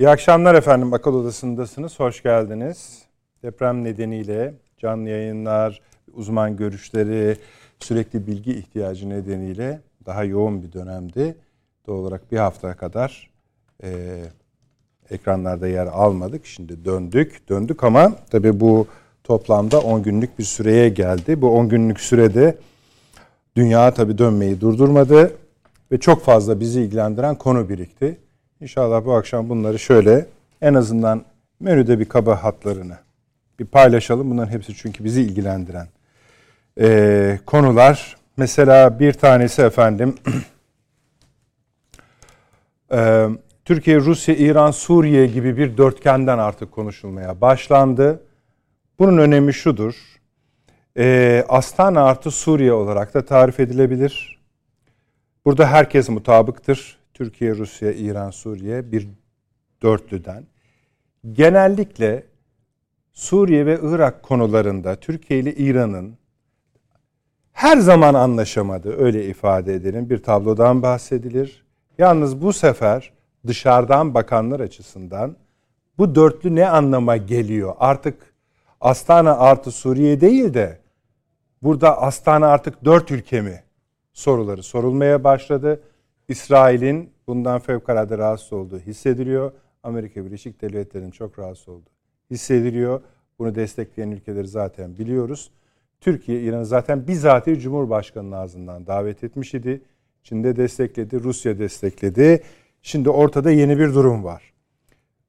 İyi akşamlar efendim. Akıl Odası'ndasınız. Hoş geldiniz. Deprem nedeniyle canlı yayınlar, uzman görüşleri, sürekli bilgi ihtiyacı nedeniyle daha yoğun bir dönemdi. Doğal olarak bir hafta kadar e, ekranlarda yer almadık. Şimdi döndük. Döndük ama tabii bu toplamda 10 günlük bir süreye geldi. Bu 10 günlük sürede dünya tabii dönmeyi durdurmadı ve çok fazla bizi ilgilendiren konu birikti. İnşallah bu akşam bunları şöyle en azından menüde bir kaba hatlarını bir paylaşalım. Bunların hepsi çünkü bizi ilgilendiren ee, konular. Mesela bir tanesi efendim e, Türkiye, Rusya, İran, Suriye gibi bir dörtgenden artık konuşulmaya başlandı. Bunun önemi şudur. E, Astana artı Suriye olarak da tarif edilebilir. Burada herkes mutabıktır. Türkiye, Rusya, İran, Suriye bir dörtlüden. Genellikle Suriye ve Irak konularında Türkiye ile İran'ın her zaman anlaşamadığı öyle ifade edelim bir tablodan bahsedilir. Yalnız bu sefer dışarıdan bakanlar açısından bu dörtlü ne anlama geliyor? Artık Astana artı Suriye değil de burada Astana artık dört ülke mi? Soruları sorulmaya başladı. İsrail'in bundan fevkalade rahatsız olduğu hissediliyor. Amerika Birleşik Devletleri'nin çok rahatsız olduğu hissediliyor. Bunu destekleyen ülkeleri zaten biliyoruz. Türkiye İran'ı zaten bizatihi Cumhurbaşkanı'nın ağzından davet etmiş idi. Çin'de destekledi, Rusya destekledi. Şimdi ortada yeni bir durum var.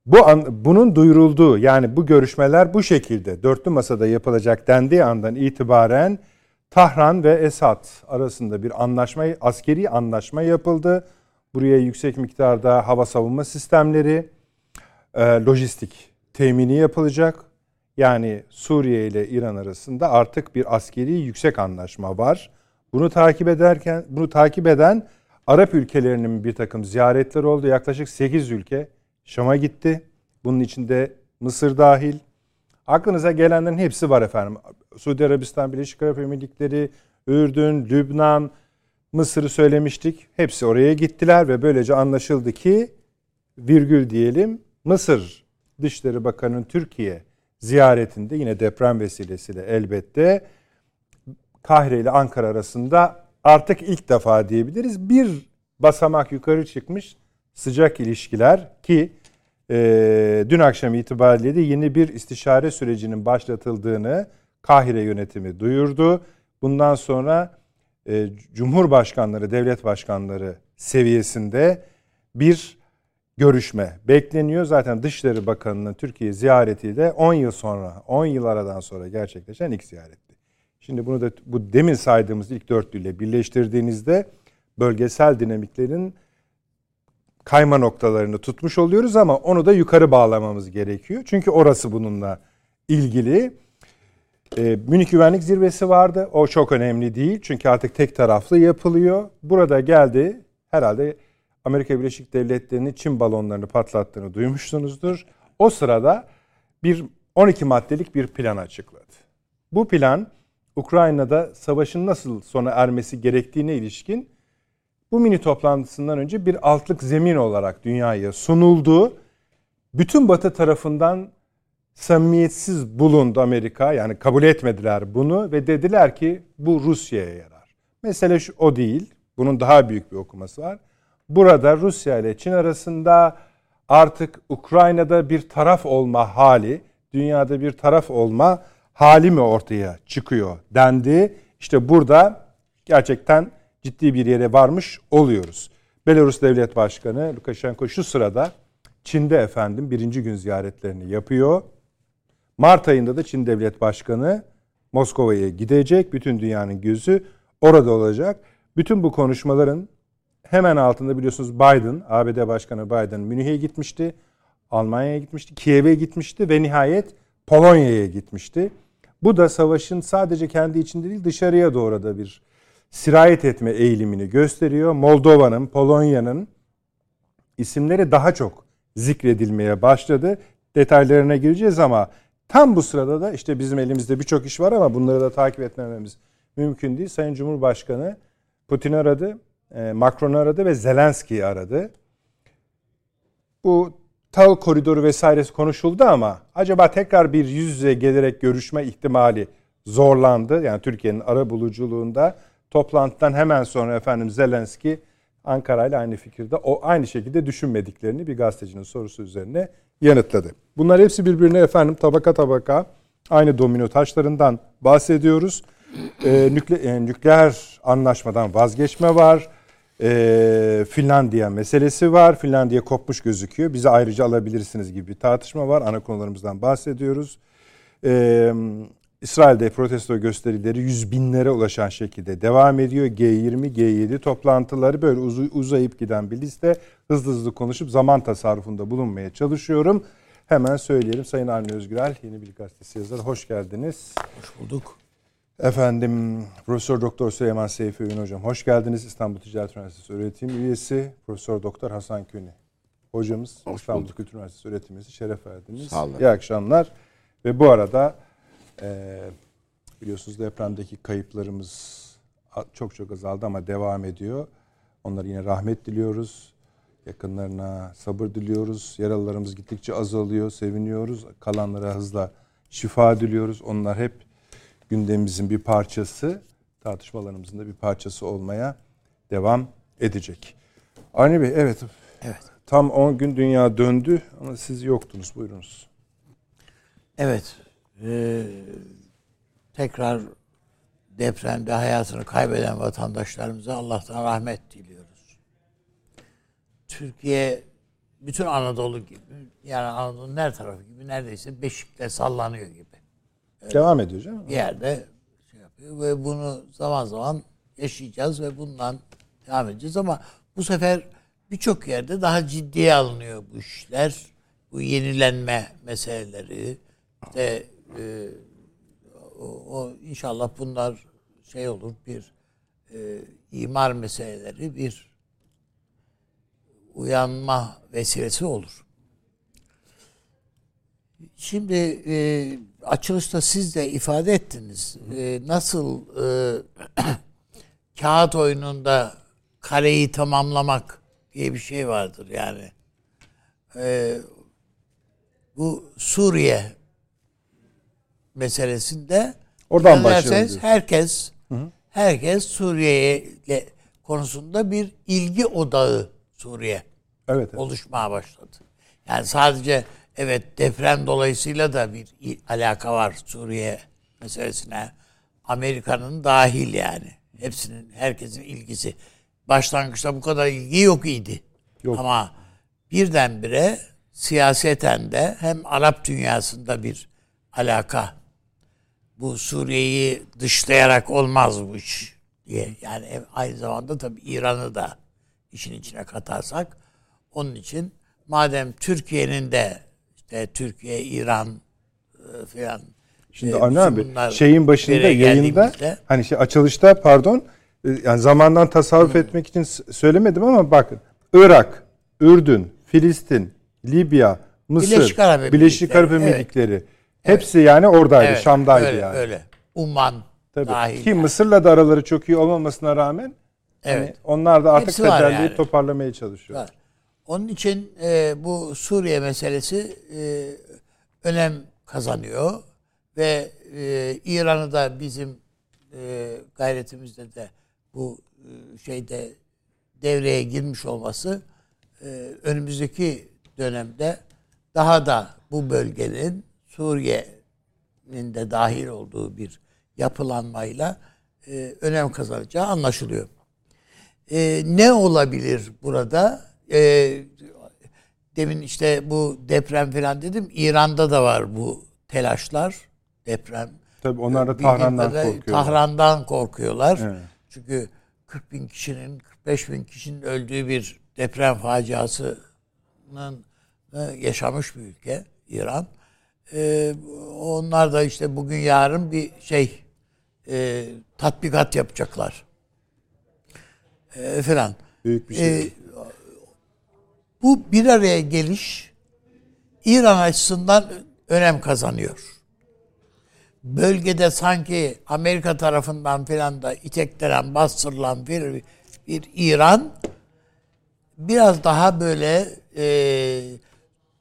Bu an, bunun duyurulduğu yani bu görüşmeler bu şekilde dörtlü masada yapılacak dendiği andan itibaren Tahran ve Esad arasında bir anlaşma, askeri anlaşma yapıldı. Buraya yüksek miktarda hava savunma sistemleri, e, lojistik temini yapılacak. Yani Suriye ile İran arasında artık bir askeri yüksek anlaşma var. Bunu takip ederken, bunu takip eden Arap ülkelerinin bir takım ziyaretleri oldu. Yaklaşık 8 ülke Şam'a gitti. Bunun içinde Mısır dahil. Aklınıza gelenlerin hepsi var efendim. Suudi Arabistan, Birleşik Arap Emirlikleri, Ürdün, Lübnan, Mısır'ı söylemiştik. Hepsi oraya gittiler ve böylece anlaşıldı ki virgül diyelim Mısır Dışişleri Bakanı'nın Türkiye ziyaretinde yine deprem vesilesiyle elbette Kahire ile Ankara arasında artık ilk defa diyebiliriz bir basamak yukarı çıkmış sıcak ilişkiler ki e, dün akşam itibariyle de yeni bir istişare sürecinin başlatıldığını Kahire yönetimi duyurdu. Bundan sonra e, cumhurbaşkanları, devlet başkanları seviyesinde bir görüşme bekleniyor. Zaten Dışişleri Bakanı'nın Türkiye ziyareti de 10 yıl sonra, 10 yıl aradan sonra gerçekleşen ilk ziyaretti. Şimdi bunu da bu demin saydığımız ilk dörtlüyle birleştirdiğinizde bölgesel dinamiklerin kayma noktalarını tutmuş oluyoruz ama onu da yukarı bağlamamız gerekiyor. Çünkü orası bununla ilgili. E, Münih Güvenlik Zirvesi vardı. O çok önemli değil. Çünkü artık tek taraflı yapılıyor. Burada geldi. Herhalde Amerika Birleşik Devletleri'nin Çin balonlarını patlattığını duymuşsunuzdur. O sırada bir 12 maddelik bir plan açıkladı. Bu plan Ukrayna'da savaşın nasıl sona ermesi gerektiğine ilişkin bu mini toplantısından önce bir altlık zemin olarak dünyaya sunuldu. Bütün Batı tarafından samimiyetsiz bulundu Amerika. Yani kabul etmediler bunu ve dediler ki bu Rusya'ya yarar. Mesele şu o değil. Bunun daha büyük bir okuması var. Burada Rusya ile Çin arasında artık Ukrayna'da bir taraf olma hali, dünyada bir taraf olma hali mi ortaya çıkıyor dendi. İşte burada gerçekten ciddi bir yere varmış oluyoruz. Belarus Devlet Başkanı Lukashenko şu sırada Çin'de efendim birinci gün ziyaretlerini yapıyor. Mart ayında da Çin Devlet Başkanı Moskova'ya gidecek. Bütün dünyanın gözü orada olacak. Bütün bu konuşmaların Hemen altında biliyorsunuz Biden, ABD Başkanı Biden Münih'e gitmişti. Almanya'ya gitmişti, Kiev'e gitmişti ve nihayet Polonya'ya gitmişti. Bu da savaşın sadece kendi içinde değil dışarıya doğru da bir sirayet etme eğilimini gösteriyor. Moldova'nın, Polonya'nın isimleri daha çok zikredilmeye başladı. Detaylarına gireceğiz ama tam bu sırada da işte bizim elimizde birçok iş var ama bunları da takip etmememiz mümkün değil. Sayın Cumhurbaşkanı Putin aradı, e, Macron aradı ve Zelenski'yi aradı. Bu Tal koridoru vesairesi konuşuldu ama acaba tekrar bir yüz yüze gelerek görüşme ihtimali zorlandı. Yani Türkiye'nin ara buluculuğunda toplantıdan hemen sonra efendim Zelenski Ankara ile aynı fikirde o aynı şekilde düşünmediklerini bir gazetecinin sorusu üzerine yanıtladı. Bunlar hepsi birbirine efendim tabaka tabaka aynı domino taşlarından bahsediyoruz. Ee, nükle, e, nükleer anlaşmadan vazgeçme var. Ee, Finlandiya meselesi var. Finlandiya kopmuş gözüküyor. Bizi ayrıca alabilirsiniz gibi bir tartışma var. Ana konularımızdan bahsediyoruz. Ee, İsrail'de protesto gösterileri yüz binlere ulaşan şekilde devam ediyor. G20, G7 toplantıları böyle uz- uzayıp giden bir liste. Hızlı hızlı konuşup zaman tasarrufunda bulunmaya çalışıyorum. Hemen söyleyelim Sayın Avni Özgürel, Yeni Bilgi Gazetesi yazarı. Hoş geldiniz. Hoş bulduk. Efendim Profesör Doktor Süleyman Seyfi Öğün Hocam hoş geldiniz. İstanbul Ticaret Üniversitesi öğretim üyesi Profesör Doktor Hasan Köni hocamız Hoş İstanbul bulduk. Kültür Üniversitesi öğretim üyesi şeref verdiniz. Sağ olun. İyi akşamlar. Ve bu arada e, biliyorsunuz depremdeki kayıplarımız çok çok azaldı ama devam ediyor. Onlara yine rahmet diliyoruz. Yakınlarına sabır diliyoruz. Yaralılarımız gittikçe azalıyor. Seviniyoruz. Kalanlara hızla şifa diliyoruz. Onlar hep gündemimizin bir parçası, tartışmalarımızın da bir parçası olmaya devam edecek. Avni Bey, evet. Evet. Tam 10 gün dünya döndü ama siz yoktunuz. Buyurunuz. Evet. Ee, tekrar depremde hayatını kaybeden vatandaşlarımıza Allah'tan rahmet diliyoruz. Türkiye bütün Anadolu gibi yani Anadolu'nun her tarafı gibi neredeyse beşikle sallanıyor gibi. Devam ediyor canım. Bir yerde şey yapıyor ve bunu zaman zaman yaşayacağız ve bundan devam edeceğiz ama bu sefer birçok yerde daha ciddiye alınıyor bu işler. Bu yenilenme meseleleri. İşte e, o, o inşallah bunlar şey olur bir e, imar meseleleri bir uyanma vesilesi olur. Şimdi e, açılışta siz de ifade ettiniz. E, nasıl e, kağıt oyununda kareyi tamamlamak diye bir şey vardır yani. E, bu Suriye meselesinde Oradan dikkat başlayalım ederseniz diyorsun. herkes herkes Suriye konusunda bir ilgi odağı Suriye Evet. evet. oluşmaya başladı. Yani sadece evet deprem dolayısıyla da bir alaka var Suriye meselesine. Amerika'nın dahil yani. Hepsinin, herkesin ilgisi. Başlangıçta bu kadar ilgi yok idi. Yok. Ama birdenbire siyaseten de hem Arap dünyasında bir alaka. Bu Suriye'yi dışlayarak olmaz bu iş diye. Yani aynı zamanda tabii İran'ı da işin içine katarsak onun için madem Türkiye'nin de işte Türkiye, İran e, falan Şimdi e, Avni abi şeyin başında yayında hani şey açılışta pardon e, yani zamandan tasarruf etmek için söylemedim ama bakın Irak, Ürdün, Filistin, Libya, Mısır, Birleşik Arap Birleşik Arap Emirlikleri, Emirlikleri hepsi yani oradaydı, Evet, Şam'daydı öyle, yani. Öyle. Umman Tabii. dahil. Ki yani. Mısır'la da araları çok iyi olmamasına rağmen hani Evet. onlar da artık tekerleği yani. toparlamaya çalışıyor. Var. Onun için e, bu Suriye meselesi e, önem kazanıyor ve e, İran'ı da bizim e, gayretimizde de bu e, şeyde devreye girmiş olması e, önümüzdeki dönemde daha da bu bölgenin Suriye'nin de dahil olduğu bir yapılanmayla e, önem kazanacağı anlaşılıyor. E, ne olabilir burada? E, demin işte bu deprem falan dedim. İran'da da var bu telaşlar. Deprem. Tabii onlar da Tahran'dan korkuyorlar. Tahran'dan korkuyorlar. Evet. Çünkü 40 bin kişinin, 45 bin kişinin öldüğü bir deprem faciasının e, yaşamış bir ülke İran. E, onlar da işte bugün yarın bir şey e, tatbikat yapacaklar. E, falan. Büyük bir şey. E, bu bir araya geliş İran açısından önem kazanıyor. Bölgede sanki Amerika tarafından filan da iteklenen, bastırılan bir, bir İran biraz daha böyle e,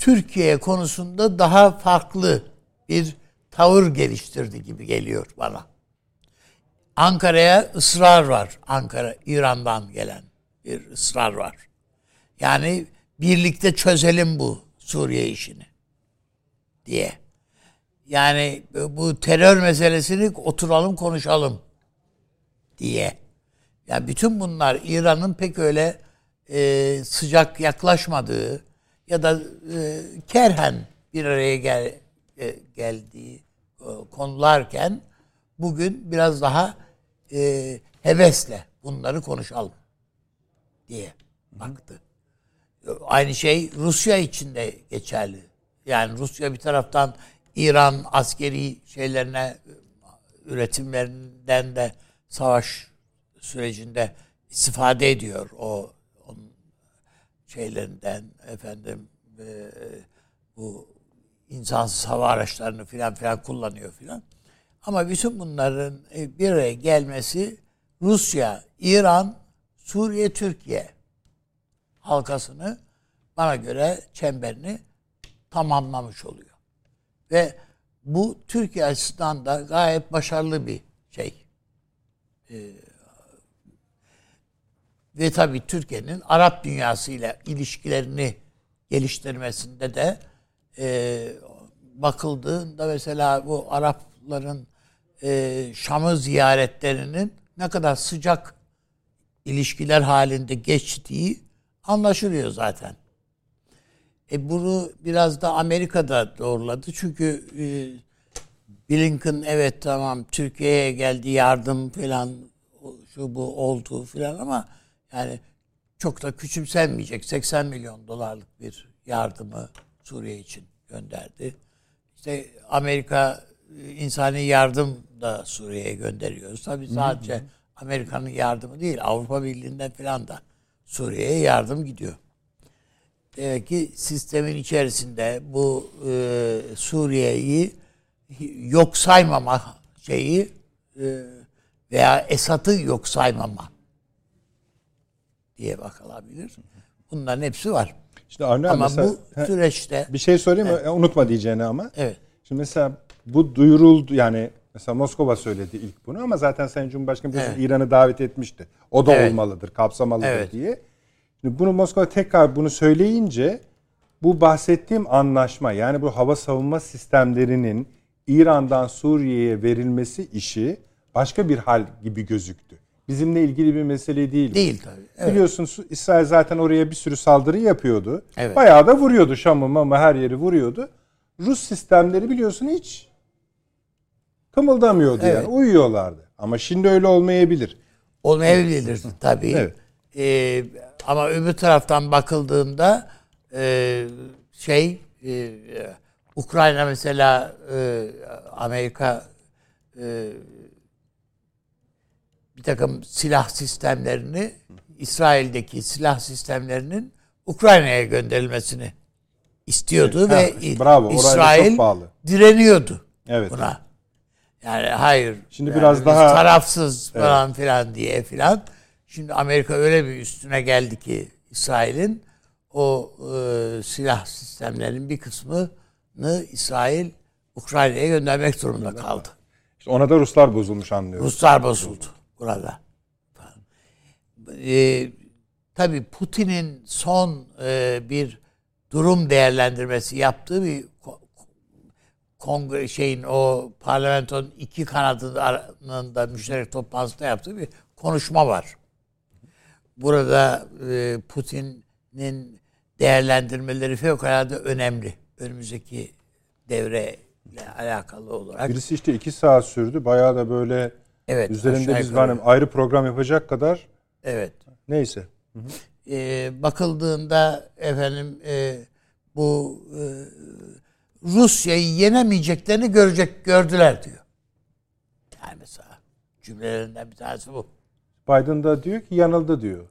Türkiye konusunda daha farklı bir tavır geliştirdi gibi geliyor bana. Ankara'ya ısrar var. Ankara, İran'dan gelen bir ısrar var. Yani birlikte çözelim bu Suriye işini diye. Yani bu terör meselesini oturalım konuşalım diye. Yani bütün bunlar İran'ın pek öyle e, sıcak yaklaşmadığı ya da e, kerhen bir araya gel, e, geldiği e, konularken bugün biraz daha e, hevesle bunları konuşalım diye baktı. Aynı şey Rusya için de geçerli. Yani Rusya bir taraftan İran askeri şeylerine üretimlerinden de savaş sürecinde istifade ediyor o şeylerinden efendim e, bu insansız hava araçlarını filan filan kullanıyor filan. Ama bütün bunların e, bir araya gelmesi Rusya, İran, Suriye, Türkiye halkasını bana göre çemberini tamamlamış oluyor. Ve bu Türkiye açısından da gayet başarılı bir şey. Ee, ve tabii Türkiye'nin Arap dünyasıyla ilişkilerini geliştirmesinde de e, bakıldığında mesela bu Arapların e, Şam'ı ziyaretlerinin ne kadar sıcak ilişkiler halinde geçtiği anlaşılıyor zaten. E bunu biraz da Amerika'da doğruladı. Çünkü e, Blinken evet tamam Türkiye'ye geldi yardım falan şu bu oldu falan ama yani çok da küçümsenmeyecek 80 milyon dolarlık bir yardımı Suriye için gönderdi. İşte Amerika e, insani yardım da Suriye'ye gönderiyoruz. Tabii sadece Amerika'nın yardımı değil Avrupa Birliği'nden falan da Suriye'ye yardım gidiyor. Demek ki sistemin içerisinde bu e, Suriye'yi yok saymama şeyi e, veya Esad'ı yok saymama diye bakılabilir. Bunların hepsi var. İşte Arne ama mesela, bu süreçte bir şey sorayım mı? Evet. Unutma diyeceğini ama. Evet. Şimdi mesela bu duyuruldu yani mesela Moskova söyledi ilk bunu ama zaten Sayın Cumhurbaşkanı evet. İran'ı davet etmişti. O da evet. olmalıdır, kapsamalıdır evet. diye. Şimdi bunu Moskova tekrar bunu söyleyince bu bahsettiğim anlaşma yani bu hava savunma sistemlerinin İran'dan Suriye'ye verilmesi işi başka bir hal gibi gözüktü. Bizimle ilgili bir mesele değil. Değil tabii. Evet. Biliyorsunuz İsrail zaten oraya bir sürü saldırı yapıyordu. Evet. Bayağı da vuruyordu Şam'ı ama her yeri vuruyordu. Rus sistemleri biliyorsun hiç kımıldamıyordu evet. yani uyuyorlardı. Ama şimdi öyle olmayabilir. Olmayabilir tabii. Evet. Ee, ama öbür taraftan bakıldığında e, şey e, Ukrayna mesela e, Amerika e, bir takım silah sistemlerini İsrail'deki silah sistemlerinin Ukrayna'ya gönderilmesini istiyordu evet, ve bravo, İsrail direniyordu evet. buna. Yani hayır. Şimdi yani biraz daha tarafsız falan evet. filan diye filan. Şimdi Amerika öyle bir üstüne geldi ki İsrail'in o e, silah sistemlerinin bir kısmını İsrail Ukrayna'ya göndermek durumunda kaldı. İşte ona da Ruslar bozulmuş anlıyoruz. Ruslar bozuldu burada. E, tabii Putin'in son e, bir durum değerlendirmesi yaptığı bir kongre şeyin o parlamentonun iki kanadının da müşterek toplantısında yaptığı bir konuşma var. Burada e, Putin'in değerlendirmeleri fevkalade önemli. Önümüzdeki devreyle alakalı olarak. Birisi işte iki saat sürdü. Bayağı da böyle evet, üzerinde biz hani ayrı program yapacak kadar Evet. Neyse. Ee, bakıldığında efendim e, bu e, Rusya'yı yenemeyeceklerini görecek gördüler diyor. Yani mesela cümlelerinden bir tanesi bu. Biden da diyor ki yanıldı diyor.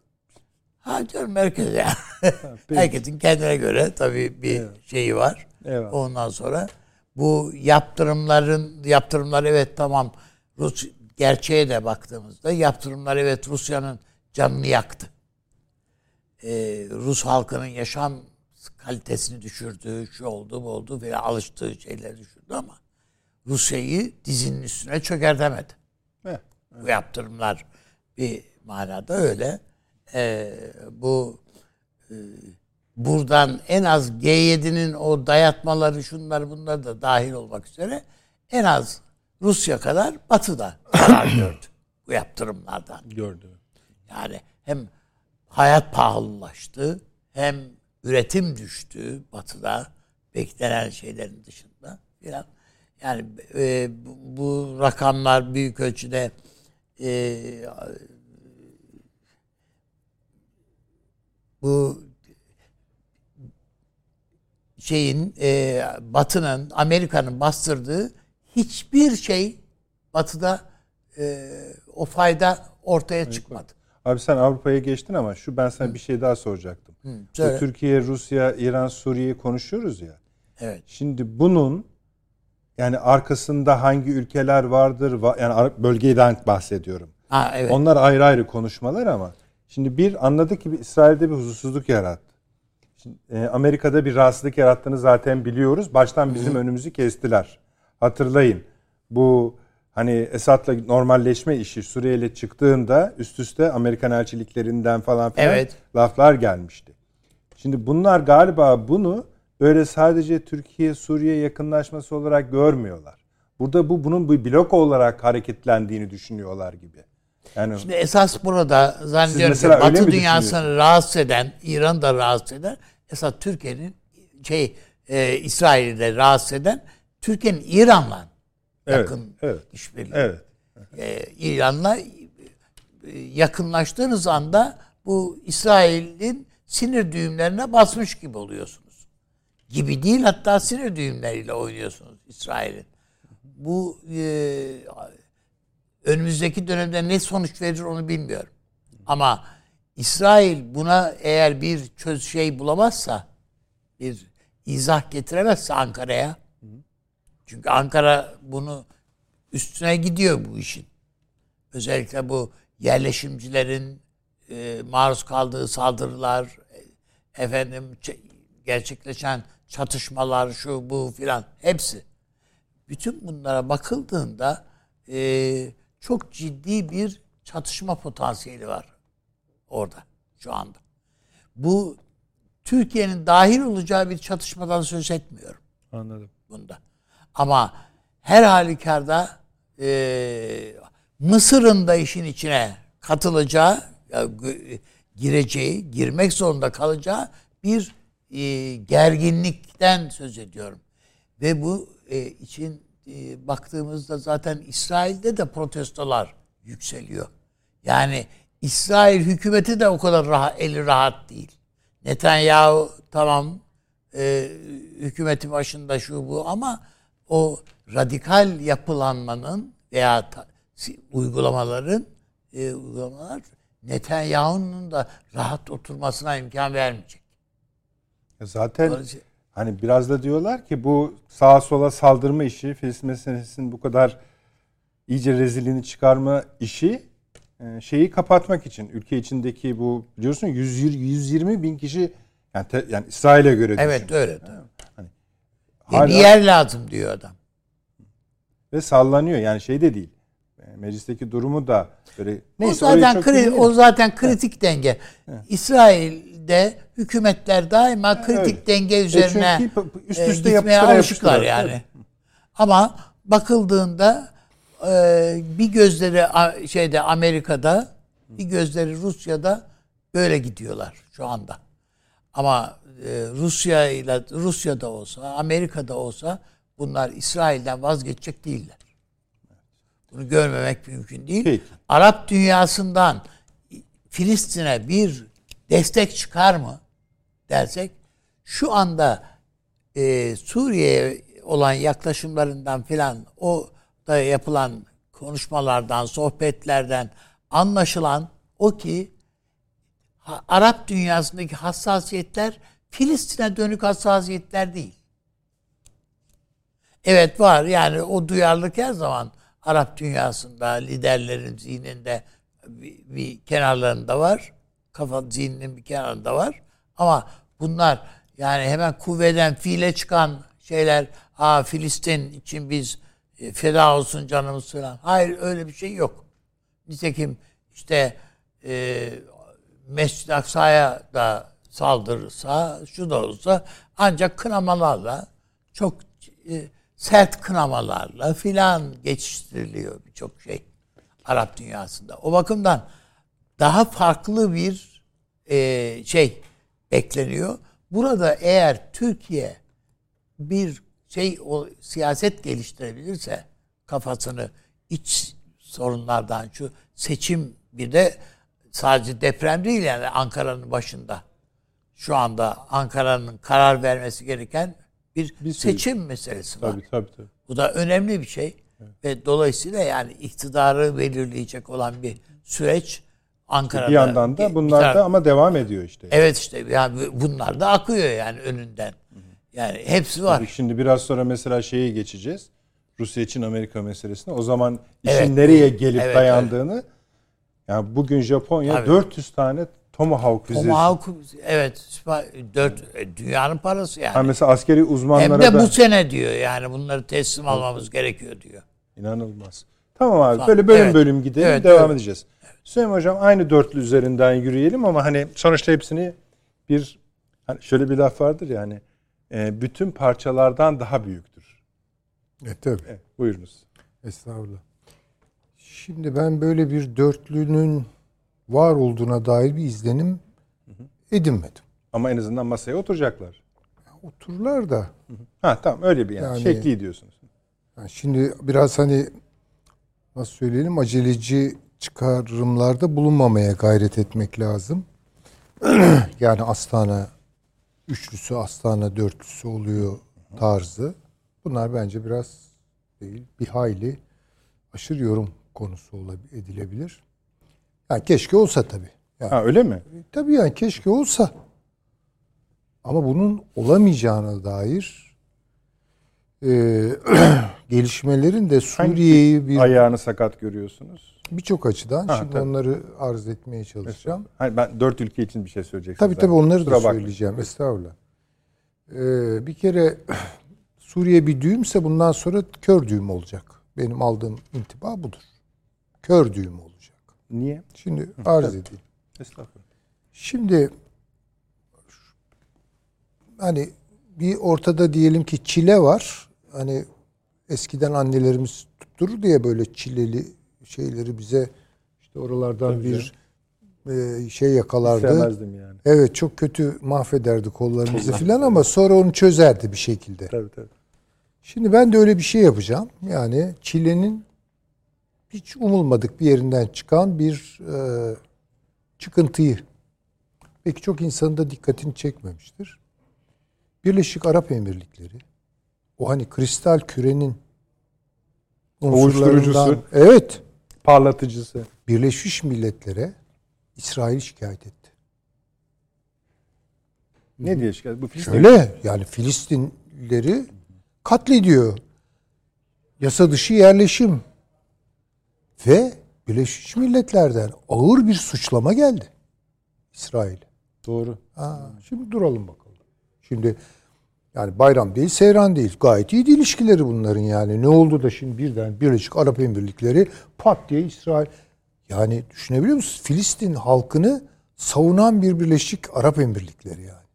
Ha diyorum herkes ya. Herkesin kendine göre tabii bir şeyi var. Evet. Ondan sonra bu yaptırımların yaptırımlar evet tamam Rus gerçeğe de baktığımızda yaptırımlar evet Rusya'nın canını yaktı. Ee, Rus halkının yaşam kalitesini düşürdü, şu oldu bu oldu ve alıştığı şeyleri düşürdü ama Rusya'yı dizinin üstüne çökertemedi. Evet. Bu yaptırımlar bir manada öyle. Ee, bu e, buradan en az G7'nin o dayatmaları şunlar bunlar da dahil olmak üzere en az Rusya kadar Batı'da zarar gördü bu yaptırımlardan. Gördü. Yani hem hayat pahalılaştı hem üretim düştü Batı'da beklenen şeylerin dışında filan. Yani e, bu, bu rakamlar büyük ölçüde e, bu şeyin e, Batı'nın Amerika'nın bastırdığı hiçbir şey Batı'da e, o fayda ortaya çıkmadı. Abi sen Avrupa'ya geçtin ama şu ben sana bir şey daha soracaktım. söyle. Bu Türkiye, Rusya, İran, Suriye'yi konuşuyoruz ya. Evet. Şimdi bunun yani arkasında hangi ülkeler vardır? va- Yani bölgeden bahsediyorum. Ha evet. Onlar ayrı ayrı konuşmalar ama şimdi bir anladık ki İsrail'de bir huzursuzluk yarattı. Şimdi, e, Amerika'da bir rahatsızlık yarattığını zaten biliyoruz. Baştan bizim önümüzü kestiler. Hatırlayın. Bu hani Esad'la normalleşme işi Suriye'yle çıktığında üst üste Amerikan elçiliklerinden falan filan Evet. laflar gelmişti. Şimdi bunlar galiba bunu böyle sadece Türkiye Suriye yakınlaşması olarak görmüyorlar. Burada bu bunun bir blok olarak hareketlendiğini düşünüyorlar gibi. Yani Şimdi esas burada zannediyorum ki Batı dünyasını rahatsız eden, İran'ı da rahatsız eden, esas Türkiye'nin şey e, İsrail'i de rahatsız eden Türkiye'nin İran'la Evet, yakın evet, işbirliği. evet. E, İran'la e, yakınlaştığınız anda bu İsrail'in sinir düğümlerine basmış gibi oluyorsunuz. Gibi değil hatta sinir düğümleriyle oynuyorsunuz İsrail'in. Bu e, önümüzdeki dönemde ne sonuç verir onu bilmiyorum. Ama İsrail buna eğer bir çöz şey bulamazsa, bir izah getiremezse Ankara'ya, çünkü Ankara bunu üstüne gidiyor bu işin. Özellikle bu yerleşimcilerin e, maruz kaldığı saldırılar, e, efendim gerçekleşen çatışmalar, şu bu filan hepsi. Bütün bunlara bakıldığında e, çok ciddi bir çatışma potansiyeli var orada şu anda. Bu Türkiye'nin dahil olacağı bir çatışmadan söz etmiyorum Anladım. bunda. Ama her halükarda e, Mısır'ın da işin içine katılacağı, gö- gireceği, girmek zorunda kalacağı bir e, gerginlikten söz ediyorum. Ve bu e, için e, baktığımızda zaten İsrail'de de protestolar yükseliyor. Yani İsrail hükümeti de o kadar rahat, eli rahat değil. Netanyahu tamam e, hükümeti başında şu bu ama o radikal yapılanmanın veya ta- uygulamaların e, uygulamalar Netanyahu'nun da rahat oturmasına imkan vermeyecek. Zaten Dolayısıyla- hani biraz da diyorlar ki bu sağa sola saldırma işi, Filistin meselesinin bu kadar iyice rezilliğini çıkarma işi e, şeyi kapatmak için ülke içindeki bu biliyorsun 120, 120 bin kişi yani, te- yani İsrail'e göre Evet düşün. öyle. Hani E, hala- bir yer lazım diyor adam. ve sallanıyor yani şey de değil. E, Meclisteki durumu da böyle o neyse orayı zaten kri- o zaten kritik denge. İsrail'de hükümetler daima kritik öyle. denge E, üzerine çünkü üst e, üste gitmeye yapıştıra alışıklar yani. Evet. Ama bakıldığında e, bir gözleri şeyde Amerika'da, bir gözleri Rusya'da böyle gidiyorlar şu anda. Ama e, Rusya ile Rusya'da olsa, Amerika'da olsa bunlar İsrail'den vazgeçecek değiller. Bunu görmemek mümkün değil. Peki. Arap dünyasından Filistin'e bir destek çıkar mı dersek şu anda e, Suriye'ye olan yaklaşımlarından filan o da yapılan konuşmalardan, sohbetlerden anlaşılan o ki Arap dünyasındaki hassasiyetler Filistin'e dönük hassasiyetler değil. Evet var yani o duyarlılık her zaman Arap dünyasında liderlerin zihninde bir, bir kenarlarında var. Kafa zihninin bir kenarında var. Ama bunlar yani hemen kuvveden fiile çıkan şeyler Aa Filistin için biz e, feda olsun canımız falan. Hayır öyle bir şey yok. Nitekim işte e, Mescid-i Aksa'ya da saldırırsa, şu da olsa ancak kınamalarla çok e, sert kınamalarla filan geçiştiriliyor birçok şey Arap dünyasında. O bakımdan daha farklı bir e, şey bekleniyor. Burada eğer Türkiye bir şey o siyaset geliştirebilirse kafasını iç sorunlardan şu seçim bir de sadece deprem değil yani Ankara'nın başında. Şu anda Ankara'nın karar vermesi gereken bir, bir seçim şey. meselesi var. Tabii, tabii, tabii. Bu da önemli bir şey. Evet. Ve dolayısıyla yani iktidarı belirleyecek olan bir süreç Ankara'da. Bir yandan da bunlar da ama devam ediyor işte. Evet işte yani bunlar da akıyor yani önünden. Yani hepsi var. Tabii şimdi biraz sonra mesela şeye geçeceğiz. Rusya için Amerika meselesine. O zaman işin evet. nereye gelip evet, dayandığını evet. yani bugün Japonya Tabii. 400 tane Tomahawk füzesi. Tomahawk evet. Dört, dünyanın parası yani. Ha mesela askeri uzmanlara Hem de da... bu sene diyor yani bunları teslim almamız gerekiyor diyor. İnanılmaz. Tamam abi böyle bölüm evet. bölüm gidelim evet, devam evet. edeceğiz. Süleyman Hocam aynı dörtlü üzerinden yürüyelim ama hani sonuçta hepsini bir hani şöyle bir laf vardır yani e, bütün parçalardan daha büyüktür. Evet tabii. Evet, buyurunuz. Estağfurullah. Şimdi ben böyle bir dörtlünün var olduğuna dair bir izlenim edinmedim. Ama en azından masaya oturacaklar. Otururlar da. Ha tamam öyle bir yani, yani şekli diyorsunuz. Yani şimdi biraz hani nasıl söyleyelim aceleci çıkarımlarda bulunmamaya gayret etmek lazım. yani Astana üçlüsü, Astana dörtlüsü oluyor tarzı. Bunlar bence biraz değil, bir hayli aşırı yorum konusu edilebilir. Yani keşke olsa tabii. Yani, ha öyle mi? E, tabii yani keşke olsa. Ama bunun olamayacağına dair e, gelişmelerin de Suriye'yi bir ayağını sakat görüyorsunuz. Birçok açıdan. Ha, Şimdi tabii. onları arz etmeye çalışacağım. Hayır, ben dört ülke için bir şey söyleyeceksiniz. Tabii tabii onları da söyleyeceğim. Bakmayın. Estağfurullah. Ee, bir kere Suriye bir düğümse bundan sonra kör düğüm olacak. Benim aldığım intiba budur. Kör düğüm olacak. Niye? Şimdi arz tabii. edeyim. Estağfurullah. Şimdi hani bir ortada diyelim ki çile var. Hani eskiden annelerimiz tutturur diye böyle çileli şeyleri bize işte oralardan Tabii bir e, şey yakalardı. İstemezdim yani. Evet çok kötü mahvederdi kollarımızı filan ama sonra onu çözerdi bir şekilde. Tabii tabii. Şimdi ben de öyle bir şey yapacağım. Yani çilenin hiç umulmadık bir yerinden çıkan bir e, çıkıntıyı belki çok insanın da dikkatini çekmemiştir. Birleşik Arap Emirlikleri o hani kristal kürenin unsurlarından evet parlatıcısı Birleşmiş Milletler'e İsrail şikayet etti. Ne diye şikayet? Bu Filistin. Şöyle yani Filistinleri katlediyor. Yasa dışı yerleşim. Ve Birleşmiş Milletler'den ağır bir suçlama geldi. İsrail. Doğru. Ha, şimdi duralım bakalım. Şimdi yani bayram değil, seyran değil. Gayet iyi ilişkileri bunların yani. Ne oldu da şimdi birden Birleşik Arap Emirlikleri pat diye İsrail. Yani düşünebiliyor musunuz? Filistin halkını savunan bir Birleşik Arap Emirlikleri yani.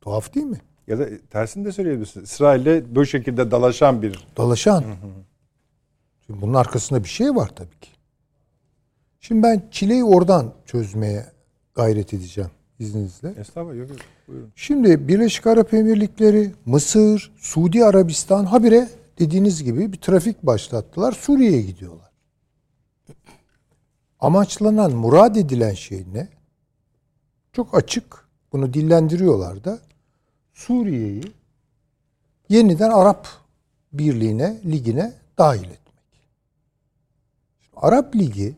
Tuhaf değil mi? Ya da tersini de söyleyebilirsiniz. İsrail'le bu şekilde dalaşan bir... Dalaşan. Hı hı. Şimdi bunun arkasında bir şey var tabii ki. Şimdi ben çileyi oradan çözmeye gayret edeceğim izninizle. Estağfurullah. Yok, yok. Buyurun. Şimdi Birleşik Arap Emirlikleri, Mısır, Suudi Arabistan habire dediğiniz gibi bir trafik başlattılar. Suriye'ye gidiyorlar. amaçlanan, murad edilen şey ne? Çok açık. Bunu dillendiriyorlar da. Suriye'yi yeniden Arap Birliği'ne, ligine dahil etmek. Arap Ligi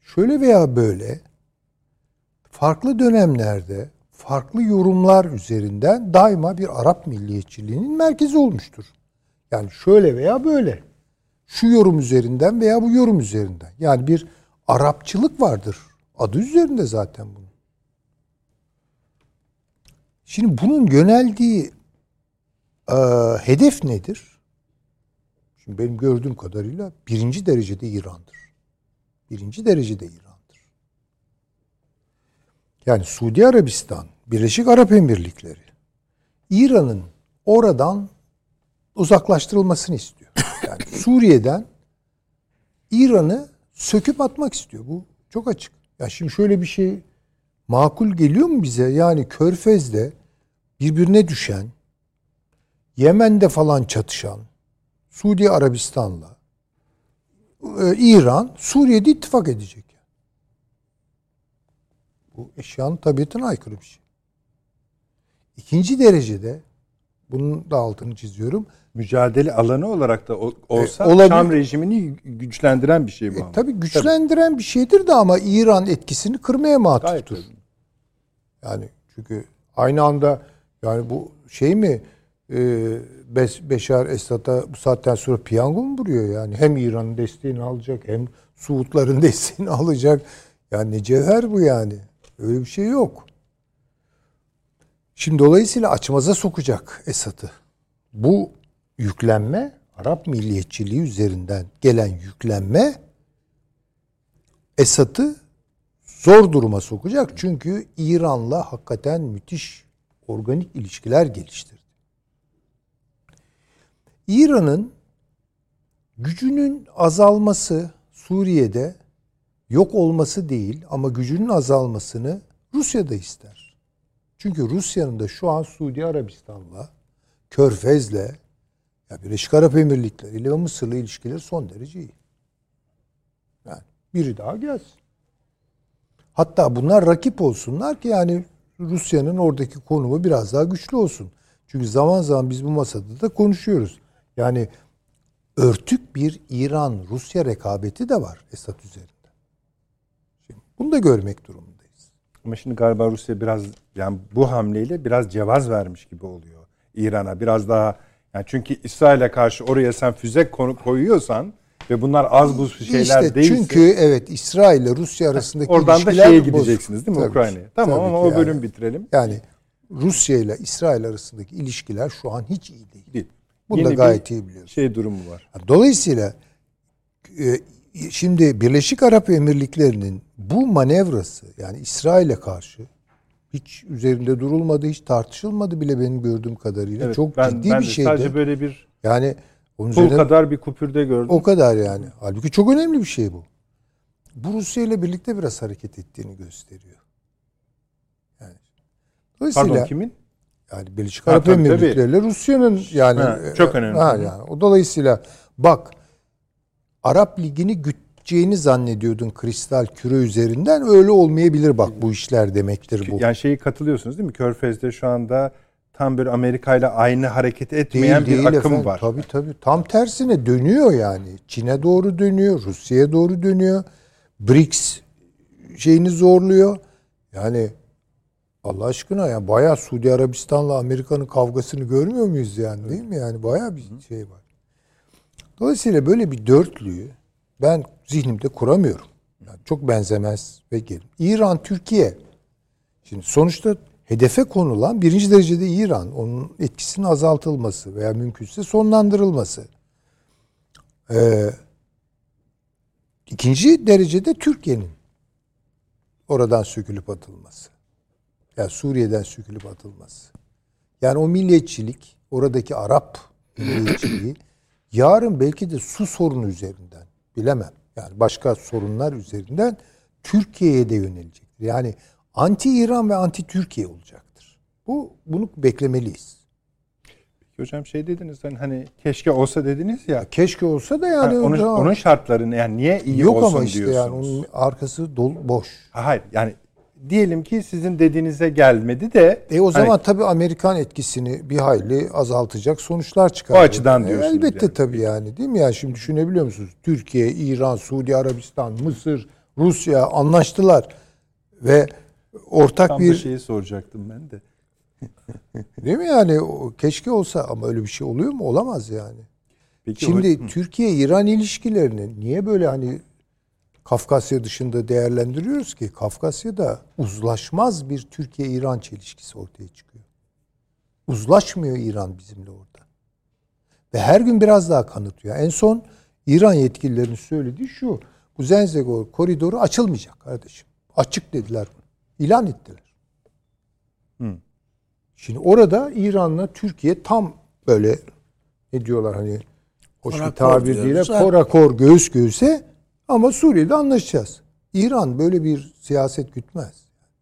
şöyle veya böyle farklı dönemlerde farklı yorumlar üzerinden daima bir Arap milliyetçiliğinin merkezi olmuştur. Yani şöyle veya böyle. Şu yorum üzerinden veya bu yorum üzerinden. Yani bir Arapçılık vardır. Adı üzerinde zaten bunun. Şimdi bunun yöneldiği e, hedef nedir? Şimdi benim gördüğüm kadarıyla birinci derecede İran'dır. Birinci derecede İran'dır. Yani Suudi Arabistan, Birleşik Arap Emirlikleri, İran'ın oradan uzaklaştırılmasını istiyor. Yani Suriye'den İran'ı söküp atmak istiyor. Bu çok açık. Ya şimdi şöyle bir şey makul geliyor mu bize? Yani Körfez'de birbirine düşen, Yemen'de falan çatışan, Suudi Arabistan'la e, İran Suriye'de ittifak edecek. Bu eşyanın tabiatına aykırı bir şey. İkinci derecede bunun da altını çiziyorum. Mücadele alanı olarak da olsa e, olabilir. Şam rejimini güçlendiren bir şey bu. E, tabii güçlendiren tabii. bir şeydir de ama İran etkisini kırmaya matuftur. Yani çünkü aynı anda yani bu şey mi Beşar Esad'a bu saatten sonra piyango mu vuruyor yani? Hem İran'ın desteğini alacak hem Suudların desteğini alacak. Yani ne cevher bu yani. Öyle bir şey yok. Şimdi dolayısıyla açmaza sokacak Esad'ı. Bu yüklenme Arap milliyetçiliği üzerinden gelen yüklenme Esad'ı zor duruma sokacak. Çünkü İran'la hakikaten müthiş organik ilişkiler geliştirdi. İran'ın gücünün azalması Suriye'de yok olması değil ama gücünün azalmasını Rusya da ister. Çünkü Rusya'nın da şu an Suudi Arabistan'la, Körfez'le, ya Birleşik Arap Emirlikleri ile Mısır'la ilişkileri son derece iyi. Yani biri daha gelsin. Hatta bunlar rakip olsunlar ki yani Rusya'nın oradaki konumu biraz daha güçlü olsun. Çünkü zaman zaman biz bu masada da konuşuyoruz. Yani örtük bir İran-Rusya rekabeti de var Esad üzerinde. Şimdi bunu da görmek durumundayız. Ama şimdi galiba Rusya biraz yani bu hamleyle biraz cevaz vermiş gibi oluyor İran'a. Biraz daha yani çünkü İsrail'e karşı oraya sen füze koyuyorsan ve bunlar az bu şeyler işte değilse. Çünkü evet İsrail ile Rusya arasındaki Oradan da şeye gideceksiniz değil mi Ukrayna'ya? Tamam ama o bölüm yani. bitirelim. Yani Rusya ile İsrail arasındaki ilişkiler şu an hiç iyi değil. değil. Bunu Yeni da gayet iyi biliyoruz. Şey durumu var. Dolayısıyla e, şimdi Birleşik Arap Emirlikleri'nin bu manevrası yani İsrail'e karşı hiç üzerinde durulmadı, hiç tartışılmadı bile benim gördüğüm kadarıyla. Evet, Çok ben, ciddi ben bir şeydi. Sadece böyle bir yani onun Pul kadar bir kupürde gördüm. O kadar yani. Halbuki çok önemli bir şey bu. Bu Rusya ile birlikte biraz hareket ettiğini gösteriyor. Yani. Dolayısıyla, Pardon kimin? Yani Birleşik Arap Emirlikleri ile Rusya'nın yani ha, çok önemli. Ha, yani. O dolayısıyla bak Arap Ligi'ni güteceğini zannediyordun kristal küre üzerinden öyle olmayabilir bak bu işler demektir bu. Yani şeyi katılıyorsunuz değil mi? Körfez'de şu anda tam bir Amerika ile aynı hareket etmeyen değil, bir değil akım efendim. var. Tabii tabii. Tam tersine dönüyor yani. Çin'e doğru dönüyor, Rusya'ya doğru dönüyor. BRICS şeyini zorluyor. Yani Allah aşkına ya bayağı Suudi Arabistan'la Amerika'nın kavgasını görmüyor muyuz yani değil mi? Yani bayağı bir şey var. Dolayısıyla böyle bir dörtlüyü ben zihnimde kuramıyorum. Yani çok benzemez ve gelin. İran, Türkiye. Şimdi sonuçta hedefe konulan birinci derecede İran. Onun etkisinin azaltılması veya mümkünse sonlandırılması. Ee, ikinci derecede Türkiye'nin oradan sökülüp atılması. Yani Suriye'den sökülüp atılması. Yani o milliyetçilik, oradaki Arap milliyetçiliği yarın belki de su sorunu üzerinden bilemem. Yani başka sorunlar üzerinden Türkiye'ye de yönelecektir. Yani anti İran ve anti Türkiye olacaktır. Bu bunu beklemeliyiz. Peki hocam şey dediniz hani, hani keşke olsa dediniz ya. Keşke olsa da yani Ha, onun, onun şartlarını yani niye iyi yok olsun ama işte diyorsunuz? yani onun arkası dolu boş. Ha, Hayır yani diyelim ki sizin dediğinize gelmedi de E o hani zaman tabii Amerikan etkisini bir hayli azaltacak sonuçlar çıkar. O açıdan E, diyorsunuz Elbette yani. tabii yani değil mi ya? Şimdi düşünebiliyor musunuz? Türkiye, İran, Suudi Arabistan, Mısır, Rusya anlaştılar ve ortak tam bir şeyi soracaktım ben de. değil mi yani? Keşke olsa ama öyle bir şey oluyor mu? Olamaz yani. Peki Şimdi o- Türkiye-İran ilişkilerini niye böyle hani Kafkasya dışında değerlendiriyoruz ki? Kafkasya'da uzlaşmaz bir Türkiye-İran çelişkisi ortaya çıkıyor. Uzlaşmıyor İran bizimle orada. Ve her gün biraz daha kanıtıyor. En son İran yetkililerinin söylediği şu. Bu Zenzegor koridoru açılmayacak kardeşim. Açık dediler bunu. İlan ettiler. Şimdi orada İran'la Türkiye tam böyle ne diyorlar hani hoş bir tabir değil. Korakor göğüs göğüse ama Suriye'de anlaşacağız. İran böyle bir siyaset gütmez.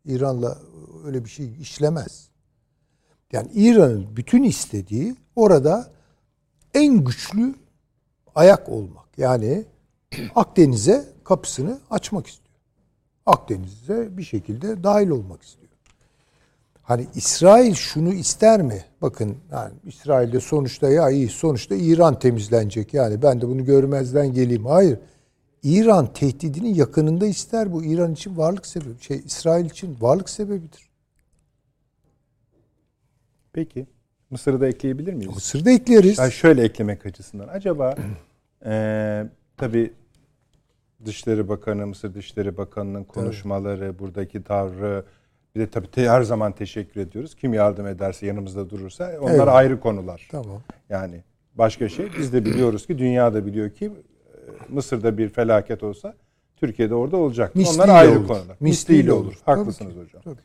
İran'la öyle bir şey işlemez. Yani İran'ın bütün istediği orada en güçlü ayak olmak. Yani Akdeniz'e kapısını açmak istiyor. Akdeniz'e bir şekilde dahil olmak istiyor. Hani İsrail şunu ister mi? Bakın yani İsrail'de sonuçta ya iyi sonuçta İran temizlenecek. Yani ben de bunu görmezden geleyim. Hayır. İran tehdidinin yakınında ister bu. İran için varlık sebebi. Şey İsrail için varlık sebebidir. Peki Mısır'ı da ekleyebilir miyiz? Mısır'da ekleriz. Yani şöyle eklemek açısından. Acaba eee tabii Dışişleri Bakanı, Mısır Dışişleri Bakanı'nın konuşmaları, buradaki tavrı, bir de tabii her zaman teşekkür ediyoruz. Kim yardım ederse, yanımızda durursa onlar Evet. ayrı konular. Tamam. Yani başka şey. Biz de biliyoruz ki, dünya da biliyor ki e, Mısır'da bir felaket olsa Türkiye'de orada olacak. Misliyle Onlar ayrı olur. konular. Misliyle Misliyle olur. olur. Tabii Haklısınız ki. hocam. Tabii.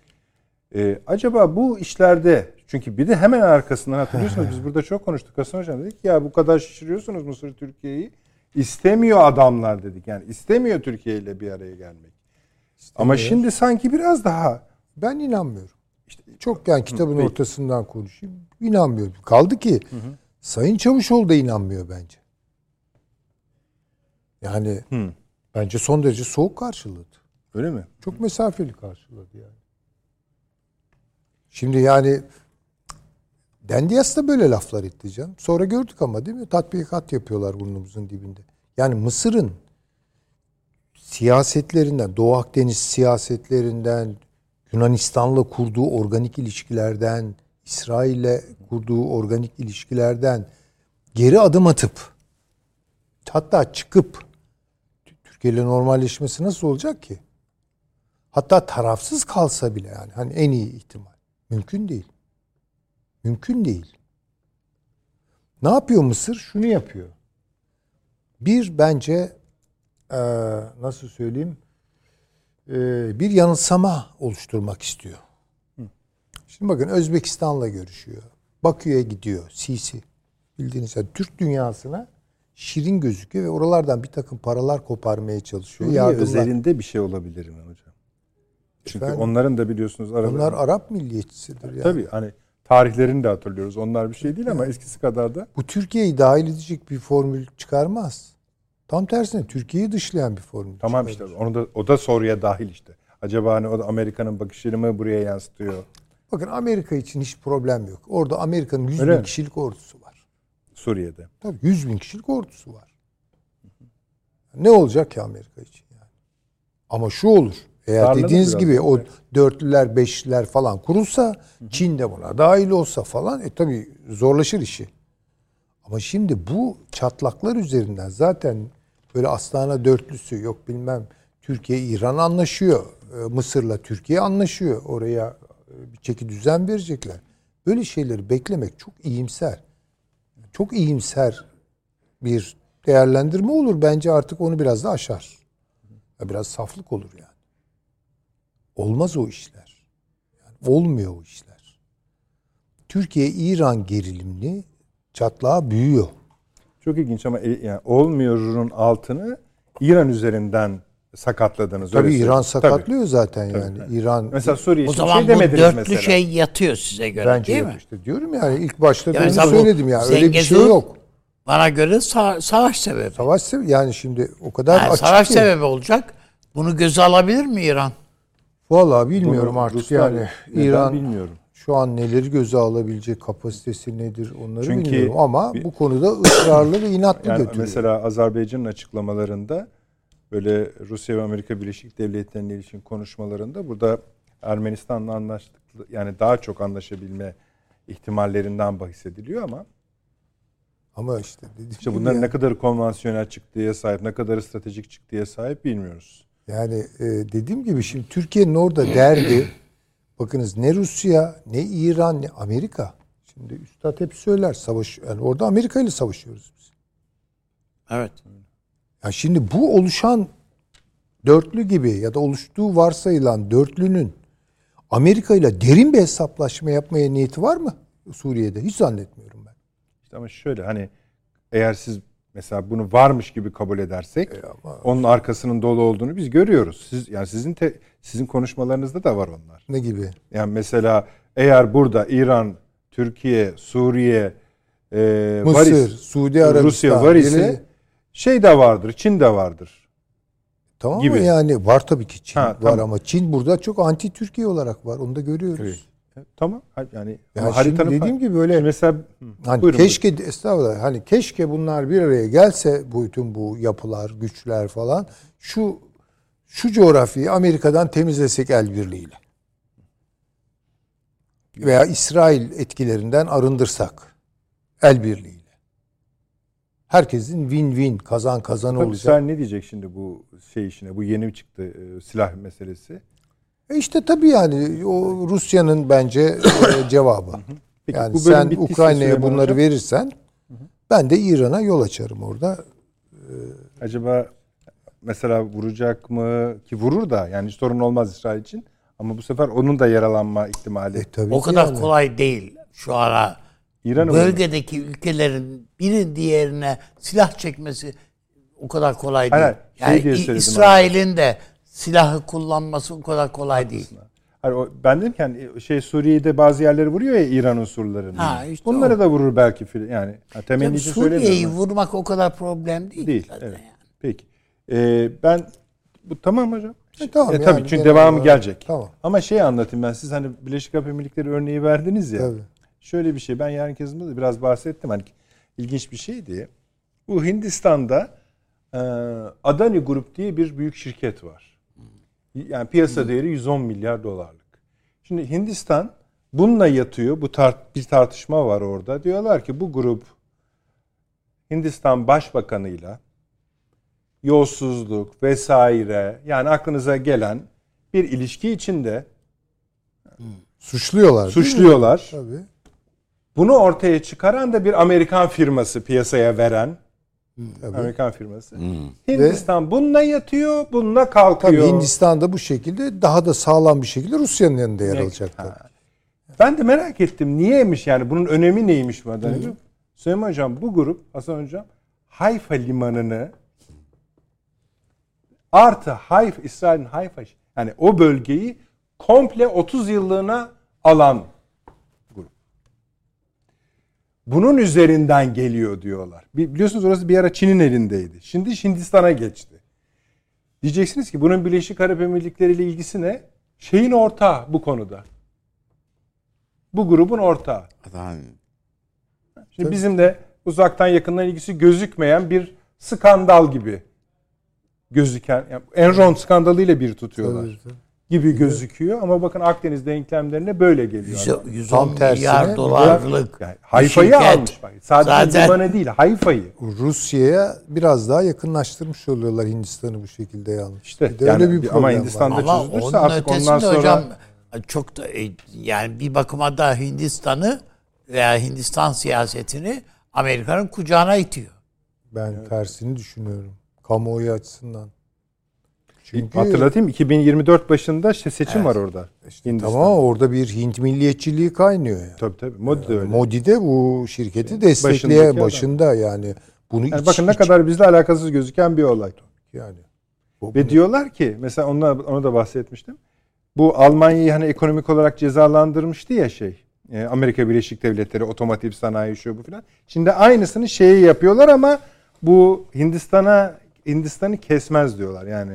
Ee, acaba bu işlerde çünkü bir de hemen arkasından hatırlıyorsunuz biz burada çok konuştuk Hasan Hocam dedik ya bu kadar şişiriyorsunuz Mısır Türkiye'yi istemiyor adamlar dedik yani istemiyor Türkiye ile bir araya gelmek. Ama şimdi sanki biraz daha Ben inanmıyorum. İşte çok yani kitabın peki. ortasından konuşayım. İnanmıyorum. Kaldı ki Sayın Çavuşoğlu da inanmıyor bence. Yani Hı. bence son derece soğuk karşıladı. öyle mi? Çok mesafeli karşıladı yani. Şimdi yani Dendias da böyle laflar etti canım. Sonra gördük ama değil mi? Tatbikat yapıyorlar burnumuzun dibinde. Yani Mısır'ın siyasetlerinden, Doğu Akdeniz siyasetlerinden, Yunanistan'la kurduğu organik ilişkilerden, İsrail'le kurduğu organik ilişkilerden geri adım atıp hatta çıkıp Türkiye ile normalleşmesi nasıl olacak ki? Hatta tarafsız kalsa bile yani hani en iyi ihtimal. Mümkün değil. Mümkün değil. Ne yapıyor Mısır? Şunu yapıyor. Bir bence eee, nasıl söyleyeyim eee, bir yanılsama oluşturmak istiyor. Şimdi bakın Özbekistan'la görüşüyor. Bakü'ye gidiyor. Sisi. Bildiğiniz gibi Türk dünyasına şirin gözüküyor ve oralardan bir takım paralar koparmaya çalışıyor. Suriye özelinde bir şey olabilir mi hocam? Çünkü Efendim? onların da biliyorsunuz aralarında. Onlar Arap milliyetçisidir yani. Tabii hani tarihlerini de hatırlıyoruz. Onlar bir şey değil ama eskisi kadar da Bu Türkiye'yi dahil edecek bir formül çıkarmaz. Tam tersine Türkiye'yi dışlayan bir formül Tamam işte çıkarır. onu da o da soruya dahil işte. Acaba hani o da Amerika'nın bakışını mı buraya yansıtıyor? Bakın Amerika için hiç problem yok. Orada Amerika'nın 100 Öyle bin mi? kişilik ordusu var. Suriye'de. Tabii 100 bin kişilik ordusu var. Ne olacak ki Amerika için yani? Ama şu olur. Eğer Darlanır dediğiniz gibi o dörtlüler, beşliler falan kurulsa, Çin de buna dahil olsa falan, e tabii zorlaşır işi. Ama şimdi bu çatlaklar üzerinden zaten böyle Astana dörtlüsü yok bilmem Türkiye İran anlaşıyor. e, Mısır'la Türkiye anlaşıyor. Oraya e, bir çeki düzen verecekler. Böyle şeyleri beklemek çok iyimser. Çok iyimser bir değerlendirme olur. Bence artık onu biraz da aşar. Biraz saflık olur yani. Olmaz o işler. Yani olmuyor o işler. Türkiye-İran gerilimli çatlağı büyüyor. Çok ilginç ama e, yani olmuyorun altını İran üzerinden sakatladınız. Tabii öyle İran söyleyeyim. Tabii. sakatlıyor zaten yani. İran Mesela Suriye O için bir zaman şey bu demediniz dörtlü mesela. şey yatıyor size göre bence değil yok mi? işte diyorum yani ilk başta Ya da onu mesela bu söyledim ya. Öyle bir şey Zengezur- yok. Bana göre sa- savaş sebebi. Savaş sebebi yani şimdi o kadar Yani açık savaş ki. sebebi olacak. Bunu göze alabilir mi İran? Vallahi bilmiyorum Bunu artık Ruslar yani. neden İran bilmiyorum. şu an neleri göze alabilecek kapasitesi nedir onları Çünkü bilmiyorum ama bu konuda ısrarlı ve inatlı Yani götürüyor. mesela Azerbaycan'ın açıklamalarında böyle Rusya ve Amerika Birleşik Devletleri'ne ilişkin konuşmalarında burada Ermenistan'la anlaştık yani daha çok anlaşabilme ihtimallerinden bahsediliyor ama ama işte işte bunların yani, ne kadar konvansiyonel çıktıya sahip, ne kadar stratejik çıktıya sahip bilmiyoruz. yani e, dediğim gibi şimdi Türkiye'nin orada derdi bakınız ne Rusya ne İran ne Amerika. Şimdi üstad hep söyler savaş yani orada Amerika ile savaşıyoruz biz. Evet. Ya şimdi bu oluşan dörtlü gibi ya da oluştuğu varsayılan dörtlünün Amerika ile derin bir hesaplaşma yapmaya niyeti var mı Suriye'de? Hiç zannetmiyorum ben. İşte ama şöyle hani eğer siz mesela bunu varmış gibi kabul edersek onun arkasının dolu olduğunu biz görüyoruz. Siz yani sizin te- sizin konuşmalarınızda da var onlar. Ne gibi? Yani mesela eğer burada İran, Türkiye, Suriye, e, Mısır, is- Suudi Arabistan. Rusya var ise şey de vardır, Çin de vardır. tamam gibi. mı yani var tabii ki Çin Ha, var tamam. ama Çin burada çok anti Türkiye olarak var. Onu da görüyoruz. E, Tamam. Yani Ya ama şimdi haritanın dediğim gibi böyle mesela Hani buyurun, keşke estağfurullah hani keşke bunlar bir araya gelse bu bütün bu yapılar, güçler falan şu şu coğrafyayı Amerika'dan temizlesek el birliğiyle. Veya İsrail etkilerinden arındırsak el birliğiyle. Herkesin win-win kazan kazan Tabii olacak. İsrail ne diyecek şimdi bu şey işine? Bu yeni çıktı e, silah meselesi. E işte tabii yani o Rusya'nın bence e, cevabı. Peki, yani bu sen Ukrayna'ya bunları Hocam, verirsen ben de İran'a yol açarım orada. acaba mesela vuracak mı ki vurur da yani hiç sorun olmaz İsrail için ama bu sefer onun da yaralanma ihtimali. E, tabii O kadar yani. kolay değil şu ara. İran'ı Bölgedeki ülkelerin birinin diğerine silah çekmesi o kadar kolay değil. Hayır, şey yani söyledim İsrail'in de silahı kullanması o kadar kolay değil. Hayır, o, ben dedim ki hani şey Suriye'de bazı yerleri vuruyor ya İran unsurlarını. Ha, işte Bunları o. da vurur belki yani. Ha, temenni Tabii için Suriye'yi vurmak o kadar problem değil. Değil. Evet. yani. Peki. Ee, ben bu tamam hocam. E, tamam E, yani tabii çünkü genel devamı olarak- gelecek. Tamam. Ama şey anlatayım ben siz hani Birleşik Arap Emirlikleri örneği verdiniz ya. Tabii. Şöyle bir şey ben yarın yazımda da biraz bahsettim hani ilginç bir şeydi. Bu Hindistan'da e, Adani Grup diye bir büyük şirket var. Yani piyasa değeri 110 milyar dolarlık. Şimdi Hindistan bununla yatıyor. Bu tar- bir tartışma var orada. Diyorlar ki bu grup Hindistan Başbakanıyla yolsuzluk vesaire yani aklınıza gelen bir ilişki içinde Suçluyorlar. değil mi? suçluyorlar. Tabii. Bunu ortaya çıkaran da bir Amerikan firması piyasaya veren tabii. Amerikan firması. Hindistan bununla yatıyor, bununla kalkıyor. Tabii Hindistan'da bu şekilde daha da sağlam bir şekilde Rusya'nın yanında yer alacak. Ben de merak ettim niyeymiş yani bunun önemi neymiş bu adamın? Süleyman Hocam bu grup Hasan Hocam Hayfa limanını artı Hayfa İsrail'in Hayfa yani o bölgeyi komple 30 yıllığına alan. Bunun üzerinden geliyor diyorlar. Bi- Biliyorsunuz orası bir ara Çin'in elindeydi. Şimdi Hindistan'a geçti. Diyeceksiniz ki bunun Birleşik Arap Emirlikleri ile ilgisi ne? Şeyin ortağı bu konuda. Bu grubun ortağı. Adam Şimdi bizim de uzaktan yakından ilgisi gözükmeyen bir skandal gibi gözüken yani Enron skandalıyla bir tutuyorlar Tabii, tabii. Gibi gözüküyor ama bakın Akdeniz denklemlerine böyle geliyor. Yüze- adam. 110 Tam milyar dolarlık Yani Hayfa'yı şirket. almış bak. Sadece Zaten- limanı değil Hayfa'yı. Rusya'ya biraz daha yakınlaştırmış oluyorlar Hindistan'ı bu şekilde yalnız. İşte Bir de yani öyle bir problem ama var. Hindistan'da Ama çözülürse onun artık ondan sonra hocam çok da e, yani bir bakıma da Hindistan'ı veya Hindistan siyasetini Amerika'nın kucağına itiyor. Ben tersini düşünüyorum. Kamuoyu açısından. Çünkü hatırlatayım 2024 başında işte seçim var orada. Hindistan. tamam orada bir Hint milliyetçiliği kaynıyor. Yani. Tabii tabii. Modi de öyle. Modi de bu şirketi Başındaki destekleyen adam. başında yani bunu Yani iç- bakın ne iç- kadar bizle alakasız gözüken bir olay. yani Ve diyorlar ki mesela ona, onu da bahsetmiştim. Bu Almanya'yı hani ekonomik olarak cezalandırmıştı ya şey. e, Amerika Birleşik Devletleri otomotiv sanayi şu bu filan. Şimdi aynısını şeyi yapıyorlar ama bu Hindistan'a Hindistan'ı kesmez diyorlar. Yani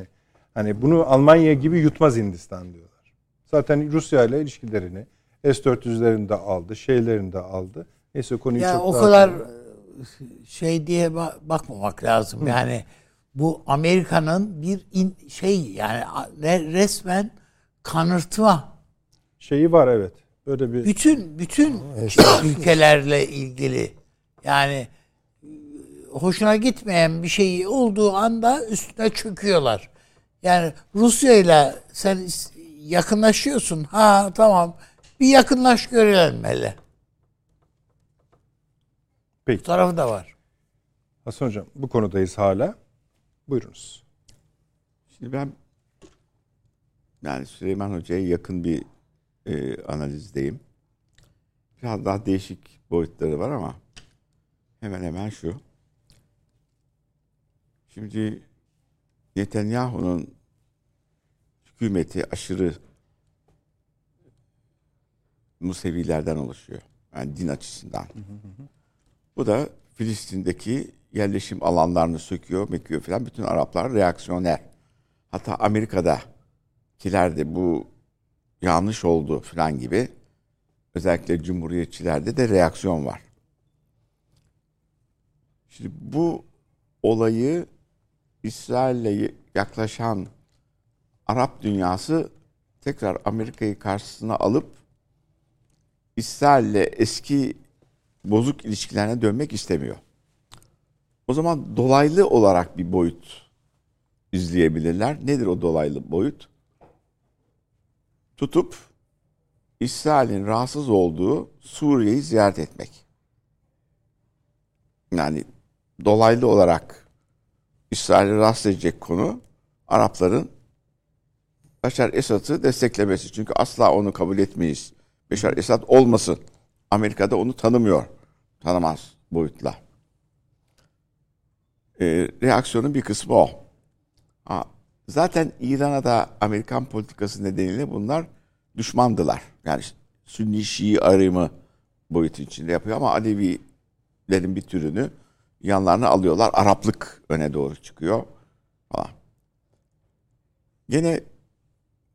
hani bunu Almanya gibi yutmaz Hindistan diyorlar. Zaten Rusya ile ilişkilerini S-400'lerini de aldı, şeylerini de aldı. Neyse konuyu Ya çok o kadar şey diye ba- bakmamak lazım. Yani bu Amerika'nın bir in- şey yani resmen kanırtma şeyi var evet. Böyle bir bütün bütün ülkelerle ilgili yani e, hoşuna gitmeyen bir şey olduğu anda üstüne çöküyorlar. Yani Rusya ile sen yakınlaşıyorsun. Ha tamam. Bir yakınlaş görelim hele. Peki. Bu tarafı da var. Hasan Hocam bu konudayız hala. Buyurunuz. Şimdi ben yani Süleyman Hoca'ya yakın bir e, analizdeyim. Biraz daha değişik boyutları var ama hemen hemen şu. Şimdi Netanyahu'nun hükümeti aşırı Musevilerden oluşuyor. Yani din açısından. Bu da Filistin'deki yerleşim alanlarını söküyor, mekiyor falan. Bütün Araplar reaksiyoner. Hatta Amerika'da kiler de bu yanlış oldu falan gibi özellikle cumhuriyetçilerde de reaksiyon var. Şimdi bu olayı İsrail'le yaklaşan Arap dünyası tekrar Amerika'yı karşısına alıp İsrail'le eski bozuk ilişkilerine dönmek istemiyor. O zaman dolaylı olarak bir boyut izleyebilirler. Nedir o dolaylı boyut? Tutup İsrail'in rahatsız olduğu Suriye'yi ziyaret etmek. Yani dolaylı olarak İsrail'i rahatsız edecek konu Arapların Beşar Esad'ı desteklemesi. Çünkü asla onu kabul etmeyiz. Beşar Esad olmasın. Amerika'da onu tanımıyor. Tanımaz boyutla. Ee, reaksiyonun bir kısmı o. Ha, zaten İran'a da Amerikan politikası nedeniyle bunlar düşmandılar. Yani Sünni Şii ayrımı boyutu içinde yapıyor ama Alevilerin bir türünü yanlarına alıyorlar. Araplık öne doğru çıkıyor falan. Gene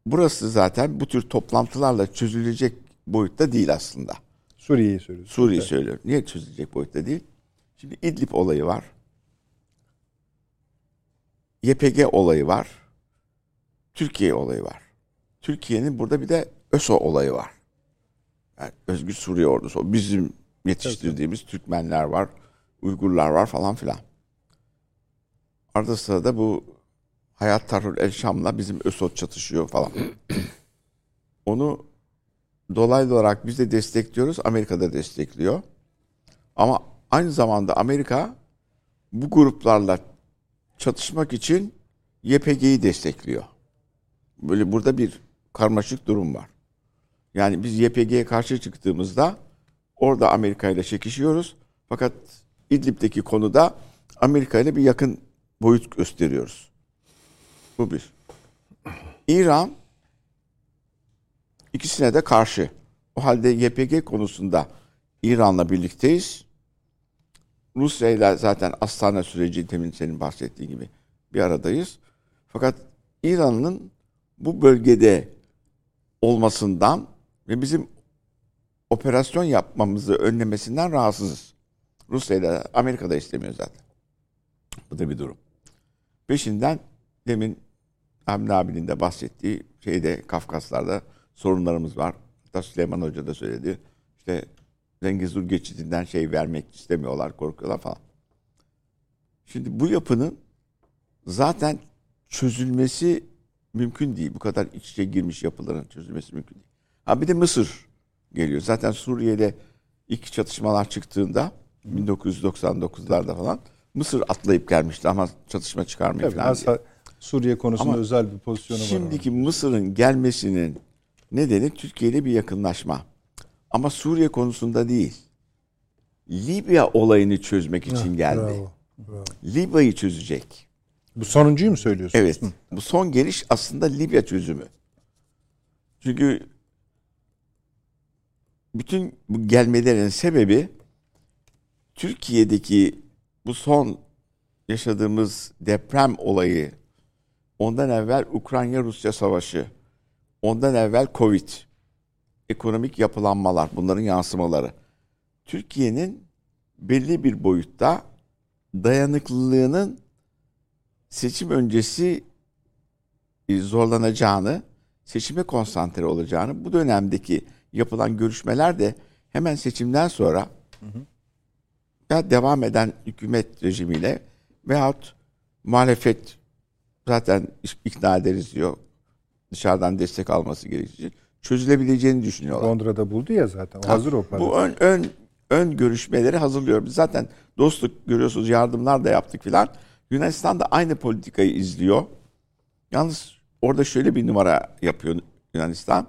burası zaten bu tür toplantılarla çözülecek boyutta değil aslında. Suriye'yi söylüyorsunuz. Suriye Evet. söylüyorum. Niye çözülecek boyutta değil? Şimdi İdlib olayı var. YPG olayı var. Türkiye olayı var. Türkiye'nin burada bir de ÖSO olayı var. Yani Özgür Suriye Ordusu. Bizim yetiştirdiğimiz Türkmenler var, Uygurlar var falan filan. Arada sırada bu Hayat Tahrir El Şam'la bizim ÖSO çatışıyor falan. Onu dolaylı olarak biz de destekliyoruz. Amerika da destekliyor. Ama aynı zamanda Amerika bu gruplarla çatışmak için YPG'yi destekliyor. Böyle burada bir karmaşık durum var. Yani biz YPG'ye karşı çıktığımızda orada Amerika ile çekişiyoruz. Fakat İdlib'deki konuda Amerika ile bir yakın boyut gösteriyoruz. Bu bir. İran ikisine de karşı. O halde YPG konusunda İran'la birlikteyiz. Rusya ile zaten Astana süreci demin senin bahsettiğin gibi bir aradayız. Fakat İran'ın bu bölgede olmasından ve bizim operasyon yapmamızı önlemesinden rahatsızız. Rusya ile Amerika da istemiyor zaten. Bu da bir durum. Peşinden demin Hamdi abinin de bahsettiği şeyde Kafkaslar'da sorunlarımız var. Hatta Süleyman Hoca da söyledi. İşte Zengezur geçidinden şey vermek istemiyorlar, korkuyorlar falan. Şimdi bu yapının zaten çözülmesi mümkün değil. Bu kadar iç içe girmiş yapıların çözülmesi mümkün değil. Ha bir de Mısır geliyor. Zaten Suriye'de ilk çatışmalar çıktığında 1999'larda falan Mısır atlayıp gelmişti ama çatışma çıkarmaya Tabii, falan diye. Suriye konusunda Ama özel bir pozisyonu var. Şimdiki Mısır'ın gelmesinin nedeni Türkiye ile bir yakınlaşma. Ama Suriye konusunda değil. Libya olayını çözmek için geldi. Bravo. bravo. Libya'yı çözecek. Bu sonuncuyu mu söylüyorsunuz? Evet. Bu son geliş aslında Libya çözümü. Çünkü bütün bu gelmelerin sebebi Türkiye'deki bu son yaşadığımız deprem olayı, ondan evvel Ukrayna-Rusya savaşı, ondan evvel Covid, ekonomik yapılanmalar, bunların yansımaları. Türkiye'nin belli bir boyutta dayanıklılığının seçim öncesi e, zorlanacağını, seçime konsantre olacağını, bu dönemdeki yapılan görüşmeler de hemen seçimden sonra ya devam eden hükümet rejimiyle veyahut muhalefet zaten ikna ederiz diyor. Dışarıdan destek alması gerekecek. Çözülebileceğini düşünüyorlar. Londra'da buldu ya zaten. O hazır o para. Bu ön, ön, ön görüşmeleri hazırlıyor. Biz zaten dostluk görüyorsunuz yardımlar da yaptık filan. Yunanistan da aynı politikayı izliyor. Yalnız orada şöyle bir numara yapıyor Yunanistan.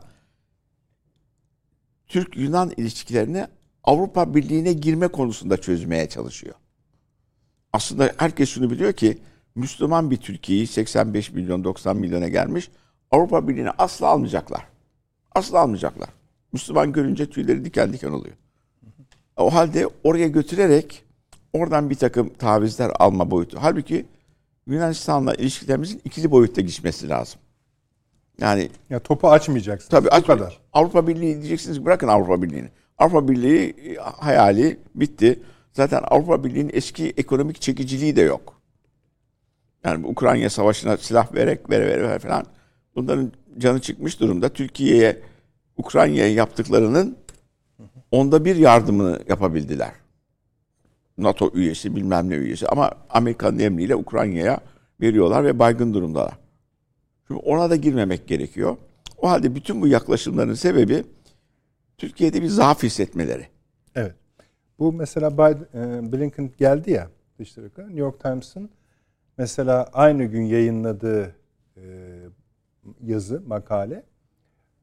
Türk-Yunan ilişkilerini Avrupa Birliği'ne girme konusunda çözmeye çalışıyor. Aslında herkes şunu biliyor ki Müslüman bir Türkiye'yi 85 milyon 90 milyona gelmiş Avrupa Birliği'ne asla almayacaklar. Asla almayacaklar. Müslüman görünce tüyleri diken diken oluyor. O halde oraya götürerek oradan bir takım tavizler alma boyutu. Halbuki Yunanistan'la ilişkilerimizin ikili boyutta geçmesi lazım. Yani ya topu açmayacaksın. tabii aç, kadar. Avrupa Birliği diyeceksiniz bırakın Avrupa Birliği'ni. Avrupa Birliği e, hayali bitti. Zaten Avrupa Birliği'nin eski ekonomik çekiciliği de yok. Yani Ukrayna savaşına silah vererek vere vere falan bunların canı çıkmış durumda. Türkiye'ye Ukrayna'ya yaptıklarının onda bir yardımını yapabildiler. NATO üyesi bilmem ne üyesi ama Amerika'nın emriyle Ukrayna'ya veriyorlar ve baygın durumdalar. Şimdi ona da girmemek gerekiyor. O halde bütün bu yaklaşımların sebebi Türkiye'de bir zaaf hissetmeleri. Evet. Bu mesela Biden, e, Blinken geldi ya Dışişleri. New York Times'ın mesela aynı gün yayınladığı e, yazı, makale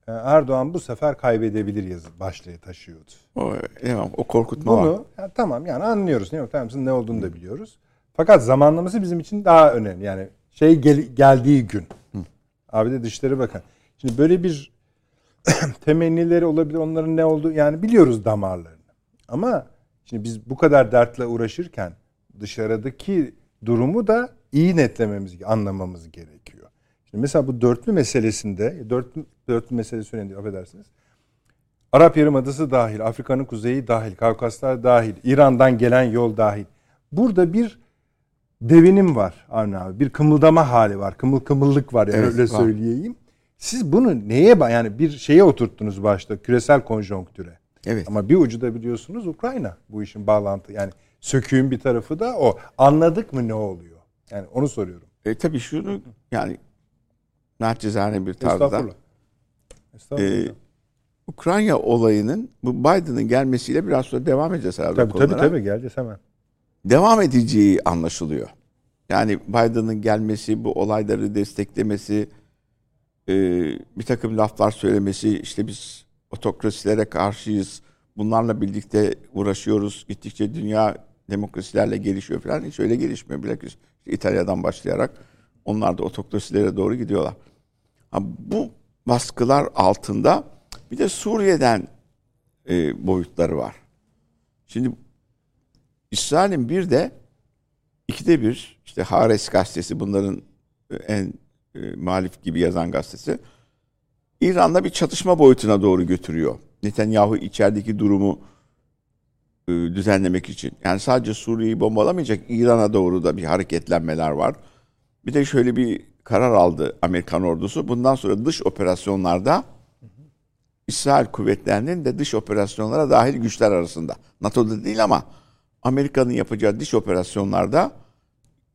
e, Erdoğan bu sefer kaybedebilir yazı başlığı taşıyordu. O, tamam, o korkutma var. Bunu ya, tamam yani anlıyoruz New York Times'ın ne olduğunu da biliyoruz. Fakat zamanlaması bizim için daha önemli. Yani şey gel- geldiği gün. Abi de Dışişleri Bakan. Şimdi böyle bir temennileri olabilir. Onların ne olduğu yani biliyoruz damarlarını. Ama şimdi biz bu kadar dertle uğraşırken dışarıdaki durumu da iyi netlememiz, anlamamız gerekiyor. Şimdi mesela bu dörtlü meselesinde, dörtlü, dörtlü meselesi önemli affedersiniz. Arap Yarımadası dahil, Afrika'nın kuzeyi dahil, Kavkaslar dahil, İran'dan gelen yol dahil. Burada bir devinim var Avni abi. Bir kımıldama hali var. Kımıl kımıllık var yani Evet, öyle var. söyleyeyim. Siz bunu neye yani bir şeye oturttunuz başta küresel konjonktüre. Evet. Ama bir ucu da biliyorsunuz Ukrayna bu işin bağlantı. Yani söküğün bir tarafı da o. Anladık mı ne oluyor? Yani onu soruyorum. E, tabii şunu yani naçizane bir tarzda Estağfurullah. Estağfurullah. e, Ukrayna olayının bu Biden'ın gelmesiyle biraz sonra devam edeceğiz herhalde. tabii tabii tabii geleceğiz hemen. devam edeceği anlaşılıyor. Yani Biden'ın gelmesi, bu olayları desteklemesi, e, bir takım laflar söylemesi, işte biz otokrasilere karşıyız, bunlarla birlikte uğraşıyoruz, gittikçe dünya demokrasilerle gelişiyor falan. Hiç öyle gelişmiyor. Bilakis İtalya'dan başlayarak onlar da otokrasilere doğru gidiyorlar. Ha, bu baskılar altında bir de Suriye'den e, boyutları var. Şimdi İsrail'in bir de ikide bir işte Hares gazetesi bunların e, en e, muhalif gibi yazan gazetesi İran'da bir çatışma boyutuna doğru götürüyor. Netanyahu içerideki durumu düzenlemek için. Yani sadece Suriye'yi bombalamayacak İran'a doğru da bir hareketlenmeler var. Bir de şöyle bir karar aldı Amerikan ordusu. Bundan sonra dış operasyonlarda İsrail kuvvetlerinin de dış operasyonlara dahil güçler arasında. NATO'da değil ama Amerika'nın yapacağı dış operasyonlarda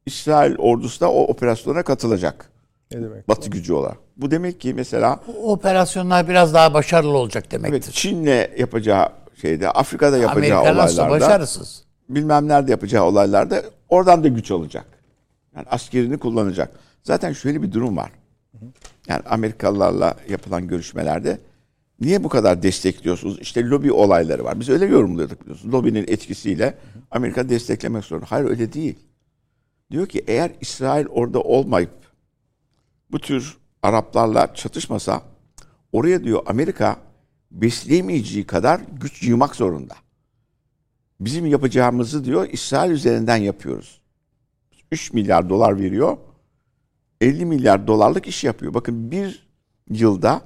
İsrail ordusu da o operasyona katılacak. Ne demek? Batı gücü olarak. Bu demek ki mesela Bu operasyonlar biraz daha başarılı olacak demektir. evet, Çin'le yapacağı şeyde, Afrika'da yapacağı Amerika nasıl olaylarda, başarısız? bilmem nerede yapacağı olaylarda oradan da güç alacak. Yani askerini kullanacak. Zaten şöyle bir durum var. Yani Amerikalılarla yapılan görüşmelerde niye bu kadar destekliyorsunuz? İşte lobi olayları var. Biz öyle yorumluyorduk biliyorsunuz. Lobinin etkisiyle Amerika desteklemek zorunda. Hayır öyle değil. Diyor ki eğer İsrail orada olmayıp bu tür Araplarla çatışmasa oraya diyor Amerika besleyemeyeceği kadar güç yığmak zorunda. Bizim yapacağımızı diyor İsrail üzerinden yapıyoruz. 3 milyar dolar veriyor. 50 milyar dolarlık iş yapıyor. Bakın bir yılda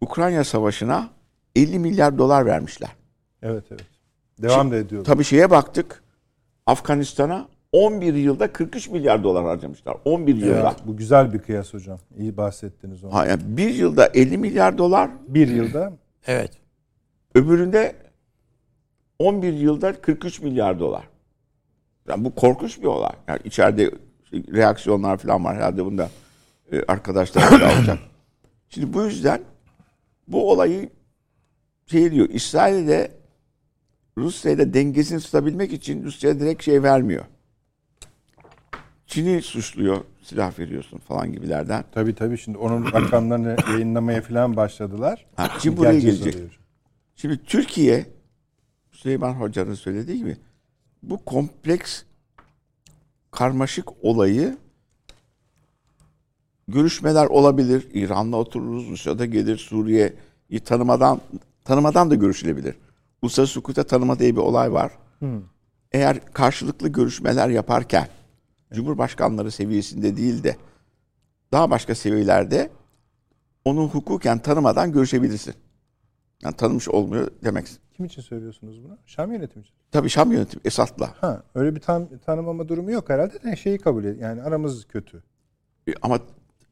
Ukrayna Savaşı'na 50 milyar dolar vermişler. Evet evet. Devam da ediyorlar. Tabii şeye baktık. Afganistan'a 11 yılda 43 milyar dolar harcamışlar. 11 yılda. Evet, bu güzel bir kıyas hocam. İyi bahsettiniz onu. Ha, yani bir yılda 50 milyar dolar, Bir yılda Evet. öbüründe 11 yılda 43 milyar dolar. Yani bu korkunç bir olay. Yani içeride reaksiyonlar falan var herhalde bunda e, arkadaşlar da alacak. Şimdi bu yüzden bu olayı şey diyor İsrail'de Rusya'yla dengesini tutabilmek için Rusya direkt şey vermiyor. Çin'i suçluyor, silah veriyorsun falan gibilerden. tabii tabii şimdi onun rakamlarını yayınlamaya falan başladılar. Ha, Çin buraya gelecek. Şimdi Türkiye, Süleyman Hoca'nın söylediği gibi bu kompleks karmaşık olayı görüşmeler olabilir. İran'la otururuz, Rusya'da gelir, Suriye'yi tanımadan tanımadan da görüşülebilir. Uluslararası hukukta tanıma diye bir olay var. Eğer karşılıklı görüşmeler yaparken Cumhurbaşkanları seviyesinde değil de daha başka seviyelerde onu hukuken tanımadan görüşebilirsin. Yani tanımış olmuyor demek. Kim için söylüyorsunuz bunu? Şam yönetimi için. Tabii Şam yönetimi Esad'la. Ha, öyle bir tan tanımama durumu yok herhalde de şeyi kabul et. Yani aramız kötü. E, Ama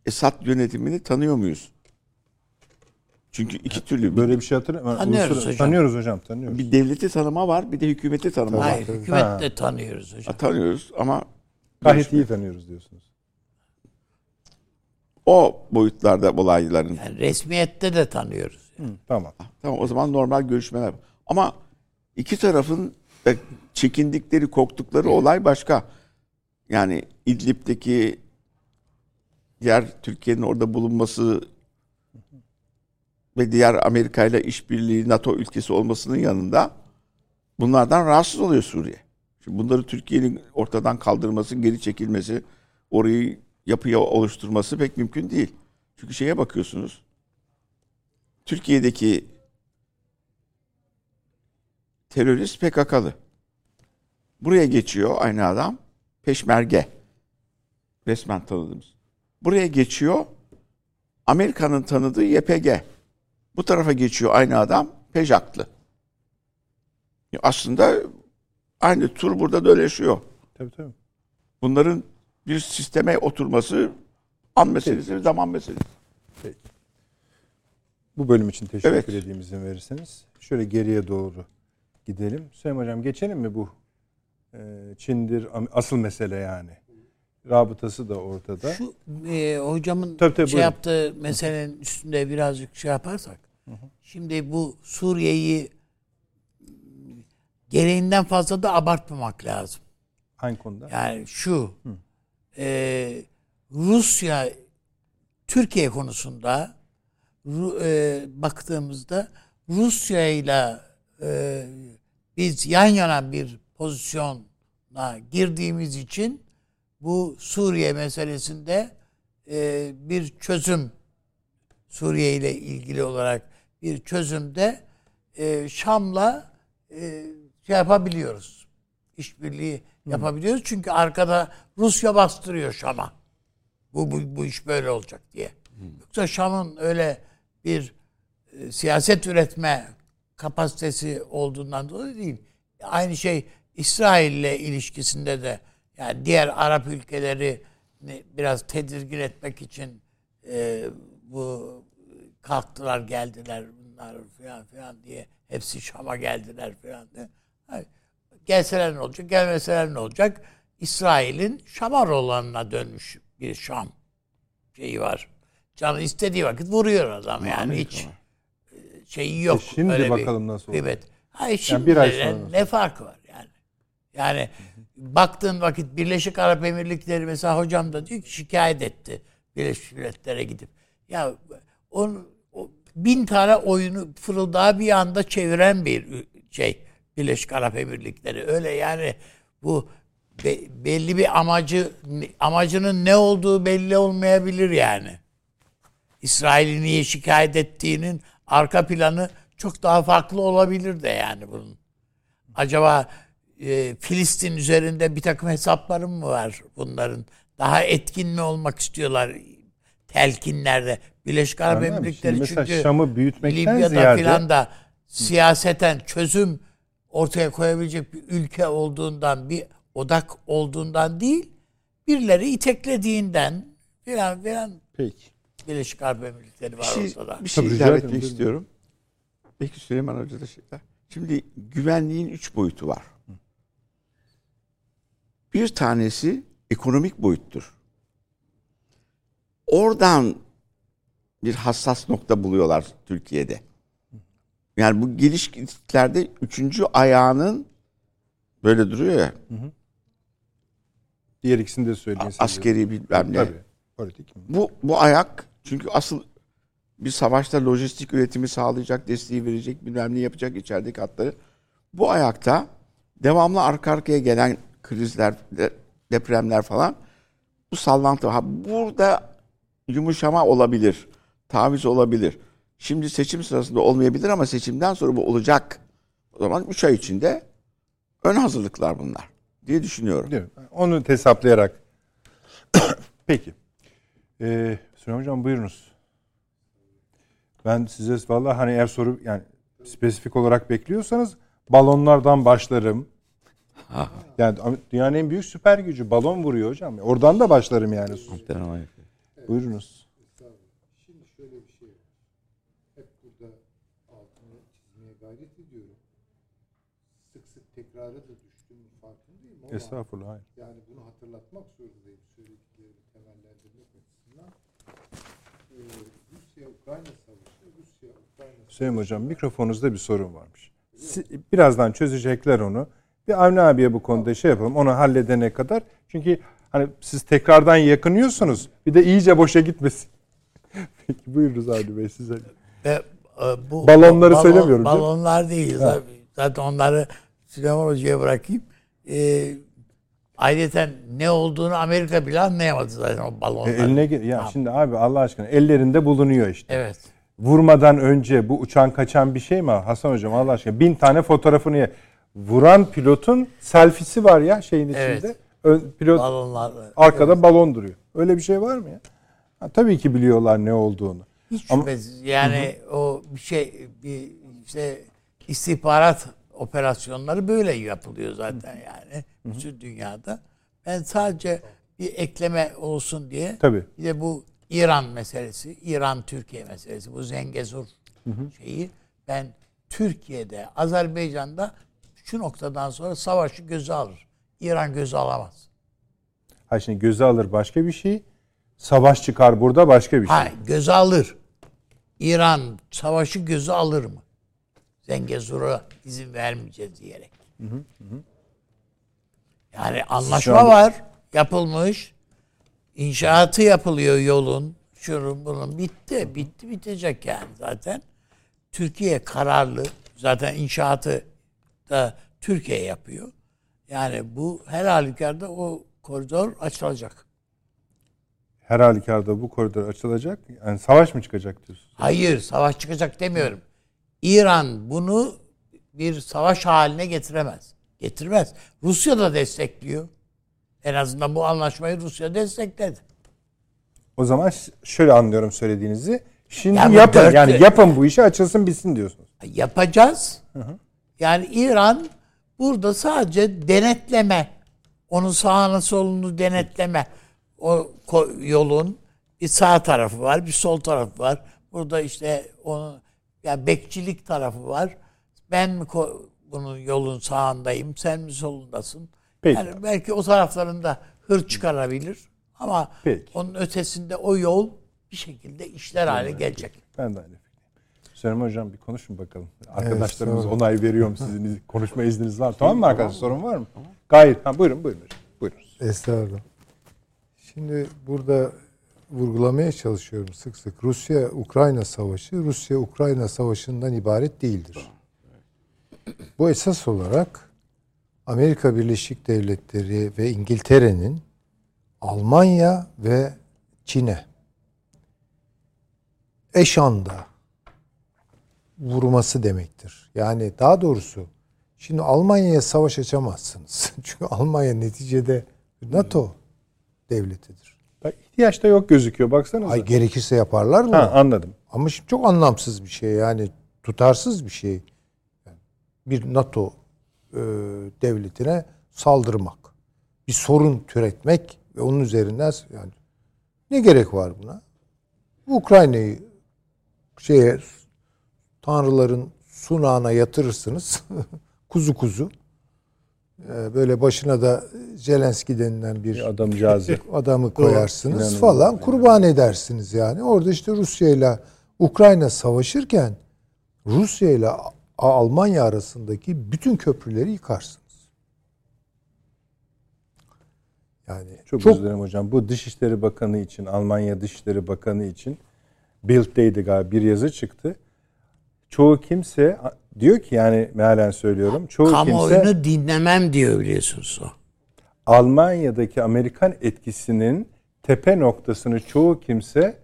Esad yönetimini tanıyor muyuz? Çünkü iki türlü. Böyle bir şey hatırlamıyorum. Tanıyoruz hocam. Tanıyoruz hocam, tanıyoruz. bir devleti tanıma var, bir de hükümeti tanıma var. Hayır, hükümet de tanıyoruz hocam. Ha, Tanıyoruz ama Gayet iyi tanıyoruz diyorsunuz. o boyutlarda olayların. Yani resmiyette de tanıyoruz. Hı, tamam. Tamam o zaman normal görüşmeler. Ama iki tarafın da çekindikleri, korktukları olay başka. Yani İdlib'deki diğer Türkiye'nin orada bulunması ve diğer Amerika ile işbirliği NATO ülkesi olmasının yanında bunlardan rahatsız oluyor Suriye. Şimdi bunları Türkiye'nin ortadan kaldırması, geri çekilmesi, orayı yapıya oluşturması pek mümkün değil. Çünkü şeye bakıyorsunuz. Türkiye'deki terörist PKK'lı. Buraya geçiyor aynı adam. Peşmerge. Resmen tanıdığımız. Buraya geçiyor. Amerika'nın tanıdığı YPG. Bu tarafa geçiyor aynı adam. Pejaklı. Aslında aynı tur burada döleşiyor. Tabii tabii. Bunların bir sisteme oturması an meselesi, zaman meselesi. Bu bölüm için teşekkür Evet. edeyim izin verirseniz. Şöyle geriye doğru gidelim. Süleyman Hocam geçelim mi bu e, Çin'dir asıl mesele yani. Rabıtası da ortada. Şu e, hocamın Tabii, tabii, şey buyurun. yaptığı meselenin üstünde birazcık şey yaparsak. Şimdi bu Suriye'yi gereğinden fazla da abartmamak lazım. Hangi konuda? Yani şu e, Rusya Türkiye konusunda Ru- e, baktığımızda Rusya ile e, biz yan yana bir pozisyona girdiğimiz için bu Suriye meselesinde e, bir çözüm Suriye ile ilgili olarak bir çözümde e, Şam'la e, şey yapabiliyoruz. İşbirliği yapabiliyoruz. Çünkü arkada Rusya bastırıyor Şam'a. Bu, bu, bu iş böyle olacak diye. Yoksa Şam'ın öyle bir e, siyaset üretme kapasitesi olduğundan dolayı değil. Aynı şey İsrail ile ilişkisinde de yani diğer Arap ülkeleri biraz tedirgin etmek için e, bu kalktılar geldiler bunlar falan filan diye hepsi Şam'a geldiler falan diye. Hayır. Gelseler ne olacak, gelmeseler ne olacak? İsrail'in Şam'a olanına dönmüş bir Şam şeyi var. Canı istediği vakit vuruyor adam yani Amerika hiç e, şeyi yok. E şimdi Öyle bir bakalım nasıl olacak. kıymet. Hayır şimdi bir ay sonra. ne farkı var yani? Yani baktığın vakit Birleşik Arap Emirlikleri mesela hocam da diyor ki şikayet etti Birleşmiş Milletler'e gidip. Ya on, o bin tane oyunu fırıldağı bir anda çeviren bir şey Birleşik Arap Emirlikleri. Öyle yani bu be- belli bir amacı amacının ne olduğu belli olmayabilir yani. İsrail'i niye şikayet ettiğinin arka planı çok daha farklı olabilir de yani bunun. Acaba e, Filistin üzerinde bir takım hesapları mı var bunların? Daha etkin mi olmak istiyorlar telkinlerde? Birleşik Arap Anladım. Emirlikleri Şimdi çünkü Şam'ı büyütmekten Libya'da ziyade filan da siyaseten çözüm ortaya koyabilecek bir ülke olduğundan bir odak olduğundan değil birileri iteklediğinden filan filan Peki. Birleşik Arap Emirlikleri Bir var şey, ortada. bir şey Tabii, ilave etmek istiyorum. Belki Süleyman Hoca da şeyler. Şimdi güvenliğin üç boyutu var. Bir tanesi ekonomik boyuttur. Oradan bir hassas nokta buluyorlar Türkiye'de. Yani bu gelişmelerde üçüncü ayağının böyle duruyor ya Diğer ikisini de söyleyin. askeri bilmem ne. Tabii. Politik mi? Bu bu ayak çünkü asıl bir savaşta lojistik üretimi sağlayacak, desteği verecek, bilmem ne yapacak içerideki hatları. Bu ayakta devamlı arka arkaya gelen krizler, de- depremler falan bu sallantı. Ha, burada yumuşama olabilir, taviz olabilir. Şimdi seçim sırasında olmayabilir ama seçimden sonra bu olacak. O zaman 3 ay içinde ön hazırlıklar bunlar diye düşünüyorum. Değil mi? Onu hesaplayarak. Peki. Ee, Süleyman Hocam buyurunuz. Ben size vallahi hani eğer soru yani spesifik olarak bekliyorsanız balonlardan başlarım. Yani dünyanın en büyük süper gücü balon vuruyor hocam. Oradan da başlarım yani. Buyurunuz. Şimdi şöyle bir şey var. Hep burada altını çizmeye gayret ediyorum. Sık sık tekrara da düştüğümün farkındayım ama Estağfurullah. Hayır. yani bunu hatırlatmak zorundayım söylediklerimi temellendirmek açısından. Ee, Rusya-Ukrayna savaşı, Rusya-Ukrayna Hüseyin Hocam mikrofonunuzda bir sorun varmış. Si- Birazdan çözecekler onu. Bir Avni abiye bu konuda şey yapalım. Onu halledene kadar. Çünkü hani siz tekrardan yakınıyorsunuz. Bir de iyice boşa gitmesin. Peki buyurunuz Avni Bey size. Ve bu Balonları söylemiyorum canım. Balonlar değil. Zaten- Zaten onları Süleyman Hoca'ya bırakayım. E, ayrıca ne olduğunu Amerika bile anlayamadı zaten o E, balonları. eline ya şimdi abi Allah aşkına ellerinde bulunuyor işte. Evet. Vurmadan önce bu uçan kaçan bir şey mi Hasan Hocam Allah aşkına bin tane fotoğrafını vuran pilotun selfisi var ya şeyin Evet. içinde. Ön- pilot Balonlar. arkada balon duruyor. Öyle bir şey var mı ya? Ha, tabii ki biliyorlar ne olduğunu. Hiç Ama- şüphesiz. Yani o bir şey bir işte istihbarat operasyonları böyle yapılıyor zaten yani bütün dünyada. Ben sadece bir ekleme olsun diye Tabii. bir de bu İran meselesi, İran Türkiye meselesi, bu Zengezur şeyi ben Türkiye'de, Azerbaycan'da şu noktadan sonra savaşı göze alır. İran göze alamaz. Ha şimdi göze alır başka bir şey. Savaş çıkar burada başka bir şey. Ha göze alır. İran savaşı göze alır mı? Zengezur'a izin vermeyeceğiz diyerek. Yani anlaşma var. Yapılmış. İnşaatı yapılıyor yolun. Şunun bunun bitti. Bitti bitecek yani zaten. Türkiye kararlı. Zaten inşaatı da Türkiye yapıyor. Yani bu her halükarda o koridor açılacak. Her halükarda bu koridor açılacak. Yani savaş mı çıkacak diyorsun? Hayır, savaş çıkacak demiyorum. İran bunu bir savaş haline getiremez. Getirmez. Rusya da destekliyor. En azından bu anlaşmayı Rusya destekledi. O zaman şöyle anlıyorum söylediğinizi. Şimdi Ya bu yapın dört- yani yapın bu işi açılsın bitsin diyorsunuz. Yapacağız. Yani İran burada sadece denetleme, onun sağını solunu denetleme. O yolun bir sağ tarafı var, bir sol tarafı var. Burada işte onun ya bekçilik tarafı var. Ben mi ko- bunun yolun sağındayım, sen mi solundasın? Peki. Yani belki o taraflarında hır çıkarabilir ama Peki. onun ötesinde o yol bir şekilde işler hale gelecek. Ben de aynı fikirdeyim. Süleyman Hocam bir konuşun bakalım. Arkadaşlarımız olun. onay veriyor mu sizin iz- konuşma izniniz var? Tamam mı arkadaşlar? Sorun var mı? Gayet. Ha, buyurun buyurun. Buyurun. Estağfurullah. Şimdi burada vurgulamaya çalışıyorum sık sık. Rusya-Ukrayna savaşı, Rusya-Ukrayna savaşından ibaret değildir. Bu esas olarak Amerika Birleşik Devletleri ve İngiltere'nin Almanya ve Çin'e eş anda vurması demektir. Yani daha doğrusu şimdi Almanya'ya savaş açamazsınız. Çünkü Almanya neticede NATO devletidir. Bak, ihtiyaç da yok gözüküyor. Baksana. Ay gerekirse yaparlar mı? Ha, anladım. Ama şimdi çok anlamsız bir şey yani tutarsız bir şey. Yani bir NATO e, devletine saldırmak, bir sorun türetmek ve onun üzerinden yani ne gerek var buna? Ukrayna'yı şeye tanrıların sunağına yatırırsınız. kuzu kuzu. E, böyle başına da Zelenski denilen bir, adamcağızı. adamı koyarsınız İnanılmaz falan kurban edersiniz yani. Orada işte Rusya ile Ukrayna savaşırken Rusya ile Almanya arasındaki bütün köprüleri yıkarsınız. Yani Çok, çok, özür dilerim hocam. Bu Dışişleri Bakanı için, Almanya Dışişleri Bakanı için Bild'deydi galiba bir yazı çıktı. Çoğu kimse diyor ki yani mealen söylüyorum. Çoğu Kamuoyunu kimse dinlemem diyor biliyorsunuz o. Almanya'daki Amerikan etkisinin tepe noktasını çoğu kimse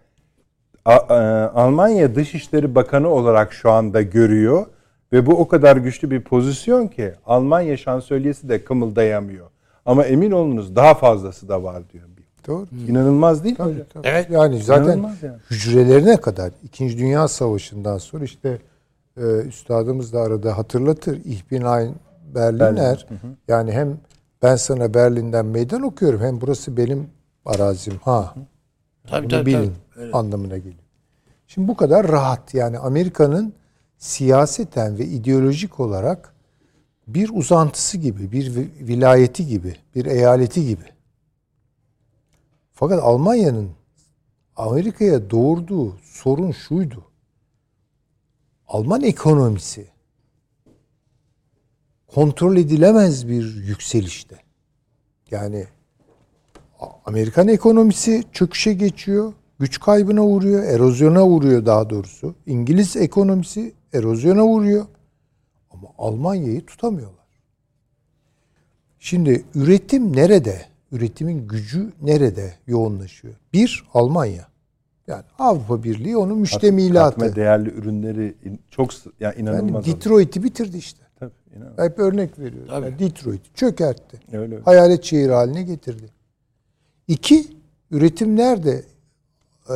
A- a- Almanya Dışişleri Bakanı olarak şu anda görüyor ve bu o kadar güçlü bir pozisyon ki Almanya şansölyesi de kımıldayamıyor. Ama emin olunuz daha fazlası da var diyor. doğru. İnanılmaz değil mi Tabii, hocam? tabii. Evet. Yani zaten İnanılmaz yani. hücrelerine kadar İkinci Dünya Savaşı'ndan sonra işte e, üstadımız da arada hatırlatır. Ich bin ein Berliner. Yani hem ben sana Berlin'den meydan okuyorum hem burası benim arazim. Ha. Tabii Bunu tabii. bilin tabii. anlamına geliyor. Şimdi bu kadar rahat yani Amerika'nın siyaseten ve ideolojik olarak bir uzantısı gibi, bir vi- vilayeti gibi, bir eyaleti gibi. Fakat Almanya'nın Amerika'ya doğurduğu sorun şuydu. Alman ekonomisi kontrol edilemez bir yükselişte. Yani Amerikan ekonomisi çöküşe geçiyor. Güç kaybına uğruyor. Erozyona uğruyor daha doğrusu. İngiliz ekonomisi erozyona uğruyor. Ama Almanya'yı tutamıyorlar. Şimdi üretim nerede? Üretimin gücü nerede yoğunlaşıyor? Bir, Almanya. Yani Avrupa Birliği onun müştemilatı. Katma değerli ürünleri çok yani Yani inanılmaz. oldu. Detroit'i bitirdi işte. Tabii, inanılmaz. Hep örnek veriyorum. Tabii. Yani Detroit çökertti. Öyle öyle. Hayalet şehir haline getirdi. İki, üretim nerede e,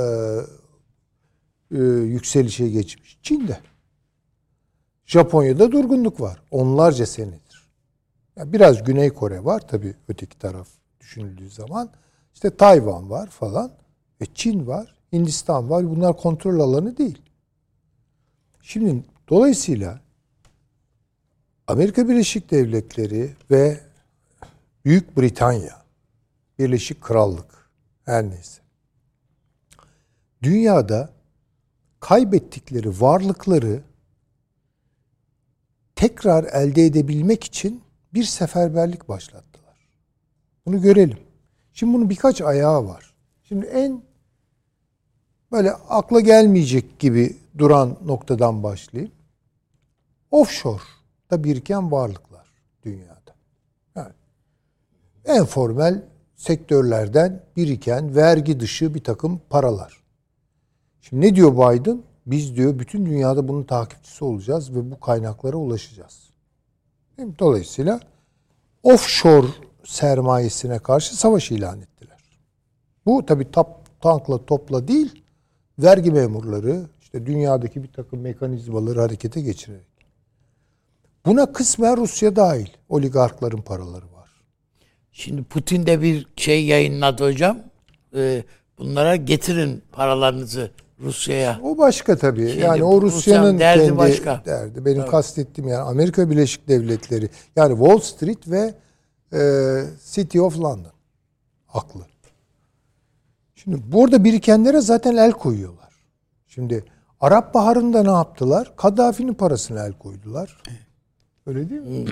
e, yükselişe geçmiş? Çin'de. Japonya'da durgunluk var. Onlarca senedir. Ya biraz Güney Kore var tabii öteki taraf düşünüldüğü zaman. İşte Tayvan var falan. E Çin var, Hindistan var. Bunlar kontrol alanı değil. Şimdi dolayısıyla Amerika Birleşik Devletleri ve Büyük Britanya, Birleşik Krallık her neyse. Dünyada kaybettikleri varlıkları tekrar elde edebilmek için bir seferberlik başlattılar. Bunu görelim. Şimdi bunun birkaç ayağı var. Şimdi en böyle akla gelmeyecek gibi duran noktadan başlayayım. Offshore'da biriken varlıklar dünyada. Yani en formel sektörlerden biriken vergi dışı bir takım paralar. Şimdi ne diyor Biden? Biz diyor bütün dünyada bunun takipçisi olacağız ve bu kaynaklara ulaşacağız. Dolayısıyla offshore sermayesine karşı savaş ilan ettiler. Bu tabii tap, tankla topla değil, vergi memurları, işte dünyadaki bir takım mekanizmaları harekete geçirerek. Buna kısmen Rusya dahil. Oligarkların paraları var. Şimdi Putin de bir şey yayınladı hocam. Ee, bunlara getirin paralarınızı Rusya'ya. O başka tabii. Şimdi yani o Rusya'nın derdi kendi başka. derdi. Benim kastettiğim yani Amerika Birleşik Devletleri yani Wall Street ve e, City of London aklı. Şimdi burada birikenlere zaten el koyuyorlar. Şimdi Arap Baharı'nda ne yaptılar? Kaddafi'nin parasına el koydular. Öyle değil mi?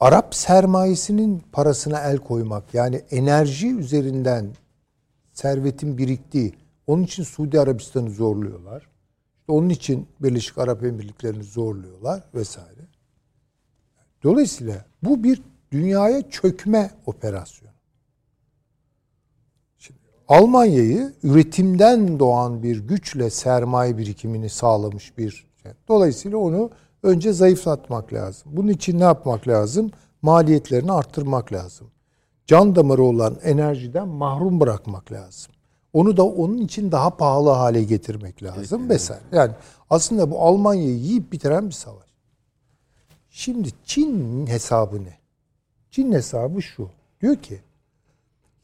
Arap sermayesinin parasına el koymak yani enerji üzerinden servetin biriktiği onun için Suudi Arabistan'ı zorluyorlar. Onun için Birleşik Arap Emirlikleri'ni zorluyorlar vesaire. Dolayısıyla bu bir dünyaya çökme operasyonu. Almanya'yı üretimden doğan bir güçle sermaye birikimini sağlamış bir şey. Dolayısıyla onu önce zayıflatmak lazım. Bunun için ne yapmak lazım? Maliyetlerini arttırmak lazım. Can damarı olan enerjiden mahrum bırakmak lazım. Onu da onun için daha pahalı hale getirmek lazım vesaire. Yani aslında bu Almanya'yı yiyip bitiren bir savaş. Şimdi Çin hesabı ne? Çin hesabı şu. Diyor ki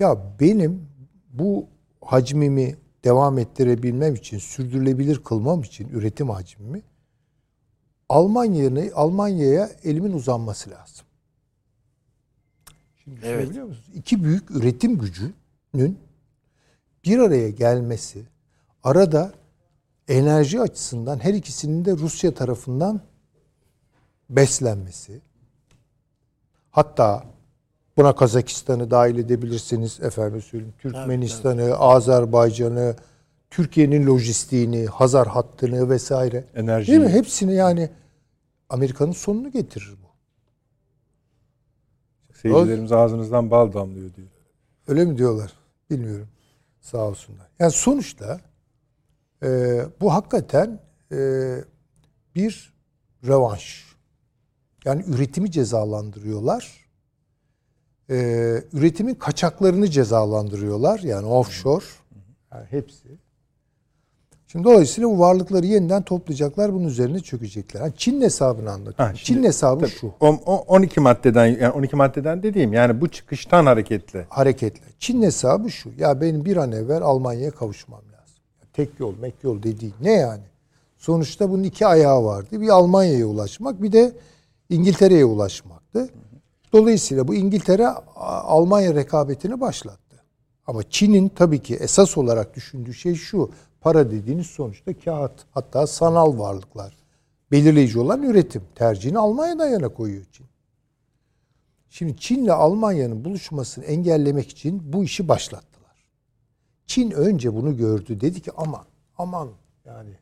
ya benim bu hacmimi devam ettirebilmem için, sürdürülebilir kılmam için üretim hacmimi Almanya'ya Almanya'ya elimin uzanması lazım. Şimdi evet. biliyor musunuz? İki büyük üretim gücünün bir araya gelmesi arada enerji açısından her ikisinin de Rusya tarafından beslenmesi. Hatta buna Kazakistan'ı dahil edebilirsiniz efendim söyleyeyim. Türkmenistan'ı, evet, evet. Azerbaycan'ı, Türkiye'nin lojistiğini, Hazar hattını vesaire. Enerji. Değil mi? Hepsini yani Amerika'nın sonunu getirir bu. Seyircilerimiz ağzınızdan bal damlıyor diyor. Öyle mi diyorlar? Bilmiyorum. Sağ olsunlar. Yani sonuçta e, bu hakikaten e, bir revanş. Yani üretimi cezalandırıyorlar. E, üretimin kaçaklarını cezalandırıyorlar. Yani offshore. Yani hepsi. Şimdi dolayısıyla bu varlıkları yeniden toplayacaklar, bunun üzerine çökecekler. Yani Çin hesabını anlatıyorum. Çin hesabı tabii, şu. 12 maddeden yani 12 maddeden dediğim yani bu çıkıştan hareketle. Hareketle. Çin hesabı şu. Ya benim bir an evvel Almanya'ya kavuşmam lazım. Tek yol, mek yol dediği ne yani? Sonuçta bunun iki ayağı vardı. Bir Almanya'ya ulaşmak, bir de İngiltere'ye ulaşmaktı. Dolayısıyla bu İngiltere Almanya rekabetini başlattı. Ama Çin'in tabii ki esas olarak düşündüğü şey şu. Para dediğiniz sonuçta kağıt hatta sanal varlıklar. Belirleyici olan üretim. Tercihini Almanya'dan yana koyuyor Çin. Şimdi Çin'le Almanya'nın buluşmasını engellemek için bu işi başlattılar. Çin önce bunu gördü. Dedi ki aman aman yani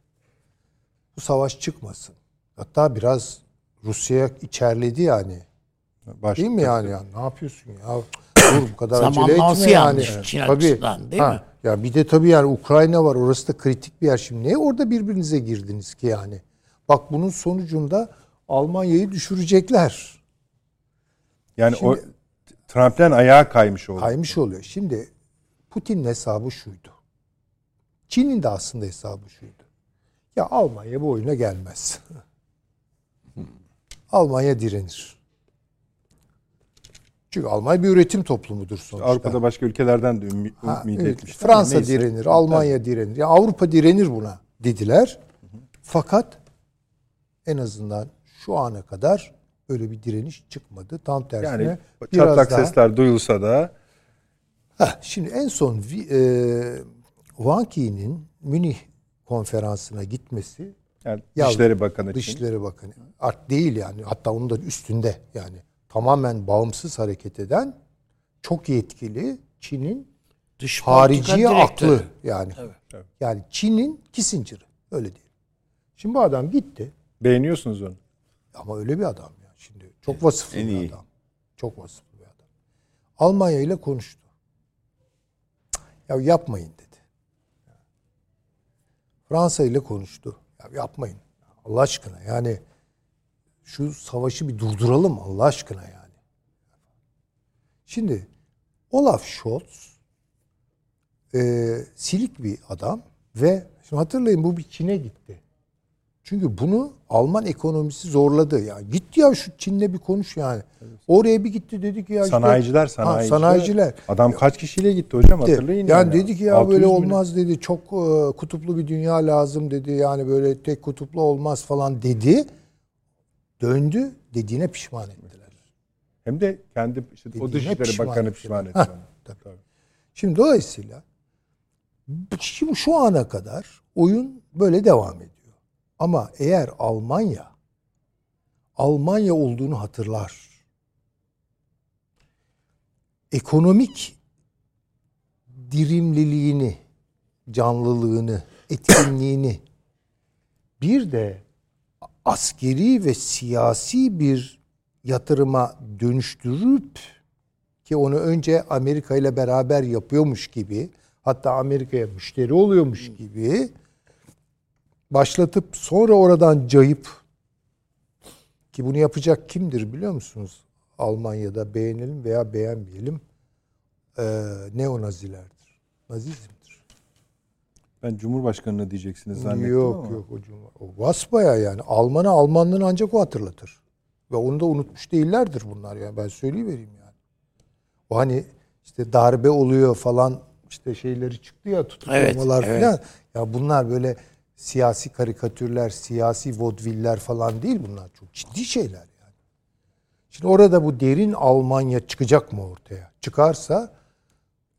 bu savaş çıkmasın. Hatta biraz Rusya'ya içerledi yani. Başlattı. Değil mi yani? ya? Ne yapıyorsun ya? Dur bu kadar acele etme yani. Çin Tabii. değil ha. mi? Ya bir de tabii yani Ukrayna var. Orası da kritik bir yer. Şimdi niye orada birbirinize girdiniz ki yani? Bak bunun sonucunda Almanya'yı düşürecekler. Yani Şimdi, o Trump'ten ayağa kaymış oluyor. Kaymış oluyor. Şimdi Putin'in hesabı şuydu. Çin'in de aslında hesabı şuydu. Ya Almanya bu oyuna gelmez. Almanya direnir. Çünkü Almanya bir üretim toplumudur sonuçta. Avrupa'da başka ülkelerden de ümit, ha, ümit evet. etmişler. Fransa Neyse. direnir, Almanya evet. direnir. Yani Avrupa direnir buna dediler. Fakat en azından şu ana kadar öyle bir direniş çıkmadı. Tam tersine yani, çatlak daha, sesler duyulsa da heh, şimdi en son e, Wang Yi'nin Münih konferansına gitmesi yani Dışişleri Bakanı Dışişleri Bakanı. Art değil yani. Hatta onun da üstünde yani tamamen bağımsız hareket eden çok yetkili Çin'in Dış harici aklı yani. Evet, evet. Yani Çin'in Kissinger'ı öyle değil. Şimdi bu adam gitti. Beğeniyorsunuz onu. Ama öyle bir adam ya. Şimdi çok vasıflı en bir iyi. adam. Çok vasıflı bir adam. Almanya ile konuştu. Ya yapmayın dedi. Fransa ile konuştu. Ya yapmayın. Allah aşkına yani şu savaşı bir durduralım Allah aşkına yani. Şimdi Olaf Scholz e, silik bir adam ve şimdi hatırlayın bu bir Çin'e gitti. Çünkü bunu Alman ekonomisi zorladı. Ya gitti ya şu Çin'le bir konuş yani. Oraya bir gitti dedi ki ya sanayiciler işte, sanayiciler. Ha, sanayiciler. Adam kaç kişiyle gitti hocam gitti. hatırlayın. Yani, yani dedi ki ya böyle olmaz dedi. Çok e, kutuplu bir dünya lazım dedi. Yani böyle tek kutuplu olmaz falan dedi. Döndü dediğine pişman ettiler. Hem de kendi işte o Dışişleri pişman Bakanı pişman etti. Tabii. tabii. Şimdi dolayısıyla şimdi şu ana kadar oyun böyle devam ediyor. Ama eğer Almanya Almanya olduğunu hatırlar. Ekonomik dirimliliğini, canlılığını, etkinliğini bir de askeri ve siyasi bir yatırıma dönüştürüp ki onu önce Amerika ile beraber yapıyormuş gibi hatta Amerika'ya müşteri oluyormuş gibi başlatıp sonra oradan cayıp ki bunu yapacak kimdir biliyor musunuz? Almanya'da beğenelim veya beğenmeyelim e, neonazilerdir. Nazizmdir. Ben Cumhurbaşkanı'nı diyeceksiniz zannettim yok, ama. Yok yok o Vasbaya yani Alman'a Almanlığını ancak o hatırlatır. Ve onu da unutmuş değillerdir bunlar yani ben söyleyivereyim yani. O hani işte darbe oluyor falan işte şeyleri çıktı ya tutuklamalar Evet, evet. falan. Ya bunlar böyle siyasi karikatürler, siyasi vodviller falan değil bunlar. Çok ciddi şeyler yani. Şimdi orada bu derin Almanya çıkacak mı ortaya? Çıkarsa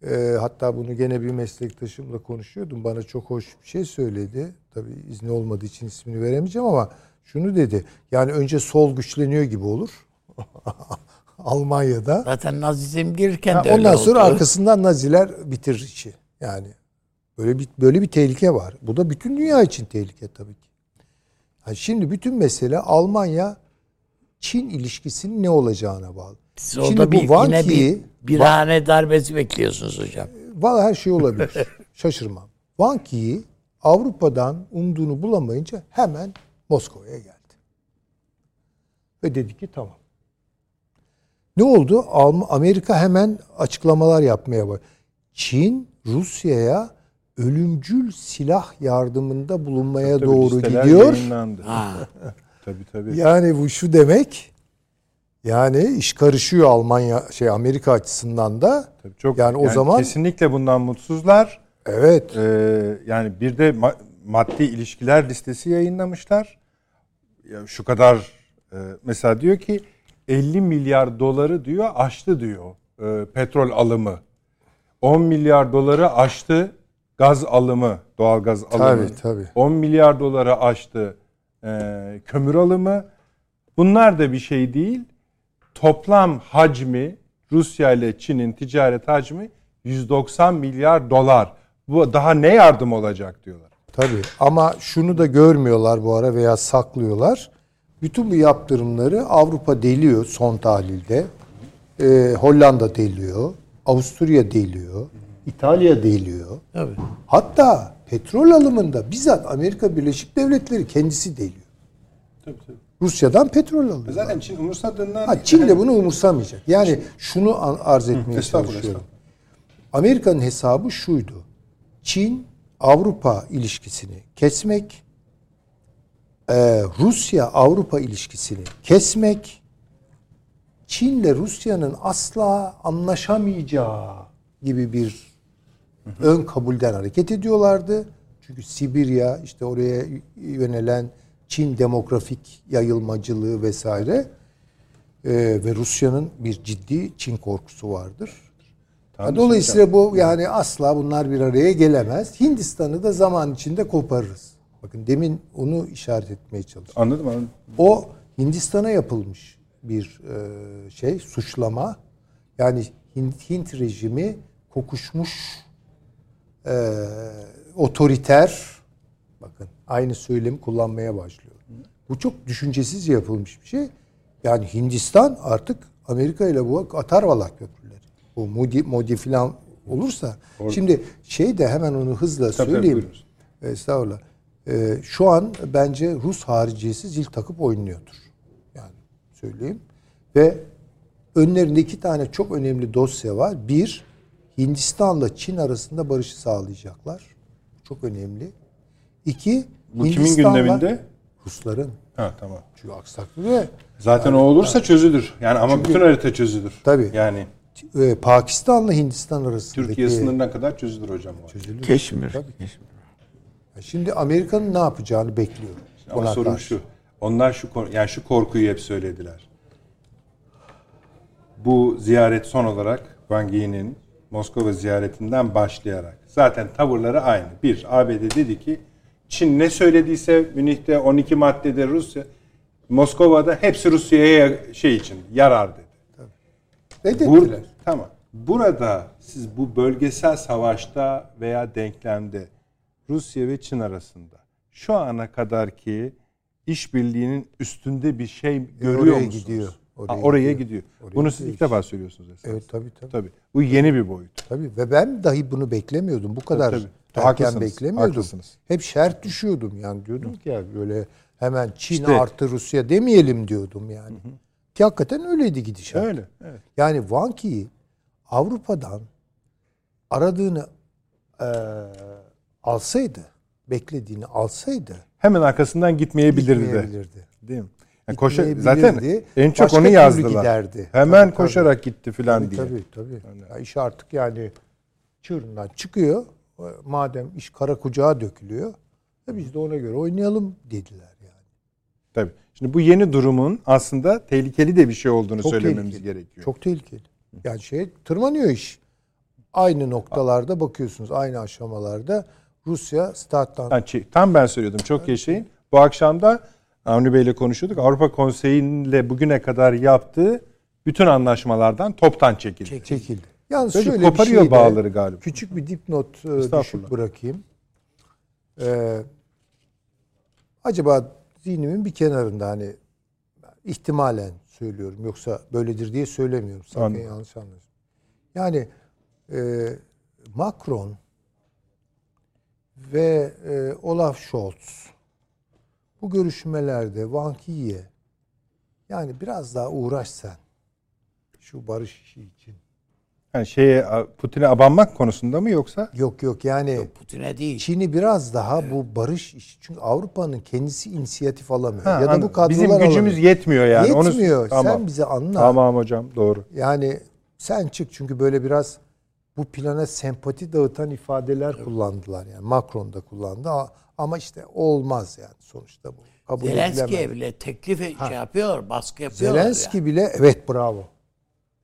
e, hatta bunu gene bir meslektaşımla konuşuyordum. Bana çok hoş bir şey söyledi. Tabii izni olmadığı için ismini veremeyeceğim ama şunu dedi. Yani önce sol güçleniyor gibi olur. Almanya'da. Zaten Nazizm girirken Ha, de öyle ondan sonra oldu. arkasından Naziler bitirir işi. Yani böyle bir böyle bir tehlike var. Bu da bütün dünya için tehlike tabii ki. Ha, şimdi bütün mesele Almanya Çin ilişkisinin ne olacağına bağlı. Siz orada bir, Van yine bir Ki'yi- birhane darbesi bekliyorsunuz hocam. Valla her şey olabilir. Şaşırmam. Van Ki'yi Avrupa'dan umduğunu bulamayınca hemen Moskova'ya geldi. Ve dedi ki tamam. Ne oldu? Amerika hemen açıklamalar yapmaya başladı. Çin Rusya'ya ölümcül silah yardımında bulunmaya Tabii doğru gidiyor. Tabii tabii. Yani bu şu demek. Yani iş karışıyor Almanya şey Amerika açısından da. Tabii çok yani o zaman kesinlikle bundan mutsuzlar. evet Ee, yani bir de ma- maddi ilişkiler listesi yayınlamışlar. Ya şu kadar e, mesela diyor ki 50 milyar doları diyor aştı diyor e, petrol alımı. 10 milyar doları aştı gaz alımı, doğal gaz alımı. Tabii, tabii. 10 milyar doları aştı e, kömür alımı. Bunlar da bir şey değil. Toplam hacmi Rusya ile Çin'in ticaret hacmi 190 milyar dolar. Bu daha ne yardım olacak diyorlar. Tabii ama şunu da görmüyorlar bu ara veya saklıyorlar. Bütün bu yaptırımları Avrupa deliyor son tahlilde. Ee, Hollanda deliyor. Avusturya deliyor. İtalya deliyor. Tabii. Hatta petrol alımında bizzat Amerika Birleşik Devletleri kendisi deliyor. Rusya'dan petrol alıyor. Zaten Çin umursadığından... Ha, Çin de bunu umursamayacak. Yani şunu arz etmeye estağfurullah, çalışıyorum. Amerika'nın hesabı şuydu. Çin Avrupa ilişkisini kesmek, e, Rusya Avrupa ilişkisini kesmek, Çin'le Rusya'nın asla anlaşamayacağı gibi bir ön kabulden hareket ediyorlardı. Çünkü Sibirya işte oraya yönelen Çin demografik yayılmacılığı vesaire e, ve Rusya'nın bir ciddi Çin korkusu vardır. Tamam, Dolayısıyla bu yani asla bunlar bir araya gelemez. Hindistan'ı da zaman içinde koparırız. Bakın demin onu işaret etmeye çalıştım. Anladım anladım. O Hindistan'a yapılmış bir e, şey, suçlama. Yani Hint, Hint rejimi kokuşmuş e, otoriter, aynı söylemi kullanmaya başlıyor. Bu çok düşüncesizce yapılmış bir şey. Yani Hindistan artık Amerika ile bu atar valak köprüleri. Bu modi, modi falan olursa. Şimdi şey de hemen onu hızla tabii, söyleyeyim. buyurunuz. Estağfurullah. Ee, şu an bence Rus hariciyesi zil takıp oynuyordur. Yani söyleyeyim. Ve önlerinde iki tane çok önemli dosya var. Bir, Hindistan'la Çin arasında barışı sağlayacaklar. Çok önemli. İki, Bu kimin Hindistan'la- gündeminde? Rusların. Ha tamam. Çünkü aksaklı ve Zaten o olursa çözülür. Yani ama bütün harita çözülür. Tabii. Yani e, Pakistan'la Hindistan arasındaki... Türkiye sınırına kadar çözülür hocam. o. Çözülür. Keşmir. Keşmir. Şimdi Amerika'nın ne yapacağını bekliyorum. Ama sorun karşı. şu. Onlar şu kor- yani şu korkuyu hep söylediler. Bu ziyaret son olarak Van Yi'nin Moskova ziyaretinden başlayarak zaten tavırları aynı. Bir, ABD dedi ki Çin ne söylediyse Münih'te 12 maddede Rusya Moskova'da hepsi Rusya'ya şey için yarar dedi. Reddettiler. Bur- tamam. Burada siz bu bölgesel savaşta veya denklemde Rusya ve Çin arasında şu ana kadar ki işbirliğinin üstünde bir şey görüyor oraya musunuz? gidiyor. Oraya, oraya gidiyor. Oraya Bunu gidiyor siz ilk defa söylüyorsunuz esas. Evet tabii tabii. Tabii. Bu yeni bir boyut. Tabii ve ben dahi bunu beklemiyordum. Bu kadar tabii. Haklısınız, beklemiyordum. haklısınız. Hep şert düşüyordum yani diyordum ki ya böyle hemen Çin İşte- artı Rusya demeyelim diyordum yani. Ki hakikaten öyleydi gidişat. Öyle. Evet. Yani Wang Yi Avrupa'dan aradığını eee, alsaydı, beklediğini alsaydı Hemen arkasından gitmeyebilirdi. de. gitmeyebilirdi. Değil mi? Yani koşa, zaten en çok Başka onu yazdılar. giderdi. Hemen Tabii, tabii. koşarak gitti filan Tabii diye. tabii. tabii. Ya iş artık yani çığırından çıkıyor. Madem iş kara kucağa dökülüyor. E biz de ona göre oynayalım dediler yani. Tabii. Şimdi bu yeni durumun aslında tehlikeli de bir şey olduğunu Çok söylememiz tehlikeli. gerekiyor. Çok tehlikeli. Yani şey tırmanıyor iş. Aynı noktalarda bakıyorsunuz aynı aşamalarda Rusya starttan Ha, çi- Tam ben söylüyordum. Çok yaşayın. Bu akşam da Avni Bey ile konuşuyorduk. Avrupa Konseyi'yle bugüne kadar yaptığı bütün anlaşmalardan toptan çekildi. çekildi. Yalnız Böyle şöyle bir koparıyor şey de, bağları galiba. Küçük bir dipnot e, düşük bırakayım. Ee, acaba zihnimin bir kenarında hani ihtimalen söylüyorum yoksa böyledir diye söylemiyorum. Sakın Anladım. yanlış anlasın. Yani e, Macron ve e, Olaf Scholz bu görüşmelerde Wang Yi'ye yani biraz daha uğraş sen şu barış işi için. Yani şeye Putin'e abanmak konusunda mı yoksa? Yok yok yani Putin'e değil. Çin'i biraz daha bu barış işi çünkü Avrupa'nın kendisi inisiyatif alamıyor. Ha, ya da bu kadrolar Bizim gücümüz alamıyor. yetmiyor yani. Onu- Yetmiyor. Tamam. Sen bize anla. Tamam hocam doğru. Yani sen çık çünkü böyle biraz bu plana sempati dağıtan ifadeler kullandılar yani. Macron da kullandı ama işte olmaz yani sonuçta bu. Kabul Zelenski'ye bile teklif şey yapıyor, baskı yapıyorlar. Zelenski yani. bile evet bravo.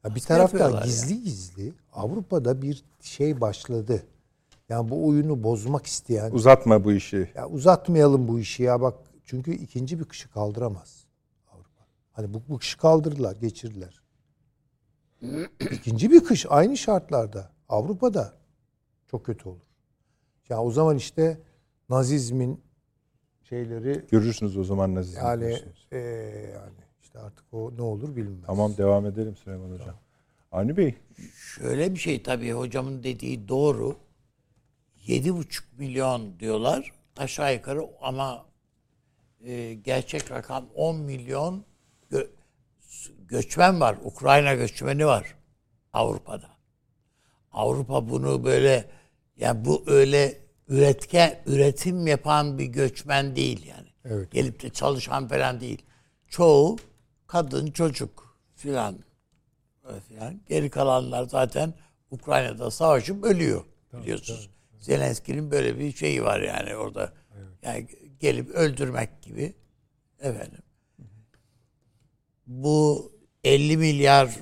Ya bir taraftan gizli gizli Avrupa'da bir şey başladı. Yani bu oyunu bozmak isteyen Uzatma bu işi. Ya uzatmayalım bu işi ya bak çünkü ikinci bir kışı kaldıramaz Avrupa. Hani bu, bu kışı kaldırdılar, geçirdiler. İkinci bir kış aynı şartlarda Avrupa'da çok kötü olur. Ya o zaman işte Nazizmin şeyleri Görürsünüz o zaman nazizm. yani eee, yani işte artık o ne olur bilinmez. Tamam devam edelim Süleyman Hocam. Avni Bey Şöyle bir şey tabii hocamın dediği doğru. 7,5 milyon diyorlar aşağı yukarı ama e, gerçek rakam 10 milyon gö- göçmen var. Ukrayna göçmeni var Avrupa'da. Avrupa bunu böyle yani bu öyle üretken üretim yapan bir göçmen değil yani. Evet. Gelip de çalışan falan değil. Çoğu kadın, çocuk filan filan. Geri kalanlar zaten Ukrayna'da savaşıp ölüyor biliyorsunuz. Zelenski'nin böyle bir şeyi var yani orada. Yani gelip öldürmek gibi. Efendim. Bu 50 milyar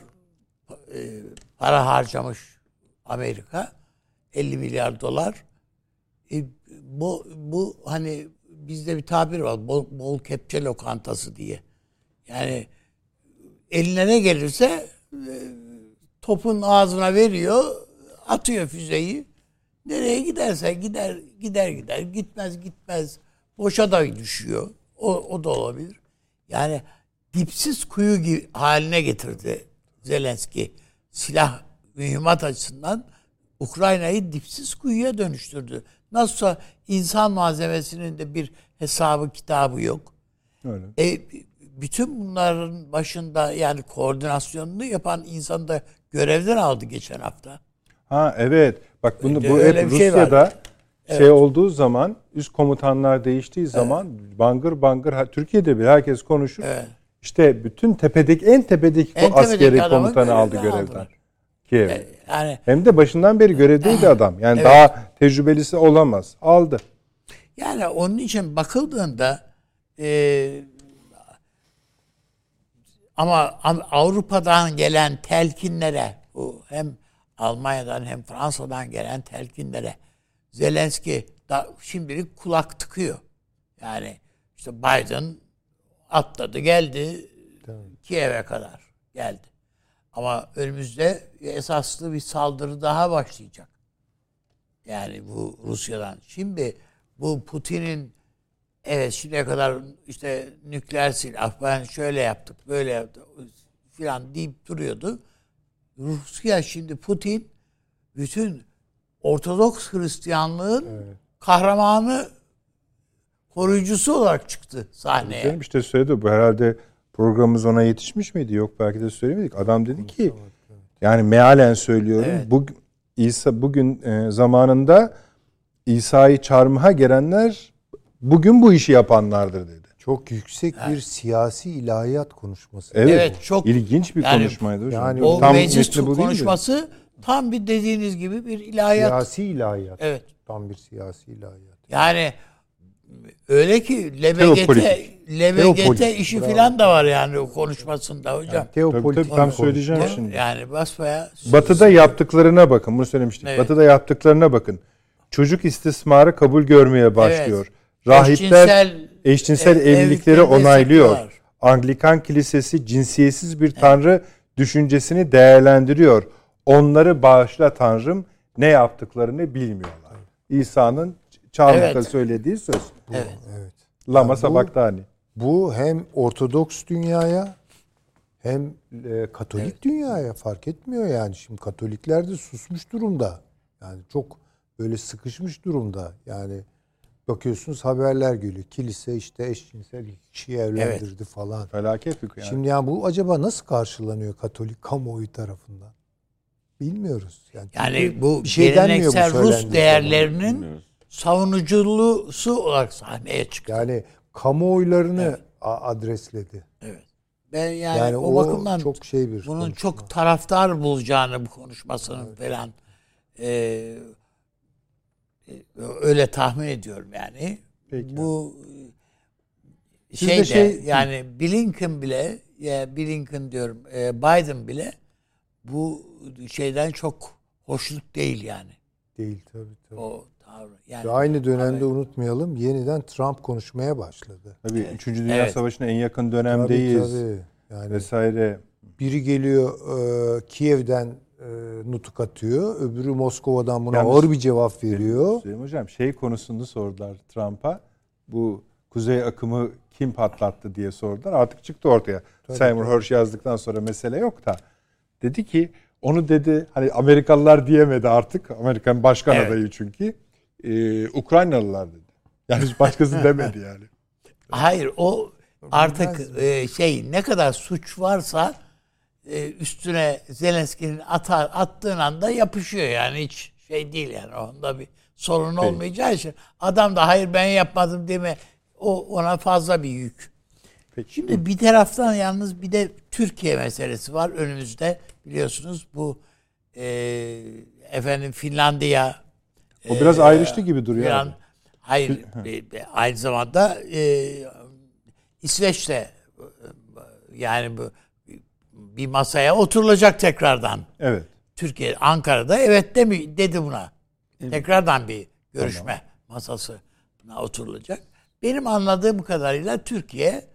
e, para harcamış Amerika. 50 milyar dolar. E, bu bu hani bizde bir tabir var. Bol, bol kepçe lokantası diye. Yani eline ne gelirse e, topun ağzına veriyor, atıyor füzeyi. Nereye giderse gider, gider gider, gitmez gitmez. Boşa da düşüyor. O, o da olabilir. Yani dipsiz kuyu gibi haline getirdi Zelenski. Silah mühimmat açısından Ukrayna'yı dipsiz kuyuya dönüştürdü. Nasılsa insan malzemesinin de bir hesabı kitabı yok. öyle. E, bütün bunların başında yani koordinasyonunu yapan insanı da görevden aldı geçen hafta. Ha evet. Bak bunu bu Öyle hep şey. Rusya'da şey, olduğu zaman üst komutanlar değiştiği zaman bangır bangır ha- Türkiye'de bile herkes konuşur. Evet. İşte bütün tepedeki en tepedeki En askeri tepedeki komutanı aldı görevden görevden. aldılar. Kiev. Yani Hem de başından beri görevdeydi adam. Yani Evet. daha tecrübelisi olamaz. Aldı. yani onun için bakıldığında e, ama Am- Avrupa'dan gelen telkinlere bu hem Almanya'dan hem Fransa'dan gelen telkinlere Zelenski da şimdilik kulak tıkıyor. Yani işte Biden atladı geldi Kiev'e kadar geldi. Ama önümüzde esaslı bir saldırı daha başlayacak. Yani bu Rusya'dan. Şimdi bu Putin'in evet şimdiye kadar işte nükleer silah ben şöyle yaptık böyle yaptık falan deyip duruyordu. Rusya şimdi Putin bütün Ortodoks Hristiyanlığın kahramanı koruyucusu olarak çıktı sahneye. Canım işte söyledi bu herhalde programımız ona yetişmiş miydi? Yok belki de söylemedik. Adam dedi ki yani mealen söylüyorum. Evet. Bu İsa bugün e, zamanında İsa'yı çarmıha gelenler bugün bu işi yapanlardır dedi. Çok yüksek bir siyasi ilahiyat konuşması. Evet, Evet, çok- ilginç bir yani- konuşmaydı hocam. yani O Tam meclis bu konuşması tam bir dediğiniz gibi bir ilahiyat. Siyasi ilahiyat. Evet. Tam bir siyasi ilahiyat. Yani öyle ki LBGT. LBGT işi bravo. filan da var yani o konuşmasında hocam. Tabii, Teopolitik tabii, tam bir söyleyeceğim konuşma. şimdi. Yani basbaya Batı'da yaptıklarına bakın. Bunu söylemiştik. Evet. Batı'da yaptıklarına bakın. Çocuk istismarı kabul görmeye başlıyor. Rahipler Eşcinsel, eşcinsel e, evlilikleri onaylıyor. destekliyorlar. Anglikan Kilisesi cinsiyetsiz bir tanrı düşüncesini değerlendiriyor. Onları bağışla tanrım ne yaptıklarını bilmiyorlar. İsa'nın çarmıhta Evet. söylediği söz. Evet. Evet. Lama bu- sabaktani. Bu hem Ortodoks dünyaya hem e, Katolik dünyaya fark etmiyor yani. Şimdi Katolikler de susmuş durumda. Yani çok böyle sıkışmış durumda. Yani bakıyorsunuz haberler geliyor. Kilise işte eşcinsel kişiyi evlendirdi falan. Felaket bir kıyamet. Şimdi yani bu acaba nasıl karşılanıyor Katolik kamuoyu tarafından? Bilmiyoruz. Yani, Yani bu bir şey bu geleneksel söylendiği Rus değerlerinin Bilmiyoruz. savunuculusu olarak sahneye çıktı. Yani kamuoylarını a- adresledi. Evet. Ben yani, Yani, o, bakımdan çok şey bir bunun konuşma. çok taraftar bulacağını bu konuşmasının falan e, e, öyle tahmin ediyorum yani. Peki. Bu şey de şey- yani Blinken bile ya Blinken diyorum e, Biden bile bu şeyden çok hoşnut değil yani. değil tabii tabii. O tavrı. Yani Ve aynı dönemde unutmayalım yeniden Trump konuşmaya başladı. Tabii 3. Dünya Evet. Savaşı'na en yakın Tabii, dönemdeyiz. tabii. Yani Vesaire. biri geliyor e, Kiev'den e, nutuk atıyor, öbürü Moskova'dan buna Yalnız- ağır bir cevap veriyor. Süleyman Hocam şey konusunu sordular Trump'a. Bu kuzey akımı kim patlattı diye sordular. Artık çıktı ortaya. Seymour Hersh yazdıktan sonra mesele yok da. Dedi ki onu dedi hani Amerikalılar diyemedi artık. Amerikan başkan Evet. adayı çünkü. Ee, Ukraynalılar dedi. Yani hiç başkası demedi yani. Hayır o artık e, şey ne kadar suç varsa e, üstüne Zelenski'nin atar, attığın anda yapışıyor yani hiç şey değil yani onda bir sorun olmayacağı için adam da hayır ben yapmadım deme o ona fazla bir yük. Peki. Şimdi bir taraftan yalnız bir de Türkiye meselesi var önümüzde biliyorsunuz bu e, efendim Finlandiya O biraz ayrıştı gibi duruyor. abi. Hayır, e, e, aynı zamanda e, İsveç'te e, yani bu bir masaya oturulacak tekrardan. Evet. Türkiye, Ankara'da evet demi, dedi buna. Tekrardan bir görüşme masasına oturulacak. Benim anladığım kadarıyla Türkiye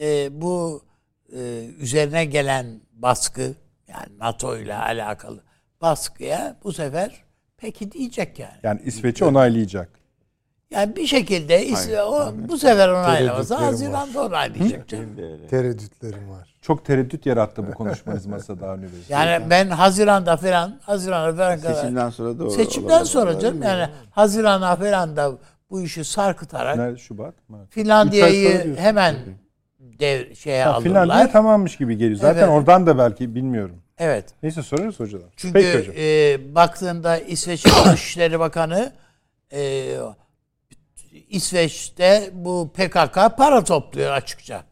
e, bu e, üzerine gelen baskı yani NATO ile alakalı baskıya bu sefer peki diyecek yani. Yani İsveç'i onaylayacak. Yani bir şekilde is- o, bu sefer onaylamasa Tereddütlerim Haziran'da onaylayacak canım. Tereddütlerim var. Çok tereddüt yarattı bu konuşmanız masada Avni Bey. Yani ben Haziran'da falan Haziran'da falan kadar Seçimden sonra doğru. seçimden sonra canım yani Haziran'a falan da bu işi sarkıtarak Nerede Şubat? Mart. Üç ay Finlandiya'yı diyorsun. hemen dev şeye Ha. Finlandiya tamammış gibi geliyor. Zaten Evet. oradan da belki bilmiyorum. Evet. Neyse sorarız hocalar. Çünkü Peki hocam. e, baktığında İsveç'in Dışişleri Bakanı e, İsveç'te bu PKK para topluyor açıkça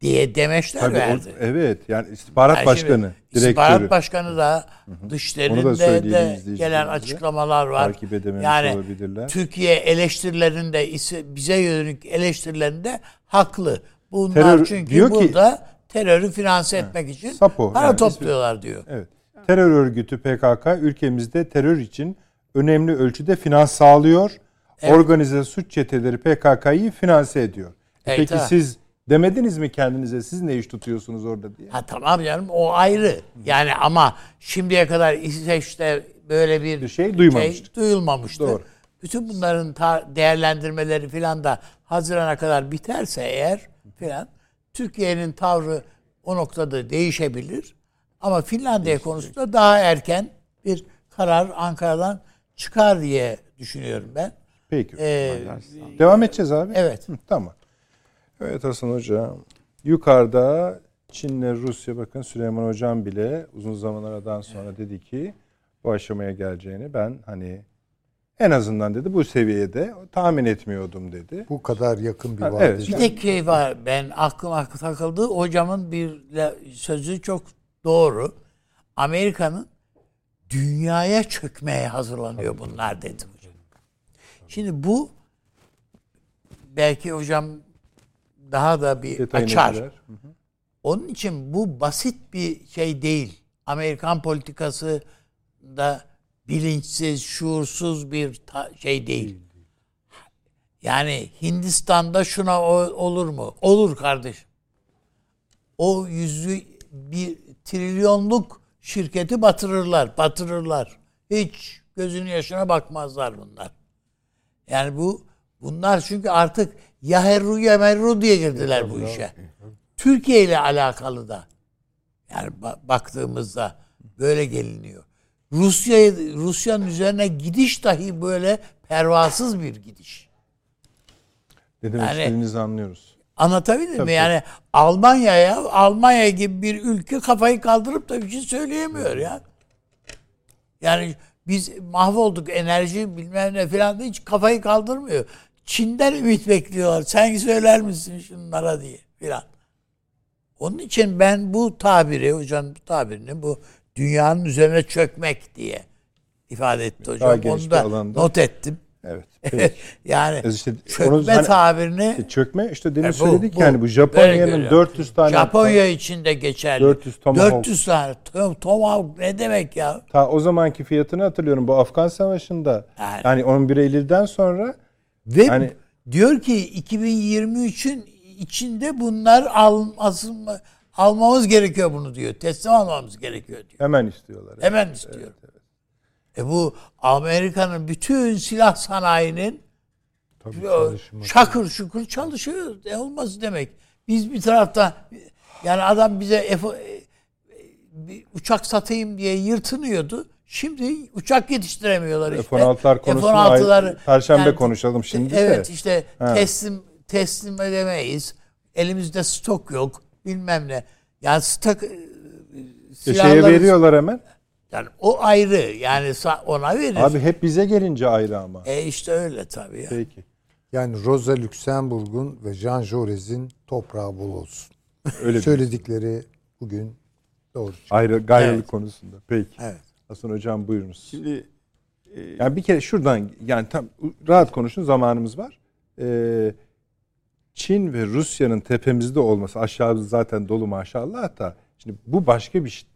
diye demeçler Tabii o- verdi. evet yani istihbarat Yani başkanı, şimdi direktörü. İstihbarat Başkanı da da dışlarında izleyicilerimize. gelen açıklamalar var. Takip edememiş yani olabilirler. Türkiye eleştirilerinde bize yönelik eleştirilerinde haklı. Bunlar Terör- çünkü diyor ki- burada terörü finanse etmek için Sapo, para yani topluyorlar diyor. Evet. Terör örgütü PKK ülkemizde terör için önemli ölçüde finans sağlıyor. Evet. Organize suç çeteleri PKK'yı finanse ediyor. Evet, Peki ha. siz demediniz mi kendinize siz ne iş tutuyorsunuz orada diye? Ha tamam canım o ayrı. Yani ama şimdiye kadar İsveç'te böyle bir, Bir şey duymamıştık. duyulmamıştı. Doğru. Bütün bunların değerlendirmeleri filan da Haziran'a kadar biterse eğer filan Türkiye'nin tavrı o noktada değişebilir. Ama Finlandiya konusunda daha erken bir karar Ankara'dan çıkar diye düşünüyorum ben. Peki. Ee, Devam edeceğiz abi. evet. Hı, tamam. Evet Hasan Hocam. Yukarıda Çin'le Rusya bakın Süleyman Hocam bile uzun zaman aradan sonra dedi ki bu aşamaya geleceğini ben hani en azından dedi bu seviyede tahmin etmiyordum dedi. Bu kadar yakın bir vadede. evet. Bir tek şey var ben aklıma takıldı. Hocamın bir sözü çok doğru. Amerika'nın dünyaya çökmeye hazırlanıyor bunlar dedi hocam. Şimdi bu belki hocam daha da bir Detayını açar. girer. Onun için bu basit bir şey değil. Amerikan politikası da bilinçsiz, şuursuz bir şey değil. Yani Hindistan'da şuna o- olur mu? Olur kardeşim. O yüzü bir trilyonluk şirketi batırırlar, batırırlar. Hiç gözünün yaşına bakmazlar bunlar. Yani bu bunlar çünkü artık yaherru yemerru diye girdiler bu işe. Türkiye ile alakalı da yani ba- baktığımızda böyle geliniyor. Rusya Rusya'nın üzerine gidiş dahi böyle pervasız bir gidiş. Ne demek Yani- istediğinizi anlıyoruz. Anlatabildim Tabii, mi? Yani Almanya'ya Almanya gibi bir ülke kafayı kaldırıp da bir şey söyleyemiyor ya. Yani biz mahvolduk enerji bilmem ne falan da hiç kafayı kaldırmıyor. Çin'den ümit bekliyorlar. Sen söyler misin şunlara diye filan. Onun için ben bu tabiri hocam bu tabirini bu dünyanın üzerine çökmek diye ifade etti hocam. Daha Onu da alanda. not ettim. Evet. Peki. yani E işte çökme onu hani- tabirini E, çökme işte demin E bu- söyledik bu. yani bu Japonya'nın görüyorum. 400 tane Japonya için de geçerli. 400 Tomahawk. 400 tane. Tom- Tomahawk ne demek ya? ta o zamanki fiyatını hatırlıyorum bu Afgan Savaşı'nda. Yani. Yani 11 Eylül'den sonra Ve Yani- diyor ki 2023'ün içinde bunlar almasın almamız gerekiyor bunu diyor. Teslim almamız gerekiyor diyor. hemen istiyorlar. Hemen istiyor. E bu Amerika'nın bütün silah sanayinin Tabii şakır şukur çalışıyor. Ne olması demek. Biz bir taraftan yani adam bize F- e, bir uçak satayım diye yırtınıyordu. Şimdi uçak yetiştiremiyorlar işte. F-16'lar konusunu F-16'ları ay- Perşembe konuşalım şimdi de. Evet işte Ha. teslim teslim edemeyiz. Elimizde stok yok. Bilmem ne. Yani stok e, E, silahları- şeye veriyorlar hemen. Yani o ayrı. Yani ona verir. Abi hep bize gelince ayrı ama. E işte öyle tabii ya. Peki. Yani Rosa Luxemburg'un ve Jean Jaurès'in toprağı bol olsun. Öyle Söyledikleri bugün doğru. çıktı. ayrı gayrılık Evet. konusunda. Peki. Evet. Hasan hocam buyurunuz. Şimdi e, Yani bir kere şuradan yani tam rahat konuşun zamanımız var. Ee, Çin ve Rusya'nın tepemizde olması aşağımız zaten dolu maşallah da şimdi bu başka bir şey.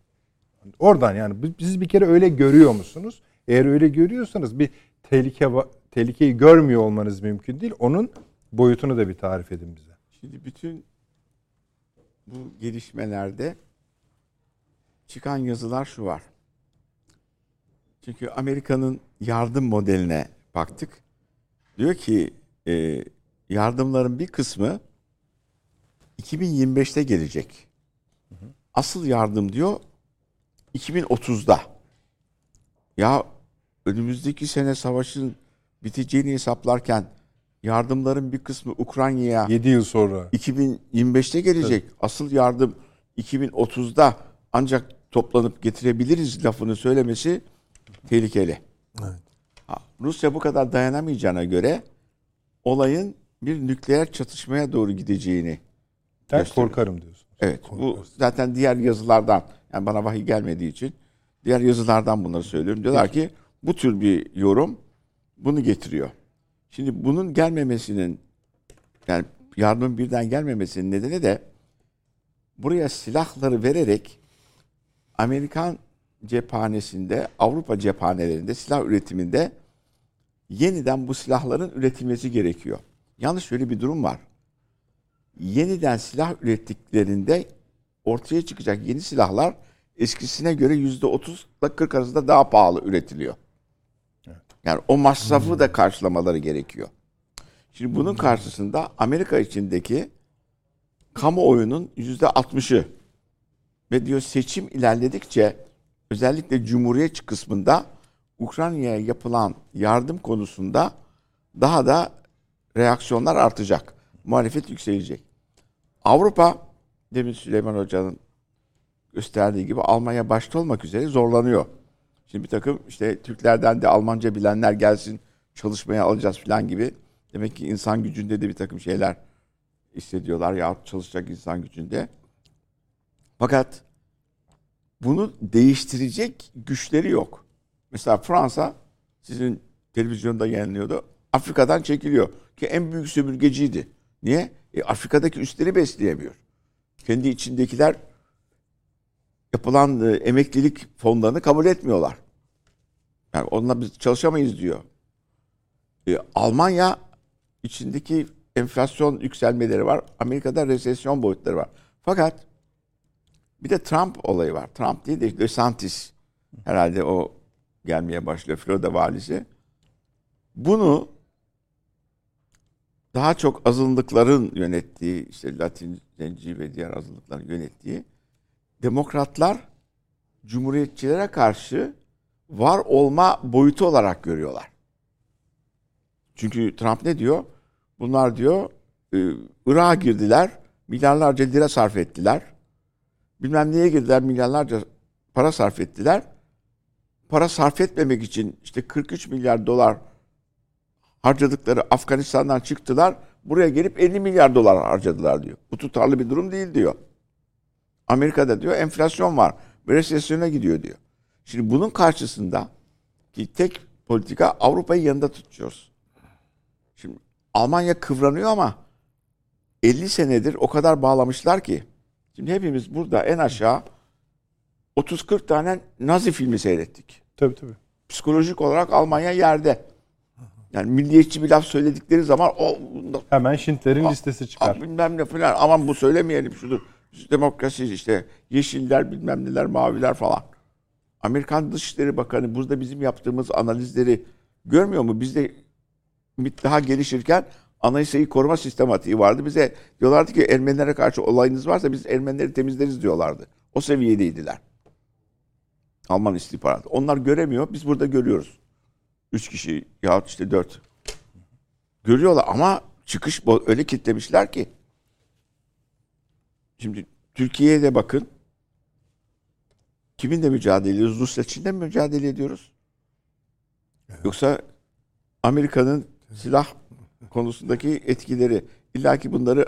Oradan yani siz bir kere öyle görüyor musunuz? Eğer öyle görüyorsanız bir tehlike tehlikeyi görmüyor olmanız mümkün değil. Onun boyutunu da bir tarif edin bize. Şimdi bütün bu gelişmelerde çıkan yazılar şu var. Çünkü Amerika'nın yardım modeline baktık. Diyor ki e, yardımların bir kısmı 2025'te gelecek. Asıl yardım diyor 2030'da. Ya önümüzdeki sene savaşın biteceğini hesaplarken yardımların bir kısmı Ukrayna'ya 7 yıl sonra 2025'te gelecek. Asıl yardım 2030'da ancak toplanıp getirebiliriz lafını söylemesi tehlikeli. Evet. Rusya bu kadar dayanamayacağına göre olayın bir nükleer çatışmaya doğru gideceğini ben korkarım diyorsun. Evet bu zaten diğer yazılardan yani bana vahiy gelmediği için diğer yazılardan bunları söylüyorum. Diyorlar ki bu tür bir yorum bunu getiriyor. Şimdi bunun gelmemesinin yani yardımın birden gelmemesinin nedeni de buraya silahları vererek Amerikan cephanesinde, Avrupa cephanelerinde, silah üretiminde yeniden bu silahların üretilmesi gerekiyor. Yalnız şöyle bir durum var yeniden silah ürettiklerinde ortaya çıkacak yeni silahlar eskisine göre yüzde 30 ile 40 arasında daha pahalı üretiliyor. Yani o masrafı da karşılamaları gerekiyor. Şimdi bunun karşısında Amerika içindeki kamuoyunun yüzde 60'ı Ve diyor seçim ilerledikçe özellikle Cumhuriyetçi kısmında Ukrayna'ya yapılan yardım konusunda daha da reaksiyonlar artacak. Muhalefet yükselecek. Avrupa demin Süleyman Hoca'nın gösterdiği gibi Almanya başta olmak üzere zorlanıyor. Şimdi bir takım işte Türklerden de Almanca bilenler gelsin çalışmaya alacağız falan gibi. Demek ki insan gücünde de bir takım şeyler hissediyorlar ya çalışacak insan gücünde. Fakat bunu değiştirecek güçleri yok. Mesela Fransa sizin televizyonda yayınlıyordu. Afrika'dan çekiliyor. Ki en büyük sömürgeciydi. Niye? E, Afrika'daki üstleri besleyemiyor. Kendi içindekiler yapılan e, emeklilik fonlarını kabul etmiyorlar. Yani onunla biz çalışamayız diyor. E, Almanya içindeki enflasyon yükselmeleri var. Amerika'da resesyon boyutları var. Fakat bir de Trump olayı var. Trump değil de DeSantis herhalde o gelmeye başlıyor Florida valisi. Bunu daha çok azınlıkların yönettiği, işte Latin zenci ve diğer azınlıkların yönettiği demokratlar cumhuriyetçilere karşı var olma boyutu olarak görüyorlar. Çünkü Trump ne diyor? Bunlar diyor e, Irak'a girdiler, milyarlarca lira sarf ettiler. Bilmem neye girdiler, milyarlarca para sarf ettiler. Para sarf etmemek için işte 43 milyar dolar harcadıkları Afganistan'dan çıktılar. Buraya gelip 50 milyar dolar harcadılar diyor. Bu tutarlı bir durum değil diyor. Amerika'da diyor enflasyon var. Resesyona gidiyor diyor. Şimdi bunun karşısında ki tek politika Avrupa'yı yanında tutuyoruz. Şimdi Almanya kıvranıyor ama 50 senedir o kadar bağlamışlar ki şimdi hepimiz burada en aşağı 30-40 tane Nazi filmi seyrettik. Tabii tabii. Psikolojik olarak Almanya yerde. Yani milliyetçi bir laf söyledikleri zaman o Hemen Schindler'in listesi çıkar. Aa, bilmem ne falan. Aman bu söylemeyelim şudur. Demokrasi işte yeşiller bilmem neler maviler falan. Amerikan Dışişleri Bakanı burada bizim yaptığımız analizleri görmüyor mu? Bizde MİT daha gelişirken anayasayı koruma sistematiği vardı. Bize diyorlardı ki Ermenilere karşı olayınız varsa biz Ermenileri temizleriz diyorlardı. O seviyedeydiler. Alman istihbaratı. Onlar göremiyor. Biz burada görüyoruz. Üç kişi yahut işte dört. Görüyorlar ama çıkış öyle kitlemişler ki. Şimdi Türkiye'ye de bakın. Kiminle mücadele ediyoruz? Rusya Çin'le mi mücadele ediyoruz? Yoksa Amerika'nın silah konusundaki etkileri illa ki bunları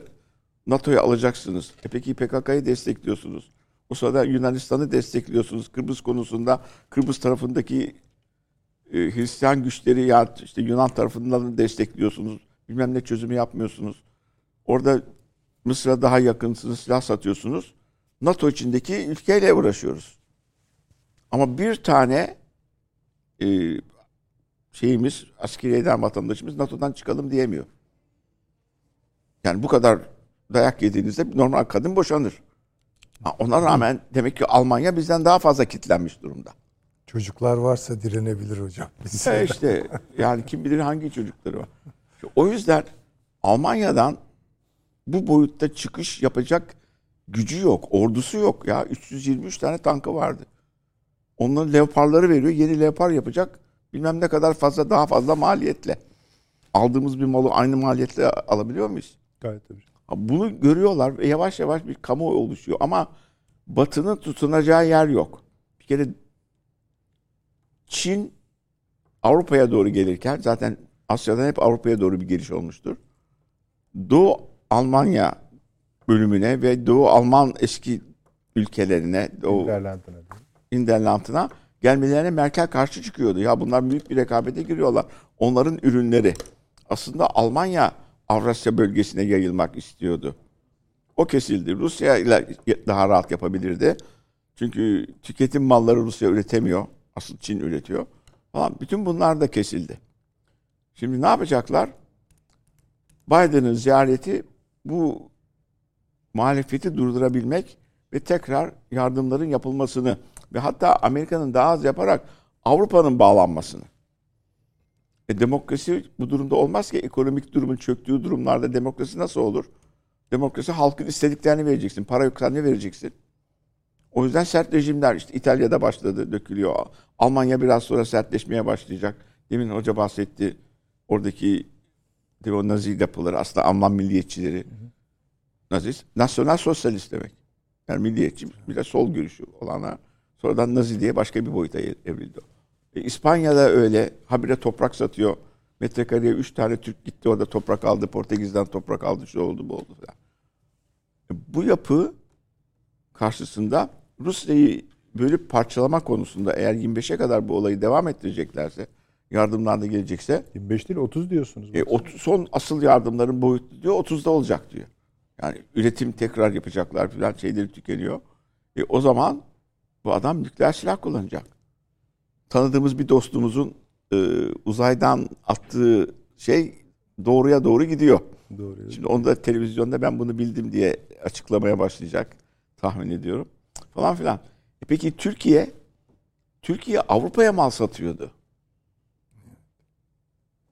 NATO'ya alacaksınız. E peki PKK'yı destekliyorsunuz. O sırada Yunanistan'ı destekliyorsunuz. Kıbrıs konusunda Kıbrıs tarafındaki e, Hristiyan güçleri ya işte Yunan tarafından destekliyorsunuz. Bilmem ne çözümü yapmıyorsunuz. Orada Mısır'a daha yakınsınız, silah satıyorsunuz. NATO içindeki ülkeyle uğraşıyoruz. Ama bir tane e, şeyimiz, askeriyeden vatandaşımız NATO'dan çıkalım diyemiyor. Yani bu kadar dayak yediğinizde normal kadın boşanır. Ona rağmen demek ki Almanya bizden daha fazla kitlenmiş durumda. Çocuklar varsa direnebilir hocam. E işte yani kim bilir hangi çocukları var. O yüzden Almanya'dan bu boyutta çıkış yapacak gücü yok, ordusu yok ya. 323 tane tankı vardı. Onların leoparları veriyor, yeni leopar yapacak. Bilmem ne kadar fazla daha fazla maliyetle. Aldığımız bir malı aynı maliyetle alabiliyor muyuz? Gayet tabii. Bunu görüyorlar ve yavaş yavaş bir kamu oluşuyor. Ama Batı'nın tutunacağı yer yok. Bir kere Çin Avrupa'ya doğru gelirken zaten Asya'dan hep Avrupa'ya doğru bir geliş olmuştur. Doğu Almanya bölümüne ve Doğu Alman eski ülkelerine, Doğu. Niderland'ına gelmelerine Merkel karşı çıkıyordu. Ya bunlar büyük bir rekabete giriyorlar. Onların ürünleri. Aslında Almanya Avrasya bölgesine yayılmak istiyordu. O kesildi. Rusya ile daha rahat yapabilirdi. Çünkü tüketim malları Rusya üretemiyor. Asıl Çin üretiyor. Falan. Bütün bunlar da kesildi. Şimdi ne yapacaklar? Biden'ın ziyareti bu muhalefeti durdurabilmek ve tekrar yardımların yapılmasını ve hatta Amerika'nın daha az yaparak Avrupa'nın bağlanmasını. E demokrasi bu durumda olmaz ki ekonomik durumun çöktüğü durumlarda demokrasi nasıl olur? Demokrasi halkın istediklerini vereceksin. Para yoksa ne vereceksin? O yüzden sert rejimler işte İtalya'da başladı, dökülüyor. Almanya biraz sonra sertleşmeye başlayacak. Demin hoca bahsetti. Oradaki de o Nazi yapıları aslında Alman milliyetçileri. Nazi, nasyonel sosyalist demek. Yani milliyetçi bir de sol görüşü olana sonradan Nazi diye başka bir boyuta evrildi. E, İspanya'da öyle habire toprak satıyor. Metrekareye üç tane Türk gitti orada toprak aldı. Portekiz'den toprak aldı. Şu oldu bu oldu falan. E, bu yapı karşısında Rusya'yı bölüp parçalama konusunda eğer 25'e kadar bu olayı devam ettireceklerse yardımlar da gelecekse 25 değil 30 diyorsunuz. e, ot- son asıl yardımların boyutu diyor 30'da olacak diyor. Yani üretim tekrar yapacaklar falan şeyleri tükeniyor. E, o zaman bu adam nükleer silah kullanacak. Tanıdığımız bir dostumuzun e, uzaydan attığı şey doğruya doğru gidiyor. Doğru. Şimdi onu da televizyonda ben bunu bildim diye açıklamaya başlayacak tahmin ediyorum. Falan filan. E peki Türkiye Türkiye Avrupa'ya mal satıyordu.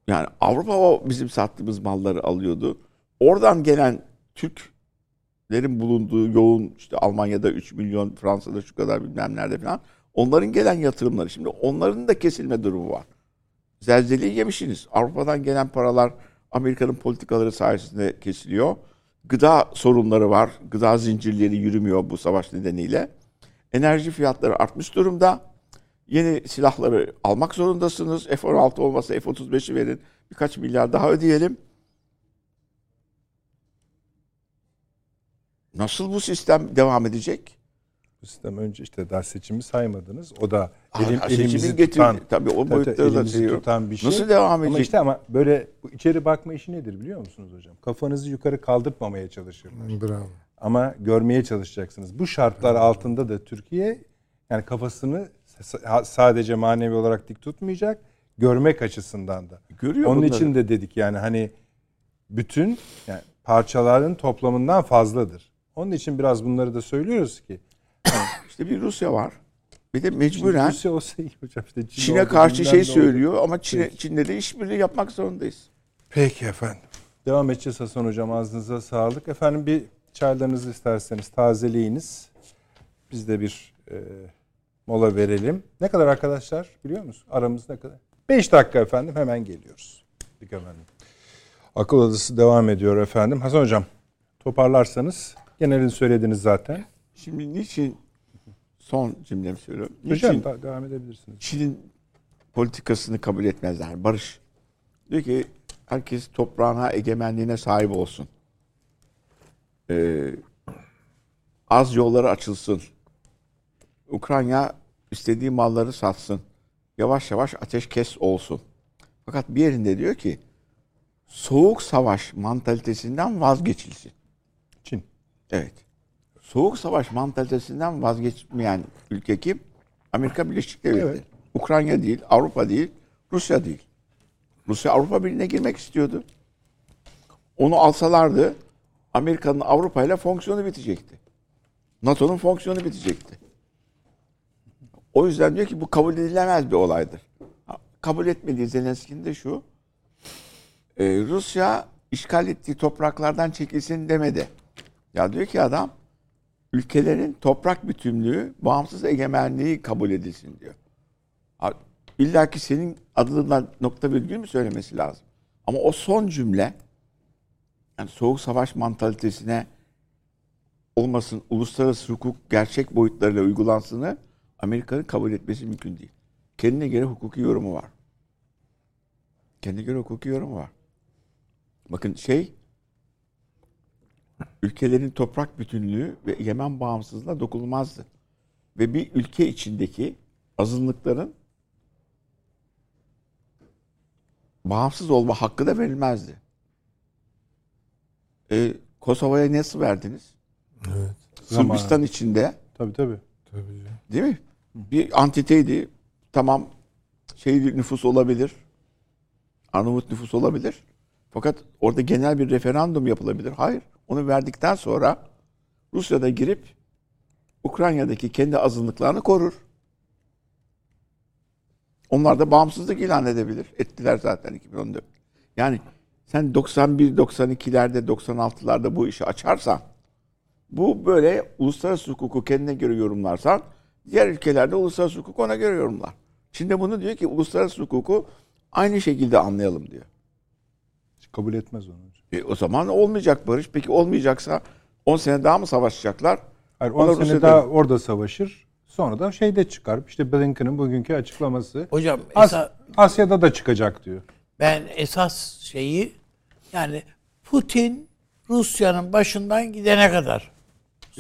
Yani Avrupa o bizim sattığımız malları alıyordu. Oradan gelen Türklerin bulunduğu yoğun işte Almanya'da 3 milyon, Fransa'da şu kadar bilmem nerede falan. Onların gelen yatırımları. Şimdi onların da kesilme durumu var. Zelzeleyi yemişsiniz. Avrupa'dan gelen paralar Amerika'nın politikaları sayesinde kesiliyor. Gıda sorunları var. Gıda zincirleri yürümüyor bu savaş nedeniyle. Enerji fiyatları artmış durumda. Yeni silahları almak zorundasınız. F-16 olmasa F-35'i verin. Birkaç milyar daha ödeyelim. Nasıl bu sistem devam edecek? Bu sistem önce işte daha seçimi saymadınız. O da Aa, elim, seçimin elimizi getir- tutan, tabii o tabii boyutları da elimizi şey yok. tutan bir şey. Nasıl devam Ama edecek? işte ama böyle içeri bakma işi nedir biliyor musunuz hocam? Kafanızı yukarı kaldırmamaya çalışırlar. Bravo. Ama görmeye çalışacaksınız. Bu şartlar altında da Türkiye yani kafasını sa- sadece manevi olarak dik tutmayacak, görmek açısından da. Görüyor Onun bunları. için de dedik yani hani bütün yani parçaların toplamından fazladır. Onun için biraz bunları da söylüyoruz ki. İşte bir Rusya var. Bir de mecburen Rusya olsa iyi hocam işte Çin Çin'e karşı şey oldu. söylüyor ama Çin'e, Çin'le de işbirliği yapmak zorundayız. Peki efendim. Devam edeceğiz Hasan Hocam. Ağzınıza sağlık. Efendim bir çaylarınızı isterseniz tazeleyiniz. Biz de bir e, mola verelim. Ne kadar arkadaşlar biliyor musun? Aramız ne kadar? 5 dakika efendim. Hemen geliyoruz. Peki efendim. Akıl odası devam ediyor efendim. Hasan Hocam toparlarsanız genelini söylediniz zaten. Şimdi niçin son cümlemi söylüyorum. Hocam Niçin da- devam edebilirsiniz. Çin'in politikasını kabul etmezler. Barış. Diyor ki herkes toprağına, egemenliğine sahip olsun. Ee, az yolları açılsın. Ukrayna istediği malları satsın. Yavaş yavaş ateşkes olsun. Fakat bir yerinde diyor ki soğuk savaş mantalitesinden vazgeçilsin. Çin. Evet. Soğuk savaş mantalitesinden vazgeçmeyen ülke kim? Amerika Birleşik Devletleri. Evet. Ukrayna değil, Avrupa değil, Rusya değil. Rusya Avrupa Birliği'ne girmek istiyordu. Onu alsalardı Amerika'nın Avrupa ile fonksiyonu bitecekti. NATO'nun fonksiyonu bitecekti. O yüzden diyor ki bu kabul edilemez bir olaydır. Kabul etmediği Zelenski'nin de şu. e, Rusya işgal ettiği topraklardan çekilsin demedi. Ya diyor ki adam ülkelerin toprak bütünlüğü, bağımsız egemenliği kabul edilsin diyor. İlla ki senin adına nokta virgül mü söylemesi lazım? Ama o son cümle yani soğuk savaş mantalitesine olmasın, uluslararası hukuk gerçek boyutlarıyla uygulansını Amerika'nın kabul etmesi mümkün değil. Kendine göre hukuki yorumu var. Kendine göre hukuki yorumu var. Bakın şey ülkelerin toprak bütünlüğü ve egemen bağımsızlığına dokunulmazdı. Ve bir ülke içindeki azınlıkların bağımsız olma hakkı da verilmezdi. E, Kosova'ya nasıl verdiniz? Evet. Sırbistan içinde Tabii tabii. Tabii değil mi? Bir antiteydi. Tamam şey nüfus olabilir. Arnavut nüfus olabilir. Fakat orada genel bir referandum yapılabilir. Hayır. Onu verdikten sonra Rusya'da girip Ukrayna'daki kendi azınlıklarını korur. Onlar da bağımsızlık ilan edebilir. Ettiler zaten 2014. Yani sen 91, 92'lerde, 96'larda bu işi açarsan Bu böyle uluslararası hukuku kendine göre yorumlarsan diğer ülkelerde uluslararası hukuk ona göre yorumlar. Şimdi bunu diyor ki uluslararası hukuku aynı şekilde anlayalım diyor. Hiç kabul etmez onu. E, o zaman olmayacak barış. Peki olmayacaksa 10 sene daha mı savaşacaklar? Hayır, Ona 10 sene Rusya'da- daha orada savaşır. Sonra da şeyde çıkar. İşte Blinken'ın bugünkü açıklaması. Hocam As- esa- Asya'da da çıkacak diyor. Ben esas şeyi yani Putin Rusya'nın başından gidene kadar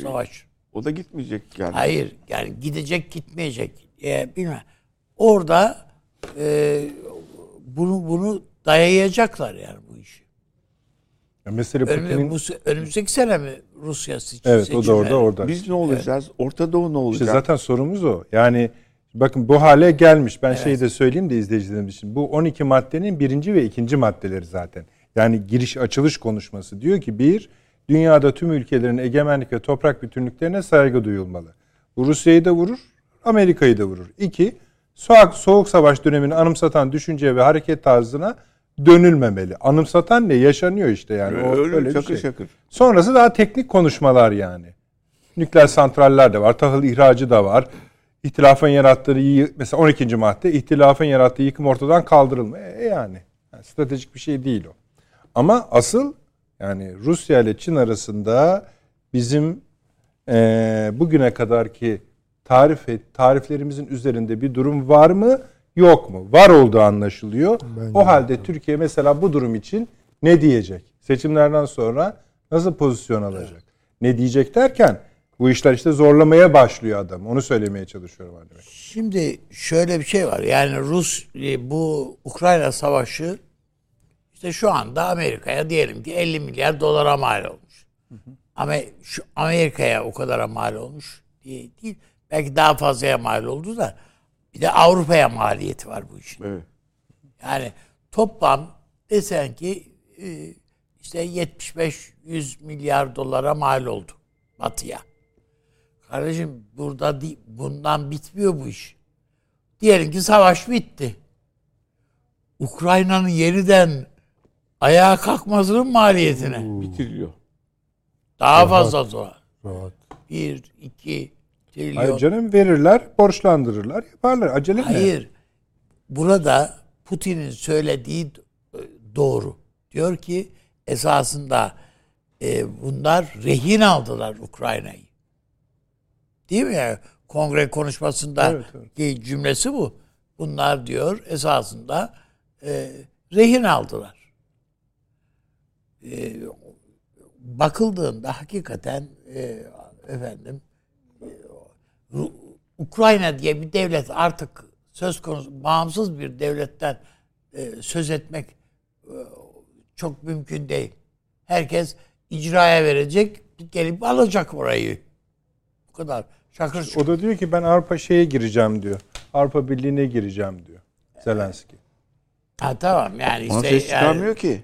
savaş. O da gitmeyecek yani. Hayır yani gidecek gitmeyecek e, bilmem. Orada e, bunu bunu dayayacaklar yani bu işi. Ya Önümü, Putin'in... önümüzdeki sene mi Rusya seç, Evet o da orada orada. Biz ne olacağız? Orta Doğu ne olacak? İşte zaten sorumuz o. Yani bakın bu hale gelmiş. Ben şeyi de söyleyeyim de izleyicilerimiz için. Bu 12 maddenin birinci ve ikinci maddeleri zaten. Yani giriş açılış konuşması diyor ki bir, dünyada tüm ülkelerin egemenlik ve toprak bütünlüklerine saygı duyulmalı. Bu Rusya'yı da vurur, Amerika'yı da vurur. İki, soğuk, soğuk savaş dönemini anımsatan düşünce ve hareket tarzına dönülmemeli. Anımsatan ne? Yaşanıyor işte yani. O, Öyle öyle şakır şey. şakır. Sonrası daha teknik konuşmalar yani. Nükleer santraller de var, tahıl ihracı da var. İhtilafın yarattığı, mesela 12. madde, ihtilafın yarattığı yıkım ortadan kaldırılma. E yani. Yani stratejik bir şey değil o. Ama asıl yani Rusya ile Çin arasında bizim eee, bugüne kadarki tarif tariflerimizin üzerinde bir durum var mı yok mu? Var olduğu anlaşılıyor. o halde Türkiye mesela bu durum için ne diyecek? Seçimlerden sonra nasıl pozisyon alacak? Ne diyecek derken bu işler işte zorlamaya başlıyor adam. Onu söylemeye çalışıyorum. Bey. Şimdi şöyle bir şey var. Yani Rus e, bu Ukrayna savaşı işte şu anda Amerika'ya diyelim ki 50 milyar dolara mal olmuş. Ama şu Amerika'ya o kadara mal olmuş diye değil. Belki daha fazlaya mal oldu da bir de Avrupa'ya maliyeti var bu işin. Evet. Yani toplam desen ki e, işte 75-100 milyar dolara mal oldu Batı'ya. Kardeşim burada bundan bitmiyor bu iş. Diyelim ki savaş bitti. Ukrayna'nın yeniden ayağa kalkmasının maliyetine Bitiriliyor. daha fazla sonra. Rahat. Bir, iki trilyon. Hayır canım verirler, borçlandırırlar, yaparlar. Acele mi? Hayır. Burada Putin'in söylediği e, doğru. Diyor ki esasında e, bunlar rehin aldılar Ukrayna'yı. Değil mi? Yani kongre konuşmasında Evet, evet. cümlesi bu. Bunlar diyor esasında e, rehin aldılar. E, bakıldığında hakikaten e, efendim Ru- Ukrayna diye bir devlet artık söz konusu bağımsız bir devletten e, söz etmek e, çok mümkün değil. Herkes icraya verecek, gelip alacak orayı. Bu kadar. Şukur. O da diyor ki ben Avrupa şeye gireceğim diyor. Avrupa Birliği'ne gireceğim diyor. Zelenski. Ha tamam yani Ona işte ses yani, çıkarmıyor ki.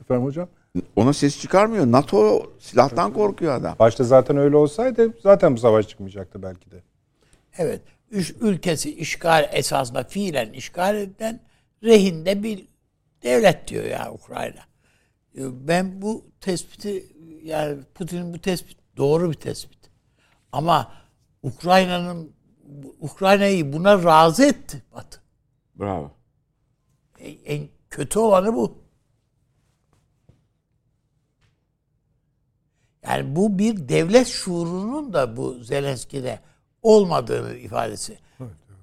Efendim hocam? Ona ses çıkarmıyor. NATO silahtan korkuyor adam. Başta zaten öyle olsaydı zaten bu savaş çıkmayacaktı belki de. evet üç ülkesi işgal esasında fiilen işgal edilen rehinde bir devlet diyor ya Ukrayna. E, Ben bu tespiti yani Putin'in bu tespit doğru bir tespit. Ama Ukrayna'nın Ukrayna'yı buna razı etti Batı. Bravo. En, en kötü olanı bu. Yani bu bir devlet şuurunun da bu Zelenski'de olmadığını ifadesi.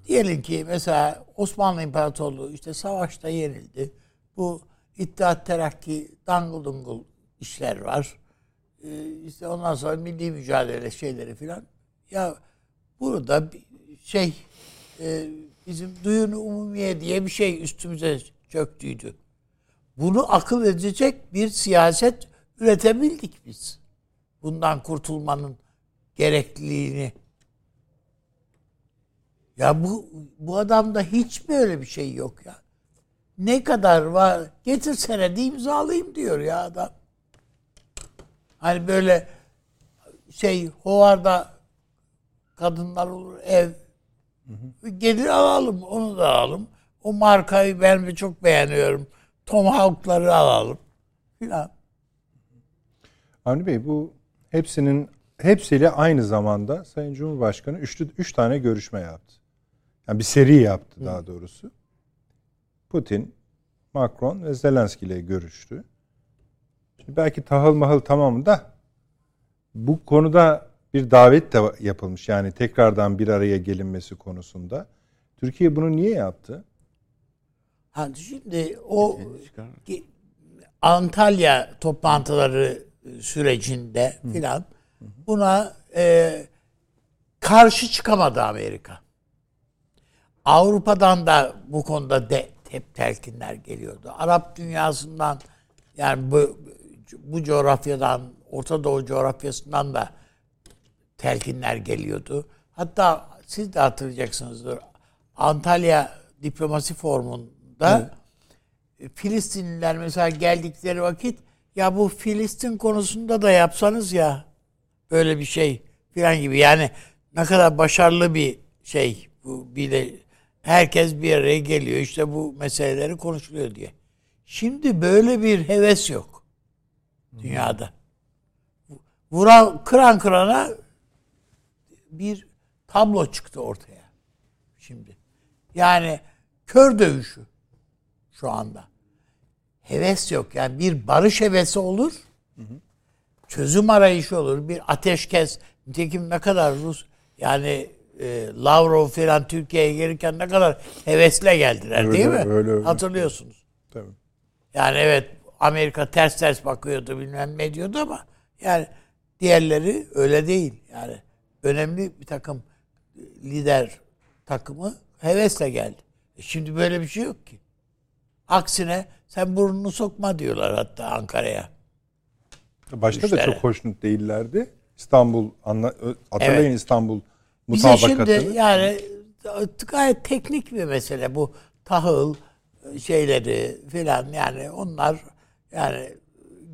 Diyelim ki mesela Osmanlı İmparatorluğu işte savaşta yenildi. Bu İttihat Terakki dangıl dungul işler var. Ee, işte ondan sonra milli mücadele şeyleri filan. Ya burada şey e, bizim duyunu umumiye diye bir şey üstümüze çöktüydü. Bunu akıl edecek bir siyaset üretebildik biz. Bundan kurtulmanın gerekliliğini. Ya bu bu adamda hiç böyle bir şey yok ya. Ne kadar var? Getir senedi imzalayayım diyor ya adam. Hani böyle şey hovarda kadınlar olur ev. Gelir alalım onu da alalım. O markayı ben çok beğeniyorum. Tomahawk'ları alalım. Filan. Avni Bey bu hepsinin hepsiyle aynı zamanda Sayın Cumhurbaşkanı üçlü, üç tane görüşme yaptı. Yani bir seri yaptı daha doğrusu. Putin, Macron ve Zelenski ile görüştü. Şimdi belki tahıl mahıl tamam da bu konuda bir davet de yapılmış. Yani tekrardan bir araya gelinmesi konusunda. Türkiye bunu niye yaptı? Ha, şimdi o Antalya toplantıları sürecinde filan buna e, karşı çıkamadı Amerika. Avrupa'dan da bu konuda de hep telkinler geliyordu. Arap dünyasından yani bu, bu coğrafyadan, Orta Doğu coğrafyasından da telkinler geliyordu. Hatta siz de hatırlayacaksınızdır. Antalya Diplomasi Forumu'nda evet. Filistinliler mesela geldikleri vakit ya bu Filistin konusunda da yapsanız ya böyle bir şey filan gibi. Yani ne kadar başarılı bir şey bu bir de herkes bir araya geliyor işte bu meseleleri konuşuluyor diye. Şimdi böyle bir heves yok dünyada. Vuran kıran kırana bir tablo çıktı ortaya. Şimdi. Yani kör dövüşü şu anda. Heves yok. Yani bir barış hevesi olur. Çözüm arayışı olur. Bir ateşkes. Nitekim ne kadar Rus yani e, Lavrov falan Türkiye'ye gelirken ne kadar hevesle geldiler öyle, değil mi? Öyle, öyle. Hatırlıyorsunuz. Tabii. Yani evet Amerika ters ters bakıyordu bilmem ne diyordu ama yani diğerleri öyle değil. Yani önemli bir takım lider takımı hevesle geldi. E şimdi böyle bir şey yok ki. Aksine sen burnunu sokma diyorlar hatta Ankara'ya. Başta Güçlere. da çok hoşnut değillerdi. İstanbul hatırlayın evet. İstanbul mutabakatını. Bize şimdi yani gayet teknik bir mesele bu tahıl şeyleri filan yani onlar yani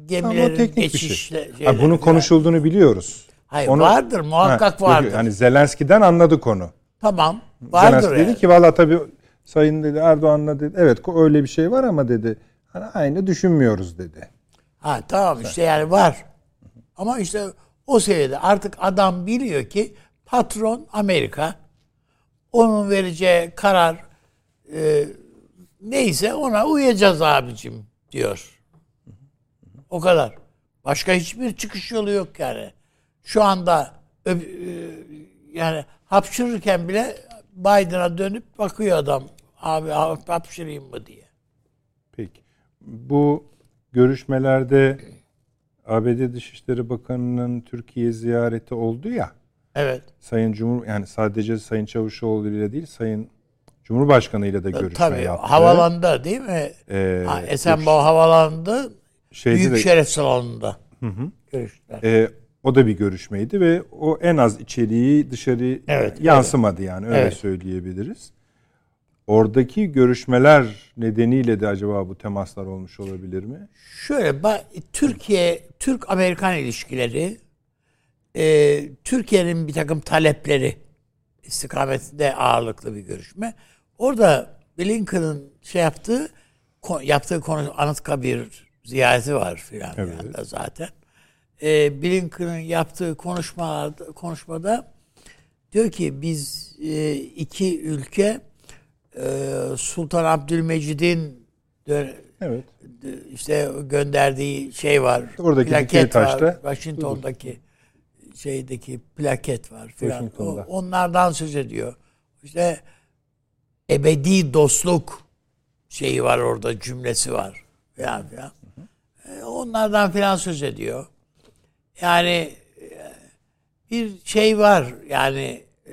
gemilerin teknik geçişle şey. Ha, bunun konuşulduğunu biliyoruz. Hayır Onu, vardır muhakkak ha, vardır. Yani Zelenski'den anladı konu. Tamam vardır Zelenski yani. dedi ki valla tabii Sayın dedi Erdoğan'la dedi evet öyle bir şey var ama dedi hani aynı düşünmüyoruz dedi. Ha tamam işte yani var. Ama işte o seviyede artık adam biliyor ki patron Amerika. Onun vereceği karar e, neyse ona uyacağız abicim diyor. O kadar. Başka hiçbir çıkış yolu yok yani. Şu anda e, yani hapşırırken bile Biden'a dönüp bakıyor adam. Abi hapşırayım mı diye. Peki. Bu görüşmelerde ABD Dışişleri Bakanı'nın Türkiye ziyareti oldu ya. Evet. Sayın Cumhur yani sadece Sayın Çavuşoğlu ile değil Sayın Cumhurbaşkanı ile de görüşme Tabii, yaptı. Havalanda değil mi? Ee, Esenboğa havalandı. Büyük de, Şeref Salonu'nda hı hı. görüştüler. E, o da bir görüşmeydi ve o en az içeriği dışarı evet, yansımadı evet. yani öyle evet. söyleyebiliriz. Oradaki görüşmeler nedeniyle de acaba bu temaslar olmuş olabilir mi? Şöyle Türkiye Türk Amerikan ilişkileri e, Türkiye'nin bir takım talepleri istikametinde ağırlıklı bir görüşme. Orada Blinken'ın şey yaptığı yaptığı konu Anıtkabir ziyareti var filan evet. zaten. E, Blinken'ın yaptığı konuşma konuşmada diyor ki biz e, iki ülke e, Sultan Abdülmecid'in evet. işte gönderdiği şey var. Oradaki plaket taşta. var. Washington'daki şeydeki plaket var filan. Onlardan söz ediyor. İşte ebedi dostluk şeyi var orada cümlesi var filan filan. E, onlardan filan söz ediyor. Yani e, bir şey var yani e,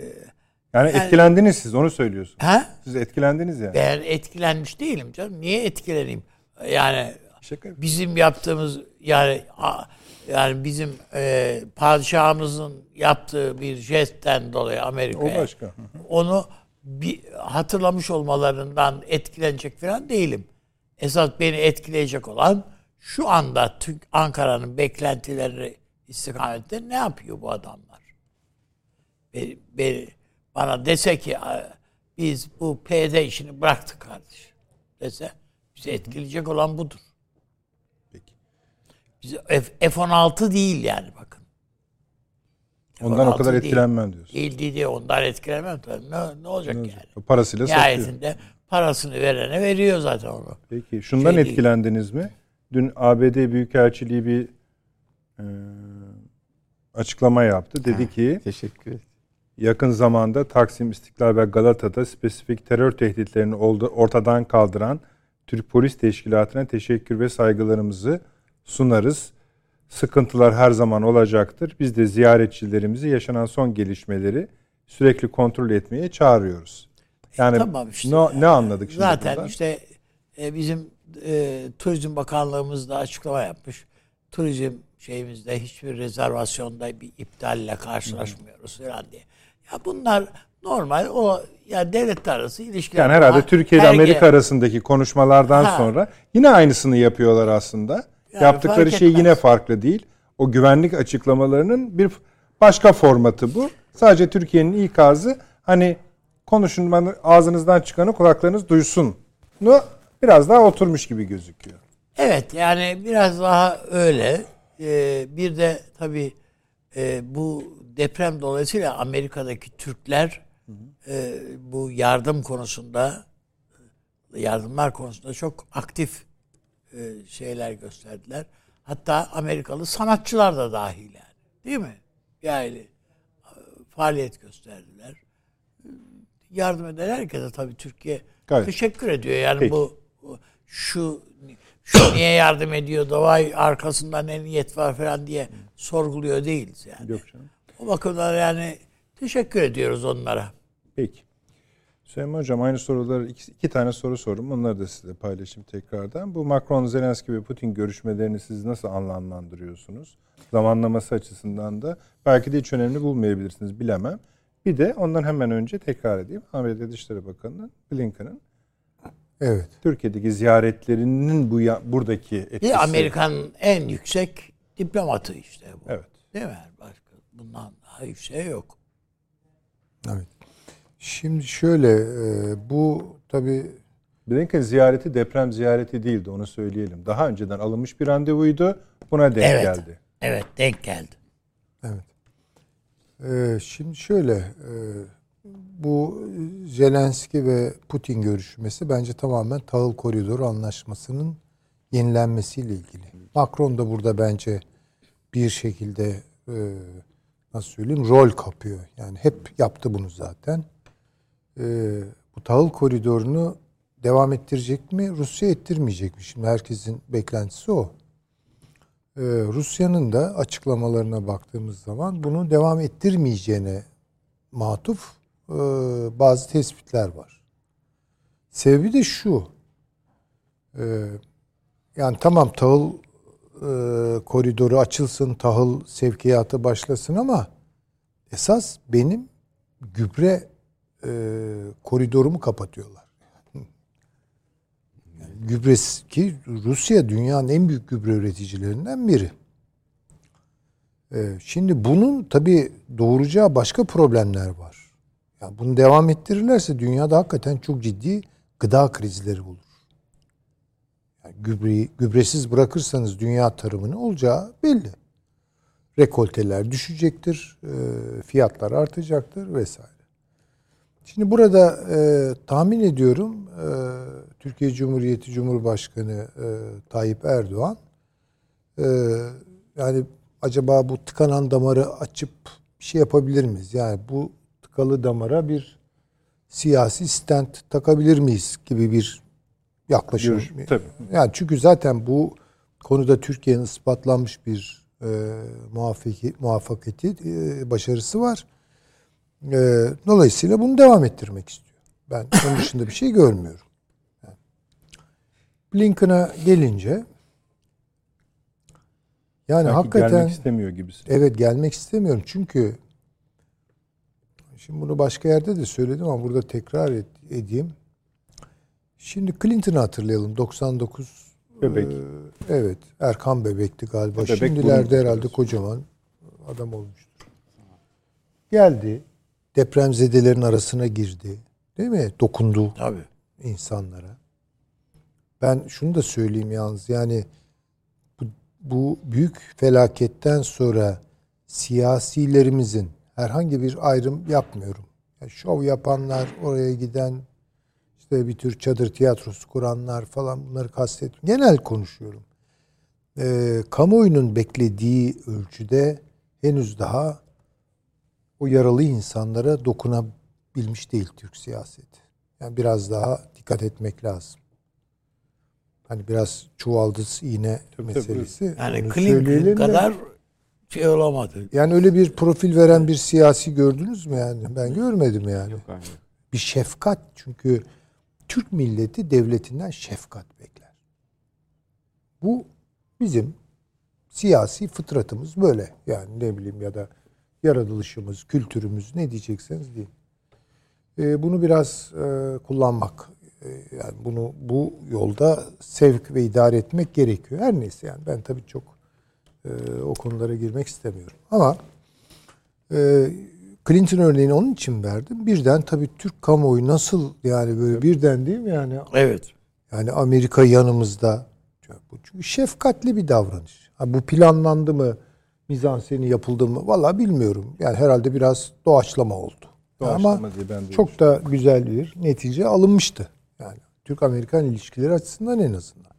yani, yani etkilendiniz siz onu söylüyorsunuz. Ha? Siz etkilendiniz yani. Ben etkilenmiş değilim canım. Niye etkileneyim? Yani Şaka. bizim yaptığımız yani yani bizim e, padişahımızın yaptığı bir jestten dolayı Amerika'ya o başka. onu bir hatırlamış olmalarından etkilenecek falan değilim. Esas beni etkileyecek olan şu anda Ankara'nın beklentileri istikametinde ne yapıyor bu adamlar? Beni, beni, bana dese ki biz bu PD işini bıraktık kardeş dese bizi etkileyecek olan budur. Peki. Biz F, F-16 değil yani bakın. Ondan o 16 kadar değil. etkilenmem diyorsun. Değil değil değil. Ondan etkilenmem tabii. Ne, ne olacak yani? Parasıyla satıyor. Nihayetinde parasını verene veriyor zaten onu. Peki şundan Şey değil. etkilendiniz mi? Dün ABD Büyükelçiliği bir e, açıklama yaptı. Dedi ki Teşekkür ederim. yakın zamanda Taksim, İstiklal ve Galata'da spesifik terör tehditlerini oldu- ortadan kaldıran Türk Polis Teşkilatı'na teşekkür ve saygılarımızı sunarız. Sıkıntılar her zaman olacaktır. Biz de ziyaretçilerimizi yaşanan son gelişmeleri sürekli kontrol etmeye çağırıyoruz. Yani Tamam işte. ne, ne anladık şimdi Zaten buradan? işte e, bizim e, Turizm Bakanlığımız da açıklama yapmış. Turizm şeyimizde hiçbir rezervasyonda bir iptalle karşılaşmıyoruz falan diye. Ya bunlar normal o yani devletler arası ilişkiler. Yani herhalde Türkiye ile Amerika arasındaki konuşmalardan Ha. sonra yine aynısını yapıyorlar aslında. Yani Yaptıkları şey etmez. yine farklı değil. O güvenlik açıklamalarının bir başka formatı bu. Sadece Türkiye'nin ikazı hani konuşun ağzınızdan çıkanı kulaklarınız duysun. Nu biraz daha oturmuş gibi gözüküyor. Evet yani biraz daha öyle. Ee, bir de tabii e, bu deprem dolayısıyla Amerika'daki Türkler e, bu yardım konusunda yardımlar konusunda çok aktif e, şeyler gösterdiler. Hatta Amerikalı sanatçılar da dahil yani. Değil mi? Yani e, faaliyet gösterdiler. Yardım eden herkese tabii Türkiye Gayet. teşekkür ediyor. Yani Peki. bu- şu şu niye yardım ediyor da vay arkasında ne niyet var falan diye sorguluyor değiliz yani. Yok canım. O bakımdan yani teşekkür ediyoruz onlara. Peki. Süleyman Hocam aynı soruları iki, iki tane soru sordum. Onları da size paylaşayım tekrardan. Bu Macron, Zelenski ve Putin görüşmelerini siz nasıl anlamlandırıyorsunuz? Zamanlaması açısından da belki de hiç önemli bulmayabilirsiniz bilemem. Bir de ondan hemen önce tekrar edeyim. Amerika Dışişleri Bakanı'nın Blinken'ın Evet. Türkiye'deki ziyaretlerinin bu ya- buradaki etkisi. Bir Amerika'nın en yüksek diplomatı işte bu. Evet. Değil mi? Başka bundan daha yüksek yok. Evet. Şimdi şöyle e, bu tabii Blinken ziyareti deprem ziyareti değildi onu söyleyelim. Daha önceden alınmış bir randevuydu. Buna denk Evet. geldi. Evet denk geldi. Evet. Ee, şimdi şöyle, e, bu Zelenski ve Putin görüşmesi bence tamamen tahıl koridoru anlaşmasının yenilenmesiyle ilgili. Macron da burada bence bir şekilde e, nasıl söyleyeyim rol kapıyor. Yani hep yaptı bunu zaten. E, bu tahıl koridorunu devam ettirecek mi, Rusya ettirmeyecek mi? Şimdi herkesin beklentisi o. Rusya'nın da açıklamalarına baktığımız zaman bunu devam ettirmeyeceğine matuf e, bazı tespitler var. Sebebi de şu. Ee, yani tamam tahıl e, koridoru açılsın, tahıl sevkiyatı başlasın ama esas benim gübre e, koridorumu kapatıyorlar. gübresi ki Rusya dünyanın en büyük gübre üreticilerinden biri. Ee, şimdi bunun tabi doğuracağı başka problemler var. Ya bunu devam ettirirlerse dünyada hakikaten çok ciddi gıda krizleri olur. Yani gübreyi, gübresiz bırakırsanız dünya tarımını olacağı belli. Rekolteler düşecektir, e, fiyatlar artacaktır vesaire. Şimdi burada e, tahmin ediyorum e, Türkiye Cumhuriyeti Cumhurbaşkanı e, Tayyip Erdoğan e, yani acaba bu tıkanan damarı açıp bir şey yapabilir miyiz? Yani bu tıkalı damara bir siyasi stent takabilir miyiz gibi bir yaklaşım. Görüş- tabii. Yani çünkü zaten bu konuda Türkiye'nin ispatlanmış bir e, muvaffaki- muvaffakati, e, başarısı var. E, dolayısıyla bunu devam ettirmek istiyor. Ben onun dışında bir şey görmüyorum. Yani. Blinken'a gelince yani Sanki hakikaten gelmek istemiyor gibisin. evet gelmek istemiyorum çünkü şimdi bunu başka yerde de söyledim ama burada tekrar et- edeyim. Şimdi Clinton'ı hatırlayalım 99 Bebek. e, evet Erkan Bebek'ti galiba. Bebek Şimdilerde herhalde kocaman adam olmuştur. Geldi depremzedelerin arasına girdi. Değil mi? Dokundu Tabii. insanlara. Ben şunu da söyleyeyim yalnız yani bu, bu büyük felaketten sonra siyasilerimizin herhangi bir ayrım yapmıyorum. Yani şov yapanlar, oraya giden işte bir tür çadır tiyatrosu kuranlar falan bunları kastetmiyorum. Genel konuşuyorum. Ee, kamuoyunun beklediği ölçüde henüz daha o yaralı insanlara dokunabilmiş değil Türk siyaseti. Yani biraz daha dikkat etmek lazım. Hani biraz çuvaldız iğne Tabii, meselesi. Yani Onu Clinton kadar şey olamadı. Yani öyle bir profil veren bir siyasi gördünüz mü yani? Ben görmedim yani. Yok abi. Bir şefkat çünkü Türk milleti devletinden şefkat bekler. Bu bizim siyasi fıtratımız böyle. Yani ne bileyim ya da yaratılışımız, kültürümüz ne diyecekseniz deyin. Ee, bunu biraz e, kullanmak e, yani bunu bu yolda sevk ve idare etmek gerekiyor. Her neyse yani ben tabii çok e, o konulara girmek istemiyorum. Ama e, Clinton örneğini onun için verdim. Birden tabii Türk kamuoyu nasıl yani böyle birden değil mi yani Evet. yani Amerika yanımızda. Çünkü şefkatli bir davranış. Ha, bu planlandı mı? Mizanseni yapıldı mı? Valla bilmiyorum. Yani herhalde biraz doğaçlama oldu. Doğaçlama Ama diye ben çok da güzel bir netice alınmıştı. Yani Türk-Amerikan ilişkileri açısından en azından.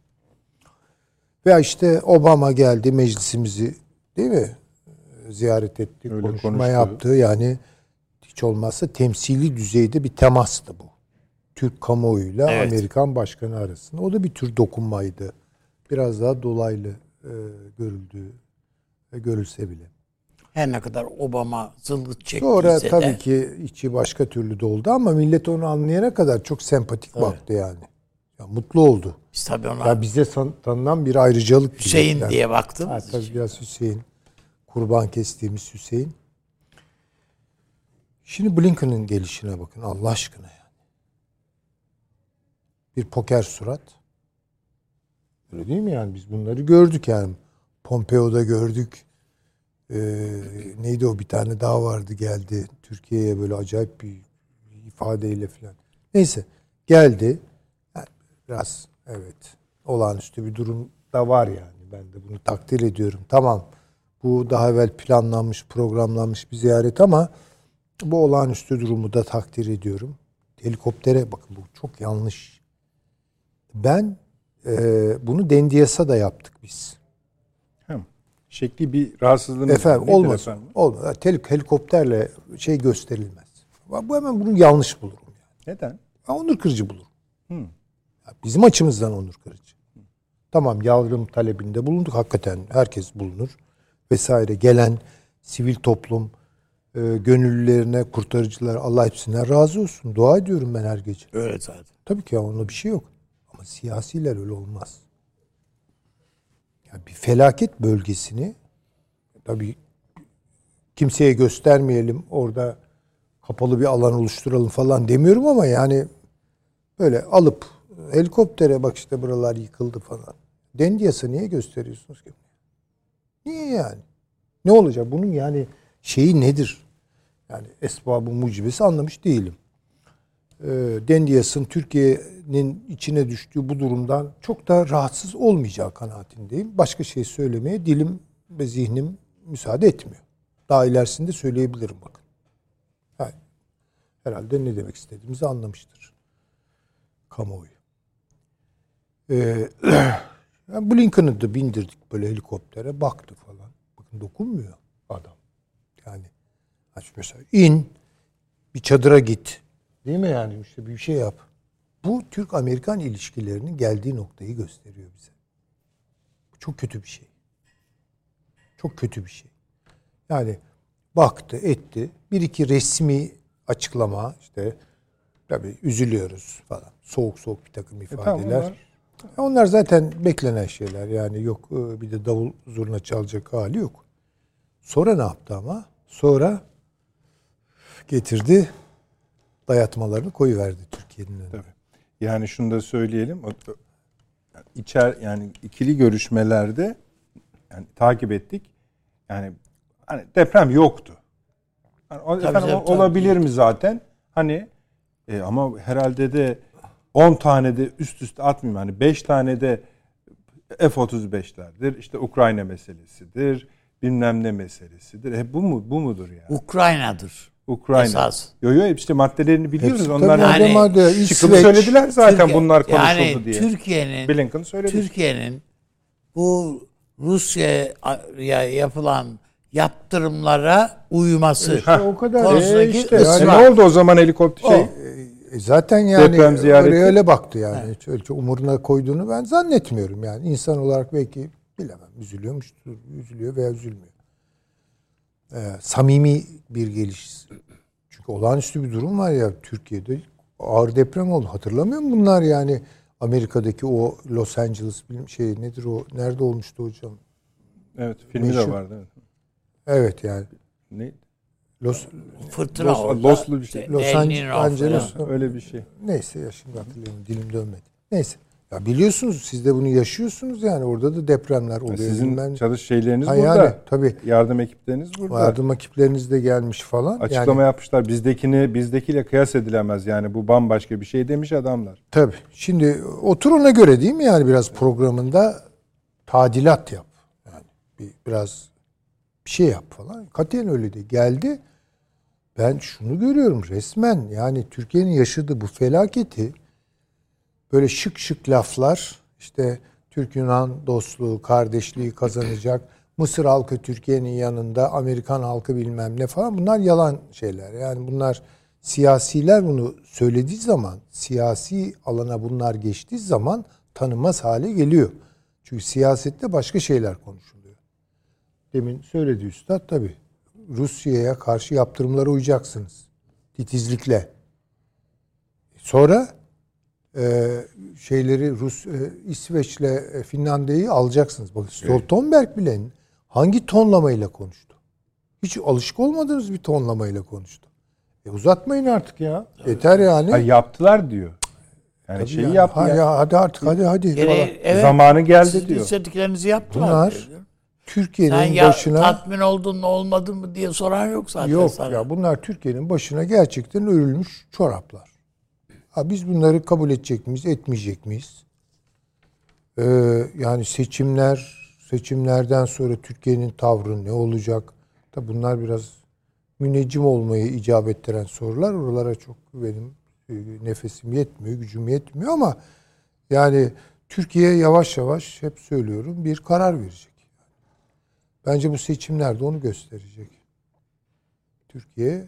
Veya işte Obama geldi meclisimizi değil mi? Ziyaret etti, Öyle konuşma konuştu. yaptı. Yani hiç olmazsa temsili düzeyde bir temastı bu. Türk kamuoyuyla Evet. Amerikan başkanı arasında. O da bir tür dokunmaydı. Biraz daha dolaylı e, görüldüğü ve görülse bile. Her ne kadar Obama zılgıt çektiyse Sonra de tabii ki içi başka türlü de oldu ama millet onu anlayana kadar çok sempatik baktı yani. Ya, mutlu oldu. Biz tabii ona Ya bize san- tanınan bir ayrıcalık. gibi. Hüseyin Yani- diye baktım. Ha, tabii biraz Hüseyin. Kurban kestiğimiz Hüseyin. Şimdi Blinken'ın gelişine bakın Allah aşkına yani. Bir poker surat. Öyle değil mi yani? Biz bunları gördük yani. Pompeo'da gördük. Ee, neydi o bir tane daha vardı geldi. Türkiye'ye böyle acayip bir ifadeyle falan. Neyse geldi. Yani biraz evet olağanüstü bir durum da var yani. Ben de bunu takdir ediyorum. Tamam bu daha evvel planlanmış, programlanmış bir ziyaret ama bu olağanüstü durumu da takdir ediyorum. Helikoptere bakın bu çok yanlış. Ben e, bunu Dendiyas'a da yaptık biz. Hem şekli bir rahatsızlığınız Efendim var. Olmaz. efendim? Olmaz. Helikopterle şey gösterilmez. Bu hemen bunu yanlış bulurum. Yani. Neden? Ben onur kırıcı bulurum. Hı. Bizim açımızdan onur kırıcı. Tamam yardım talebinde bulunduk. Hakikaten herkes bulunur. Vesaire. Gelen sivil toplum, e, gönüllülerine, kurtarıcılar Allah hepsinden razı olsun. Dua ediyorum ben her gece. Öyle zaten. Tabii ki ya onda bir şey yok. Ama siyasiler öyle olmaz. Yani bir felaket bölgesini tabii kimseye göstermeyelim orada kapalı bir alan oluşturalım falan demiyorum ama yani böyle alıp helikoptere bak işte buralar yıkıldı falan. Dendiyas'a niye gösteriyorsunuz ki? Niye yani? Ne olacak? Bunun yani şeyi nedir? Yani esbabı mucibesi anlamış değilim e, Dendiyas'ın Türkiye'nin içine düştüğü bu durumdan çok da rahatsız olmayacağı kanaatindeyim. Başka şey söylemeye dilim ve zihnim müsaade etmiyor. Daha ilerisinde söyleyebilirim bakın. Yani, herhalde ne demek istediğimizi anlamıştır kamuoyu. Ee, yani Blinken'ı da bindirdik böyle helikoptere baktı falan. Bakın dokunmuyor adam. Yani mesela in bir çadıra git. Değil mi yani işte bir şey yap. Bu Türk-Amerikan ilişkilerinin geldiği noktayı gösteriyor bize. Bu çok kötü bir şey. Çok kötü bir şey. Yani baktı, etti. Bir iki resmi açıklama işte tabii üzülüyoruz falan. Soğuk soğuk bir takım E, ifadeler. tamam, onlar- onlar zaten beklenen şeyler. Yani yok e, bir de davul zurna çalacak hali yok. Sonra ne yaptı ama? Sonra getirdi dayatmalarını koyuverdi Türkiye'nin önüne. Tabii. Yani şunu da söyleyelim. İçer yani ikili görüşmelerde yani takip ettik. Yani hani deprem yoktu. Yani o- Tabii, efendim, tabii, o- tabii. olabilir mi zaten? Hani e, ama herhalde de 10 tane de üst üste atmayayım. Hani 5 tane de F-35'lerdir. İşte Ukrayna meselesidir. bilmem ne meselesidir. Hep bu mu bu mudur yani? Ukrayna'dır. Ukrayna. Esas. Yo yo işte maddelerini biliyoruz. Hepsi Onlar tabii Yani madde çıkıp İsveç, söylediler zaten Türkiye- bunlar konuşuldu yani diye. Türkiye'nin Blinken söyledi. Türkiye'nin bu Rusya'ya yapılan yaptırımlara uyması. İşte o kadar. E işte, ısrar. ne oldu o zaman helikopter şey? E, zaten yani Deprem ziyareti. öyle, öyle baktı yani. Hiç öyle çok umuruna koyduğunu ben zannetmiyorum yani. İnsan olarak belki bilemem. Üzülüyormuş, üzülüyor veya üzülmüyor. Ee, samimi bir geliş. Çünkü olağanüstü bir durum var ya Türkiye'de. Ağır deprem oldu. Hatırlamıyor musun bunlar yani? Amerika'daki o Los Angeles bilim şey nedir o? Nerede olmuştu hocam? Evet filmi Meşhur. de vardı. Evet. Evet yani. Ne? Los, Fırtına Los- orada. Los'lu bir şey. Los Ange- Niño Angeles-. Öyle bir şey. Neyse ya şimdi hatırlayayım dilim dönmedi. Neyse. Ya biliyorsunuz siz de bunu yaşıyorsunuz yani orada da depremler oluyor. Sizin bilmem- çalış şeyleriniz Ha burada. yani, tabii. Yardım ekipleriniz burada. Yardım ekipleriniz de gelmiş falan. Açıklama yani, yapmışlar. Bizdekini bizdekiyle kıyas edilemez. Yani bu bambaşka bir şey demiş adamlar. Tabii. Şimdi otur ona göre değil mi yani biraz programında tadilat yap. Yani bir, biraz bir şey yap falan. Katiyen öyle değil. Geldi. Ben şunu görüyorum resmen yani Türkiye'nin yaşadığı bu felaketi böyle şık şık laflar işte Türk-Yunan dostluğu, kardeşliği kazanacak. Mısır halkı Türkiye'nin yanında, Amerikan halkı bilmem ne falan bunlar yalan şeyler. Yani bunlar siyasiler bunu söylediği zaman, siyasi alana bunlar geçtiği zaman tanınmaz hale geliyor. Çünkü siyasette başka şeyler konuşuluyor. Demin söyledi üstad tabii. Rusya'ya karşı yaptırımlara uyacaksınız. Titizlikle. Sonra e, şeyleri Rus, e, İsveç'le e, Finlandiya'yı alacaksınız. Bakın Stoltenberg bile hangi tonlamayla konuştu? Hiç alışık olmadığınız bir tonlamayla konuştu. E uzatmayın artık ya. Yeter yani. Ha, yaptılar diyor. Yani Tabii şeyi yani. yaptı. Ha, ya. hadi artık hadi hadi. Falan. evet, Zamanı geldi siz diyor. istediklerinizi yaptılar. Bunlar diyor. Sen Türkiye'nin ya başına tatmin oldun mu olmadın mı diye soran yok zaten Yok sana. ya bunlar Türkiye'nin başına gerçekten örülmüş çoraplar. Ha, biz bunları kabul edecek miyiz, etmeyecek miyiz? Ee, yani seçimler, seçimlerden sonra Türkiye'nin tavrı ne olacak? Tabi bunlar biraz müneccim olmayı icap ettiren sorular. Oralara çok benim e, nefesim yetmiyor, gücüm yetmiyor ama yani Türkiye yavaş yavaş hep söylüyorum bir karar verecek. Bence bu seçimlerde onu gösterecek. Türkiye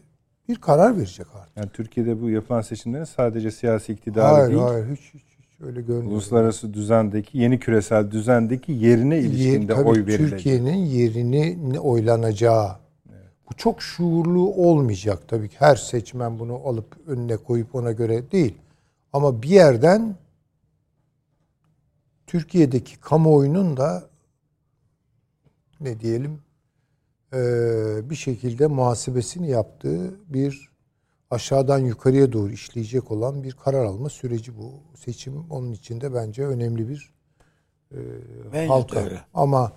bir karar verecek artık. Yani Türkiye'de bu yapılan seçimlerin sadece siyasi iktidarı Hayır değil, hayır hiç, hiç, hiç öyle görmüyorum. uluslararası düzendeki, yeni küresel düzendeki yerine ilişkinde Yer- oy verilecek. Türkiye'nin yerini oylanacağı. Bu çok şuurlu olmayacak tabii ki. Her seçmen bunu alıp önüne koyup ona göre değil. Ama bir yerden Türkiye'deki kamuoyunun da ne diyelim eee, bir şekilde muhasebesini yaptığı bir aşağıdan yukarıya doğru işleyecek olan bir karar alma süreci bu. Seçim onun içinde bence önemli bir Bence de halka. öyle. Ama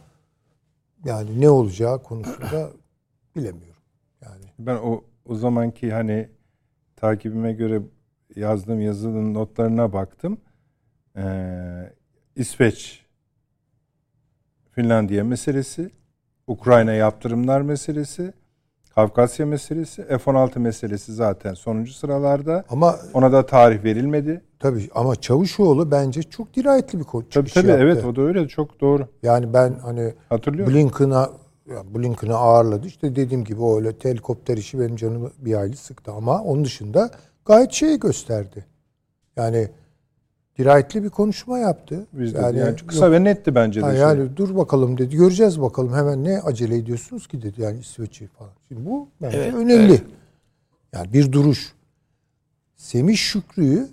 yani ne olacağı konusunda bilemiyorum. Yani Ben o o zamanki hani takibime göre yazdığım yazının notlarına baktım. Ee, İsveç, Finlandiya meselesi, Ukrayna yaptırımlar meselesi, Kafkasya meselesi, F-16 meselesi zaten sonuncu sıralarda. ama Ona da tarih verilmedi. tabii ama Çavuşoğlu bence çok dirayetli bir ko- Tabii çıkış tabii yaptı. evet o da öyle çok doğru. Yani ben hani. Blinken'a Blinken'ı ağırladı. İşte dediğim gibi o öyle helikopter işi benim canımı bir aylı sıktı ama onun dışında gayet şey gösterdi. Yani dirayetli bir konuşma yaptı. Biz de, yani, yani, kısa yok, ve netti bence de. ha, şey. yani dur bakalım dedi. Göreceğiz bakalım hemen ne acele ediyorsunuz ki dedi. Yani İsveç'i falan. Şimdi bu bence Evet, önemli. Yani bir duruş. Semih Şükrü'yü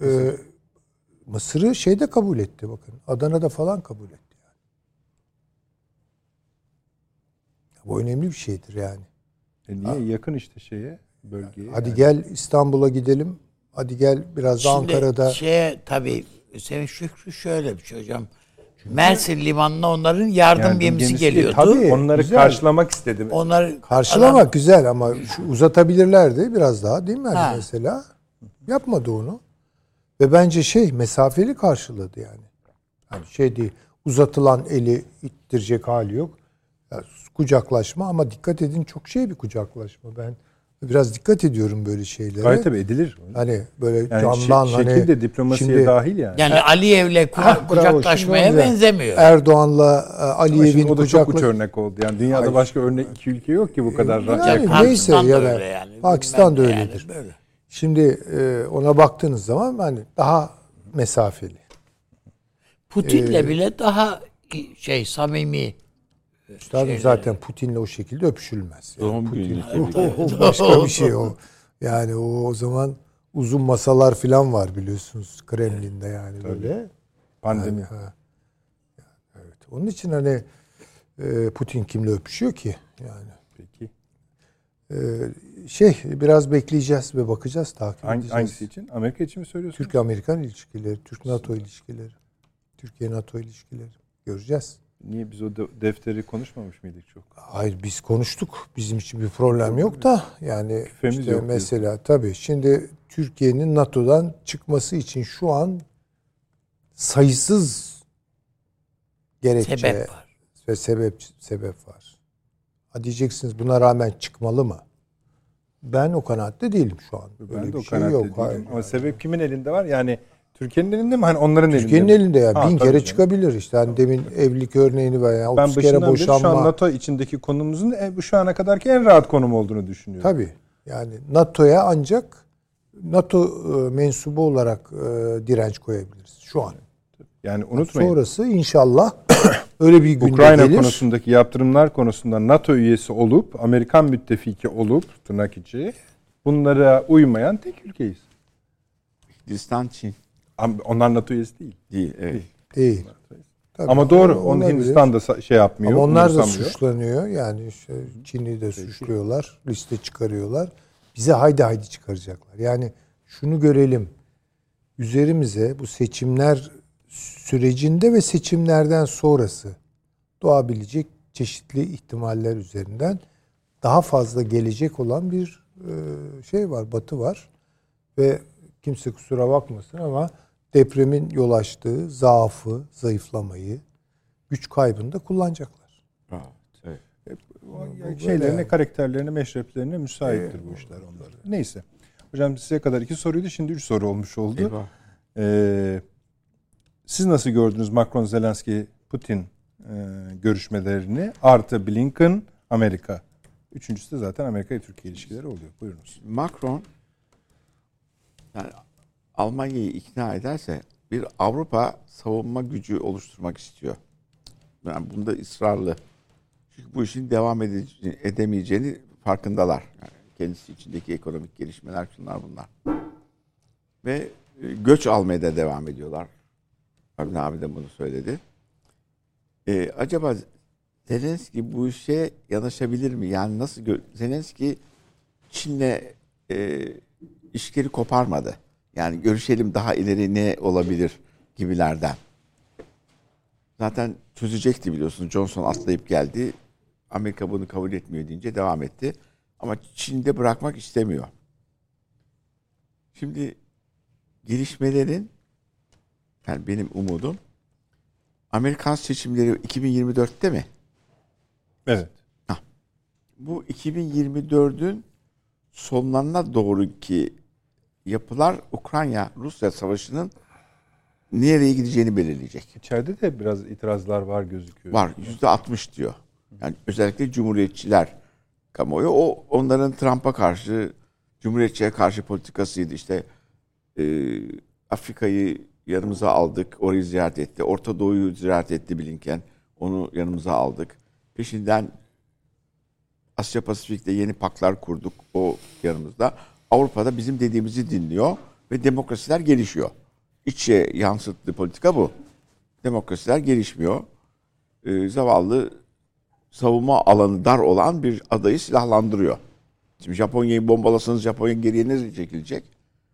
e, Mısır'ı şeyde kabul etti bakın. Adana'da falan kabul etti. Yani. Bu önemli bir şeydir yani. E niye yakın işte şeye bölgeye. Hadi yani. gel İstanbul'a gidelim. Hadi gel biraz da Şimdi Ankara'da. şeye tabii Semih Şükrü şöyle bir şey hocam. Mersin limanına onların yardım Yani gemisi gemisi- geliyordu. Tabii. Onları güzel. karşılamak istedim. Onlar Karşılamak adam- güzel ama şu uzatabilirlerdi biraz daha değil mi hani Ha. mesela? Yapmadı onu. Ve bence şey mesafeli karşıladı yani. Hani şey değil uzatılan eli ittirecek hali yok. Ya, kucaklaşma ama dikkat edin çok şey bir kucaklaşma. Ben biraz dikkat ediyorum böyle şeylere. Gayet tabii edilir. Hani böyle Yani candan şe- hani şekil de diplomasiye şimdi- dahil yani. Yani Aliyev'le ku- Ha, bravo, kucaklaşmaya şimdi o yüzden benzemiyor. Erdoğan'la e, Aliyev'in şimdi o da çok uç örnek oldu. Yani dünyada Hayır. başka örnek iki ülke yok ki bu kadar rahat. Yani neyse ya da öyle yani. Pakistan da öyledir. yani, böyle. Şimdi e, ona baktığınız zaman hani daha mesafeli. Putin'le Ee, bile daha şey samimi. Üstadım zaten Putin'le o şekilde öpüşülmez. Yani Doğum Putin, o, o başka bir şey o. Yani o o zaman uzun masalar falan var biliyorsunuz Kremlin'de yani böyle. Pandemi. Ha. Evet. Onun için hani e, Putin kimle öpüşüyor ki? Yani Peki. e, şey biraz bekleyeceğiz ve bakacağız takip Hangi, edeceğiz. hangisi için? Amerika için mi söylüyorsun? Türk-Amerikan ilişkileri, Türk-NATO ilişkileri, Türkiye-NATO ilişkileri göreceğiz. Niye biz o de- defteri konuşmamış mıydık çok? Hayır biz konuştuk. Bizim için bir problem yok da yani Küfemiz işte yok mesela tabii şimdi Türkiye'nin NATO'dan çıkması için şu an sayısız gerekçe Sebep var. ve sebep sebep var. Ha diyeceksiniz buna rağmen çıkmalı mı? Ben o kanaatte değilim şu an. Ben Öyle de o bir şey kanaatte yok. değilim. Hayır. Ama sebep kimin elinde var? Yani Türkiye'nin elinde mi? Hani onların elinde Türkiye'nin mi? elinde ya. Ha, bin kere canım. çıkabilir işte. Hani demin evlilik örneğini ver. Yani Ben 30 kere başından beri şu an boşanma. NATO içindeki konumuzun e, bu şu ana kadarki en rahat konum olduğunu düşünüyorum. Tabii. Yani NATO'ya ancak NATO e, mensubu olarak e, direnç koyabiliriz şu an. Yani unutmayın. Sonrası inşallah öyle bir günde Ukrayna gelir. konusundaki yaptırımlar konusunda NATO üyesi olup Amerikan müttefiki olup tırnak içi bunlara uymayan tek ülkeyiz. Hindistan, Çin Onlar NATO üyesi değil. değil. Evet. Değil. Tabii, Ama doğru. Onu. Hindistan da şey yapmıyor. Ama onlar da suçlanıyor. Yani işte Çin'i de suçluyorlar. Liste çıkarıyorlar. Bize haydi haydi çıkaracaklar. Yani şunu görelim. Üzerimize bu seçimler sürecinde ve seçimlerden sonrası doğabilecek çeşitli ihtimaller üzerinden daha fazla gelecek olan bir şey var, batı var. Ve kimse kusura bakmasın ama depremin yol açtığı zaafı, zayıflamayı, güç kaybını da kullanacaklar. Aa, evet. Yani şeylerine, karakterlerine, meşreplerine müsaittir bu işler onların. Neyse. Hocam size kadar iki soruydu. Şimdi üç soru olmuş oldu. Eyvah. Ee, siz nasıl gördünüz Macron, Zelenski, Putin e, görüşmelerini? Artı Blinken, Amerika. Üçüncüsü de zaten Amerika-Türkiye ilişkileri oluyor. Buyurunuz. Macron yani Almanya'yı ikna ederse bir Avrupa savunma gücü oluşturmak istiyor. Yani bunda ısrarlı. Çünkü bu işin devam ede- edemeyeceğini farkındalar. Yani kendisi içindeki ekonomik gelişmeler şunlar bunlar. Ve e, göç almaya da devam ediyorlar. Avni abi de bunu söyledi. E, acaba Zelenski bu işe yanaşabilir mi? Yani nasıl gö- Zelenski Çin'le e, işleri koparmadı. Yani görüşelim daha ileri ne olabilir gibilerden. Zaten çözecekti biliyorsunuz. Johnson atlayıp geldi. Amerika bunu kabul etmiyor deyince devam etti. Ama Çin'de bırakmak istemiyor. Şimdi gelişmelerin yani benim umudum Amerikan seçimleri 2024'te mi? Evet. bu 2024'ün sonlarına doğru ki yapılar Ukrayna-Rusya savaşının nereye gideceğini belirleyecek. İçeride de biraz itirazlar var gözüküyor. Var yüzde 60 diyor. Yani özellikle Cumhuriyetçiler kamuoyu o onların Trump'a karşı Cumhuriyetçiye karşı politikasıydı. İşte e, Afrika'yı yanımıza aldık. Orayı ziyaret etti. Orta Doğu'yu ziyaret etti Blinken. Onu yanımıza aldık. Peşinden Asya Pasifik'te yeni paklar kurduk o yanımızda. Avrupa'da bizim dediğimizi dinliyor ve demokrasiler gelişiyor. İçe yansıttığı politika bu. Demokrasiler gelişmiyor. Ee, zavallı savunma alanı dar olan bir adayı silahlandırıyor. Şimdi Japonya'yı bombalasanız Japonya geriye nereye çekilecek?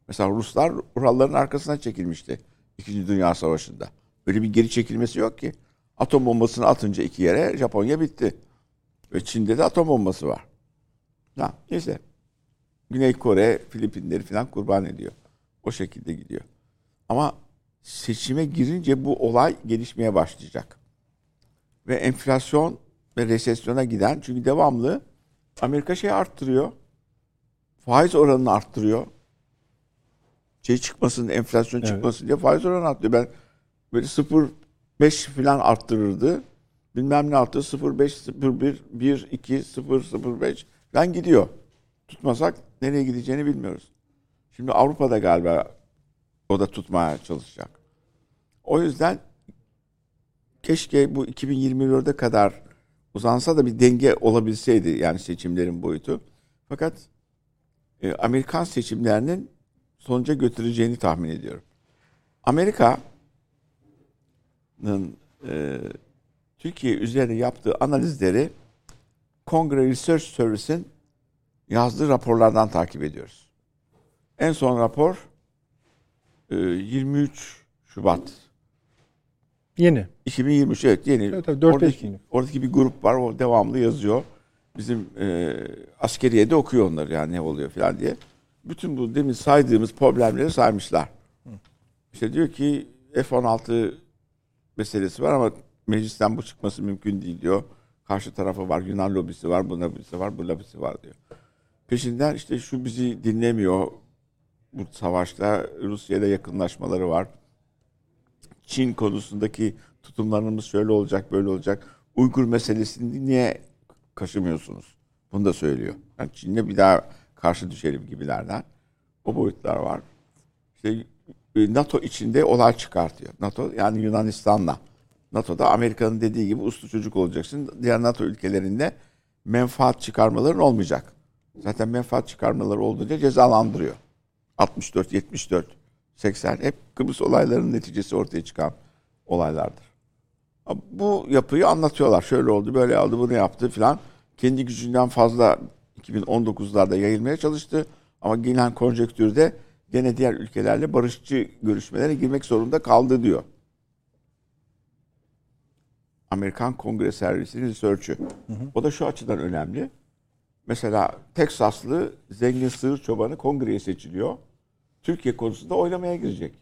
Mesela Ruslar Uralların arkasına çekilmişti İkinci Dünya Savaşı'nda. Öyle bir geri çekilmesi yok ki. Atom bombasını atınca iki yere Japonya bitti. Ve Çin'de de atom bombası var. Ha, neyse. Güney Kore, Filipinleri falan kurban ediyor. O şekilde gidiyor. Ama seçime girince bu olay gelişmeye başlayacak. Ve enflasyon ve resesyona giden çünkü devamlı Amerika şey arttırıyor. Faiz oranını arttırıyor. Şey çıkmasın, enflasyon Evet. çıkmasın diye faiz oranı arttırıyor. Ben böyle 0.5 falan arttırırdı. Bilmem ne arttı 0.5, 0.1, 1, 2, 0, 0.5 falan gidiyor. Tutmasak nereye gideceğini bilmiyoruz. Şimdi Avrupa'da galiba o da tutmaya çalışacak. O yüzden keşke bu 2024'e kadar uzansa da bir denge olabilseydi yani seçimlerin boyutu. Fakat e, Amerikan seçimlerinin sonuca götüreceğini tahmin ediyorum. Amerika'nın e, Türkiye üzerine yaptığı analizleri Kongre Research Service'in yazdığı raporlardan takip ediyoruz. En son rapor e, 23 Şubat Yeni. 2023 evet yeni. Evet, tabii, dört beş oradaki, günlük. oradaki bir grup var o devamlı yazıyor. Bizim e, askeriye de okuyor onları yani ne oluyor falan diye. Bütün bu demin saydığımız problemleri saymışlar. İşte diyor ki F-16 meselesi var ama meclisten bu çıkması mümkün değil diyor. Karşı tarafı var, Yunan lobisi var, bu lobisi var, bu lobisi var diyor. Peşinden işte şu bizi dinlemiyor. Bu savaşta Rusya'yla yakınlaşmaları var. Çin konusundaki tutumlarımız şöyle olacak, böyle olacak. Uygur meselesini niye kaşımıyorsunuz? Bunu da söylüyor. Yani Çin'le bir daha karşı düşelim gibilerden. O boyutlar var. İşte e, NATO içinde olay çıkartıyor. NATO yani Yunanistan'la. NATO'da Amerika'nın dediği gibi uslu çocuk olacaksın. Diğer NATO ülkelerinde menfaat çıkarmaların olmayacak. Zaten menfaat çıkarmaları olduğunca cezalandırıyor. 64, 74, 80 hep Kıbrıs olaylarının neticesi ortaya çıkan olaylardır. Bu yapıyı anlatıyorlar. Şöyle oldu, böyle oldu, bunu yaptı filan. Kendi gücünden fazla 2019'larda yayılmaya çalıştı. Ama gelen konjektürde gene diğer ülkelerle barışçı görüşmelere girmek zorunda kaldı diyor. Amerikan Kongre Servisi'nin research'ü. O da şu açıdan önemli. Mesela Teksaslı zengin sığır çobanı kongreye seçiliyor. Türkiye konusunda oylamaya girecek.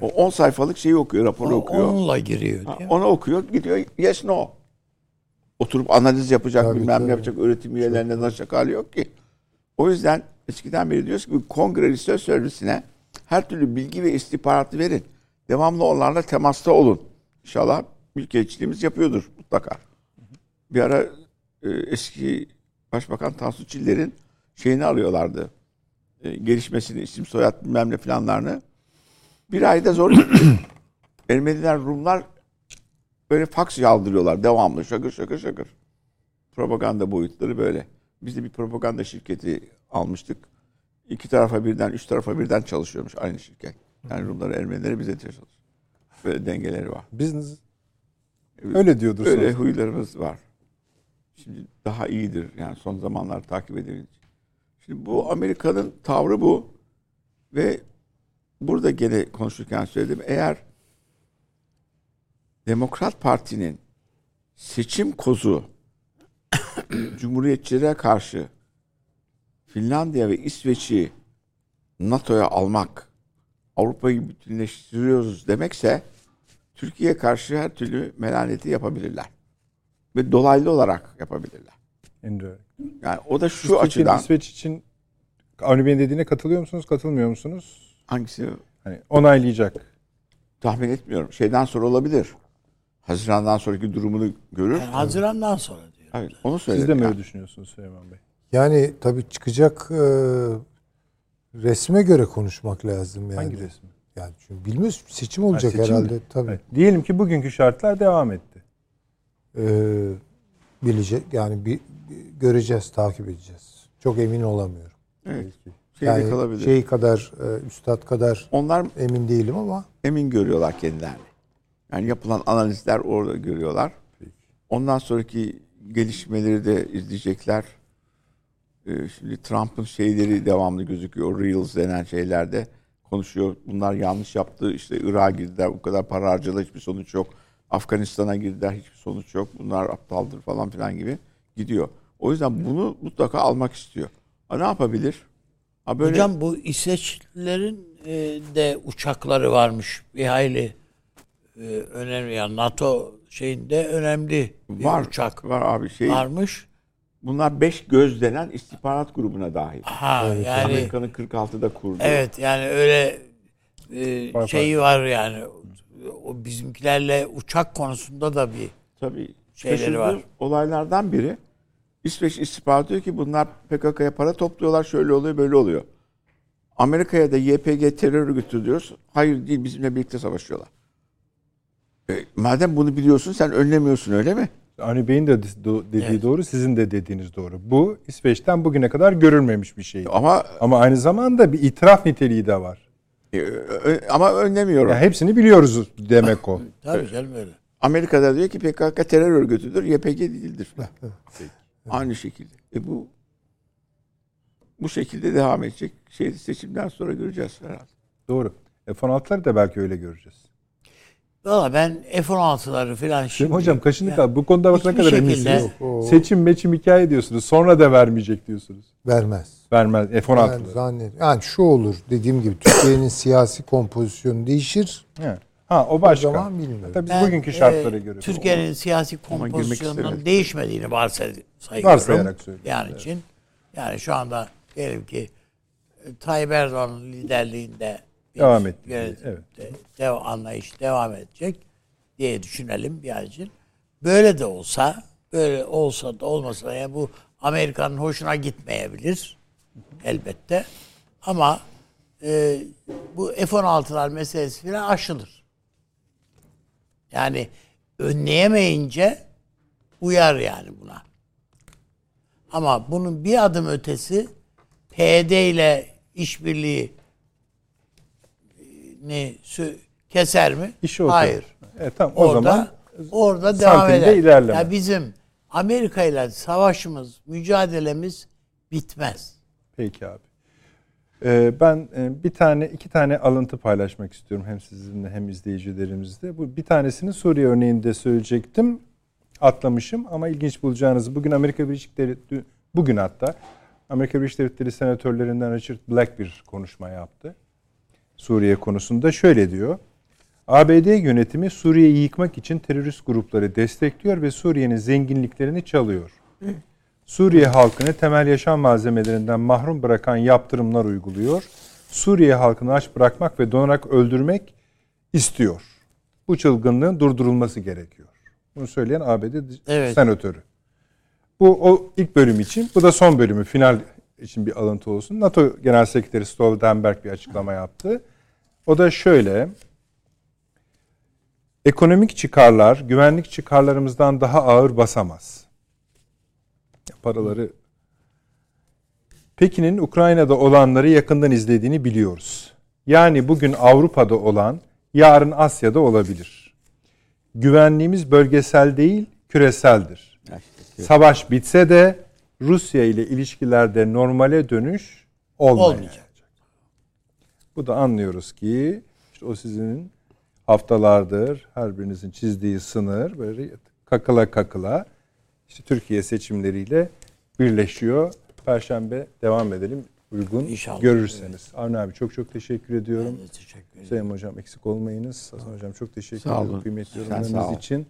O 10 sayfalık şeyi okuyor, raporu okuyor. Onunla giriyor. Ha? Onu okuyor, gidiyor yes no. Oturup analiz yapacak, Tabii, bilmem tabii. ne yapacak, öğretim üyelerine danışacak hali yok ki. O yüzden eskiden beri diyoruz ki kongre research servisine her türlü bilgi ve istihbaratı verin. Devamlı onlarla temasta olun. İnşallah ülkeciliğimiz yapıyordur mutlaka. Bir ara e, eski Başbakan Tansu Çiller'in şeyini alıyorlardı. E, gelişmesini, isim soyad bilmem ne planlarını. Bir ayda zor. Ermeniler, Rumlar böyle faks yağdırıyorlar devamlı şakır şakır şakır. Propaganda boyutları böyle. Biz de bir propaganda şirketi almıştık. İki tarafa birden, üç tarafa birden çalışıyormuş aynı şirket. Yani Rumları, Ermenileri bize çalışıyor. Böyle dengeleri var. Business. Öyle diyordur sonra. huylarımız var. Şimdi daha iyidir. Yani son zamanlar takip edebiliriz. Şimdi bu Amerika'nın tavrı bu. Ve burada gene konuşurken söyledim. Eğer Demokrat Parti'nin seçim kozu Cumhuriyetçilere karşı Finlandiya ve İsveç'i NATO'ya almak, Avrupa'yı bütünleştiriyoruz demekse Türkiye'ye karşı her türlü melaneti yapabilirler. Ve dolaylı olarak yapabilirler. Indirect. Yani o da şu Türkiye'nin açıdan İsveç için Avni Bey'in dediğine katılıyor musunuz, katılmıyor musunuz? hangisi Hani onaylayacak. tahmin etmiyorum. Şeyden sonra olabilir. Haziran'dan sonraki durumunu görür. Yani Haziran'dan sonra diyor. Evet, onu söyledim. Siz de mi yani. öyle düşünüyorsunuz Süleyman Bey? Yani tabii çıkacak e, resme göre konuşmak lazım yani. Hangi resmi? Yani çünkü bilmiyoruz seçim olacak Ha, seçim mi? herhalde tabii. Evet. Diyelim ki bugünkü şartlar devam etti. Ee, bilecek yani bir, göreceğiz, takip edeceğiz. Çok emin olamıyorum. Evet. Şeyde yani kalabilir. şey kadar, e, üstad kadar Onlar emin değilim ama emin görüyorlar kendilerini. Yani yapılan analizler orada görüyorlar. Ondan sonraki gelişmeleri de izleyecekler. Ee, şimdi Trump'ın şeyleri devamlı gözüküyor. Reels denen şeylerde konuşuyor. Bunlar yanlış yaptı. İşte Irak'a girdiler. Bu kadar para harcadılar. Hiçbir sonuç yok. Afganistan'a girdiler. Hiçbir sonuç yok. Bunlar aptaldır falan filan gibi gidiyor. O yüzden bunu mutlaka almak istiyor. Ha, ne yapabilir? Ha, böyle Hocam bu İsveçlilerin e, de uçakları varmış. Bir hayli e, önemli yani NATO şeyinde önemli bir Var. uçak Var abi şey. varmış. Bunlar beş göz denen istihbarat grubuna dahil. Ha yani Amerika'nın 46'da kurduğu. evet yani öyle e, şeyi var yani o bizimkilerle uçak konusunda da bir Tabii. Şeyleri var. olaylardan biri İsveç istihbaratı diyor ki bunlar PKK'ya para topluyorlar şöyle oluyor böyle oluyor. Amerika'ya da YPG terör örgütü diyoruz. Hayır değil bizimle birlikte savaşıyorlar. E, madem bunu biliyorsun sen önlemiyorsun öyle mi? Avni Bey'in de dediği Evet. doğru, sizin de dediğiniz doğru. Bu İsveç'ten bugüne kadar görülmemiş bir şey. Ama Ama aynı zamanda bir itiraf niteliği de var. E, ö- ama önlemiyorum. Ya hepsini biliyoruz demek o. tabii canım öyle. Amerika'da diyor ki PKK terör örgütüdür, YPG değildir. Aynı şekilde. E bu bu şekilde devam edecek. Şey seçimden sonra göreceğiz herhalde. Doğru. F-16'ları da belki öyle göreceğiz. Valla ben F-16'ları falan şimdi... Şimdi hocam kaşını Ya, kal. Bu konuda bak ne kadar eminsiniz. O Seçim meçim hikaye diyorsunuz. Sonra da vermeyecek diyorsunuz. vermez. Vermez. Ben F-16'ları. zannet. Yani şu olur dediğim gibi Türkiye'nin siyasi kompozisyonu değişir. Ha o O başka. zaman bilmiyorum. Tabii biz Ben, bugünkü şartlara e, göre. Türkiye'nin siyasi kompozisyonunun değişmediğini varsay- sayıyorum. Varsayarak söylüyorum. Yani için yani şu anda diyelim ki e, Tayyip Erdoğan'ın liderliğinde Devam etti. Evet. de- dev, anlayış devam edecek diye düşünelim bir için. Böyle de olsa, böyle olsa da olmasa da yani bu Amerika'nın hoşuna gitmeyebilir elbette. Ama e, bu F-16'lar meselesi falan aşılır. Yani önleyemeyince uyar yani buna. Ama bunun bir adım ötesi PYD ile işbirliği sü- keser mi? İşi o Hayır. Evet, tamam o Orada zaman orada devam eder. ilerleme. Ya bizim Amerika ile savaşımız, mücadelemiz bitmez. Peki abi. Ee, ben e, bir tane iki tane alıntı paylaşmak istiyorum hem sizinle hem izleyicilerimizle. Bu bir tanesini Suriye örneğinde söyleyecektim. Atlamışım ama ilginç bulacağınızı bugün Amerika Birleşik Devletleri bugün hatta Amerika Birleşik Devletleri senatörlerinden Richard Black bir konuşma yaptı. Suriye konusunda şöyle diyor. ABD yönetimi Suriye'yi yıkmak için terörist grupları destekliyor ve Suriye'nin zenginliklerini çalıyor. Suriye halkını temel yaşam malzemelerinden mahrum bırakan yaptırımlar uyguluyor. Suriye halkını aç bırakmak ve donarak öldürmek istiyor. Bu çılgınlığın durdurulması gerekiyor. Bunu söyleyen ABD Evet. senatörü. Bu o ilk bölüm için. Bu da son bölümü final için bir alıntı olsun. NATO Genel Sekreteri Stoltenberg bir açıklama yaptı. O da şöyle. Ekonomik çıkarlar güvenlik çıkarlarımızdan daha ağır basamaz. Paraları Pekin'in Ukrayna'da olanları yakından izlediğini biliyoruz. Yani bugün Avrupa'da olan yarın Asya'da olabilir. Güvenliğimiz bölgesel değil, küreseldir. Savaş bitse de Rusya ile ilişkilerde normale dönüş olmayacak. Olmayacak. Bu da anlıyoruz ki işte o sizin haftalardır her birinizin çizdiği sınır böyle kakıla kakıla işte Türkiye seçimleriyle birleşiyor. Perşembe devam edelim uygun İnşallah. görürseniz. Avni abi çok çok teşekkür ediyorum. Ben de teşekkür ederim. Sayın hocam eksik olmayınız. Hasan hocam çok teşekkür ederim kıymetli yorumlarınız için.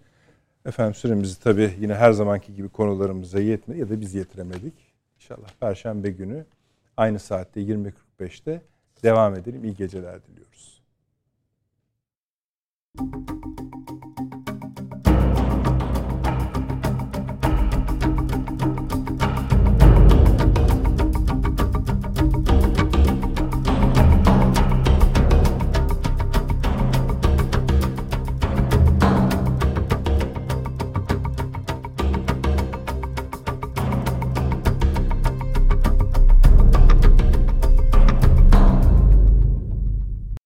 Efendim süremizi tabii yine her zamanki gibi konularımıza yetmedi ya da biz yetiremedik. İnşallah Perşembe günü aynı saatte 20.45'te devam edelim. İyi geceler diliyoruz.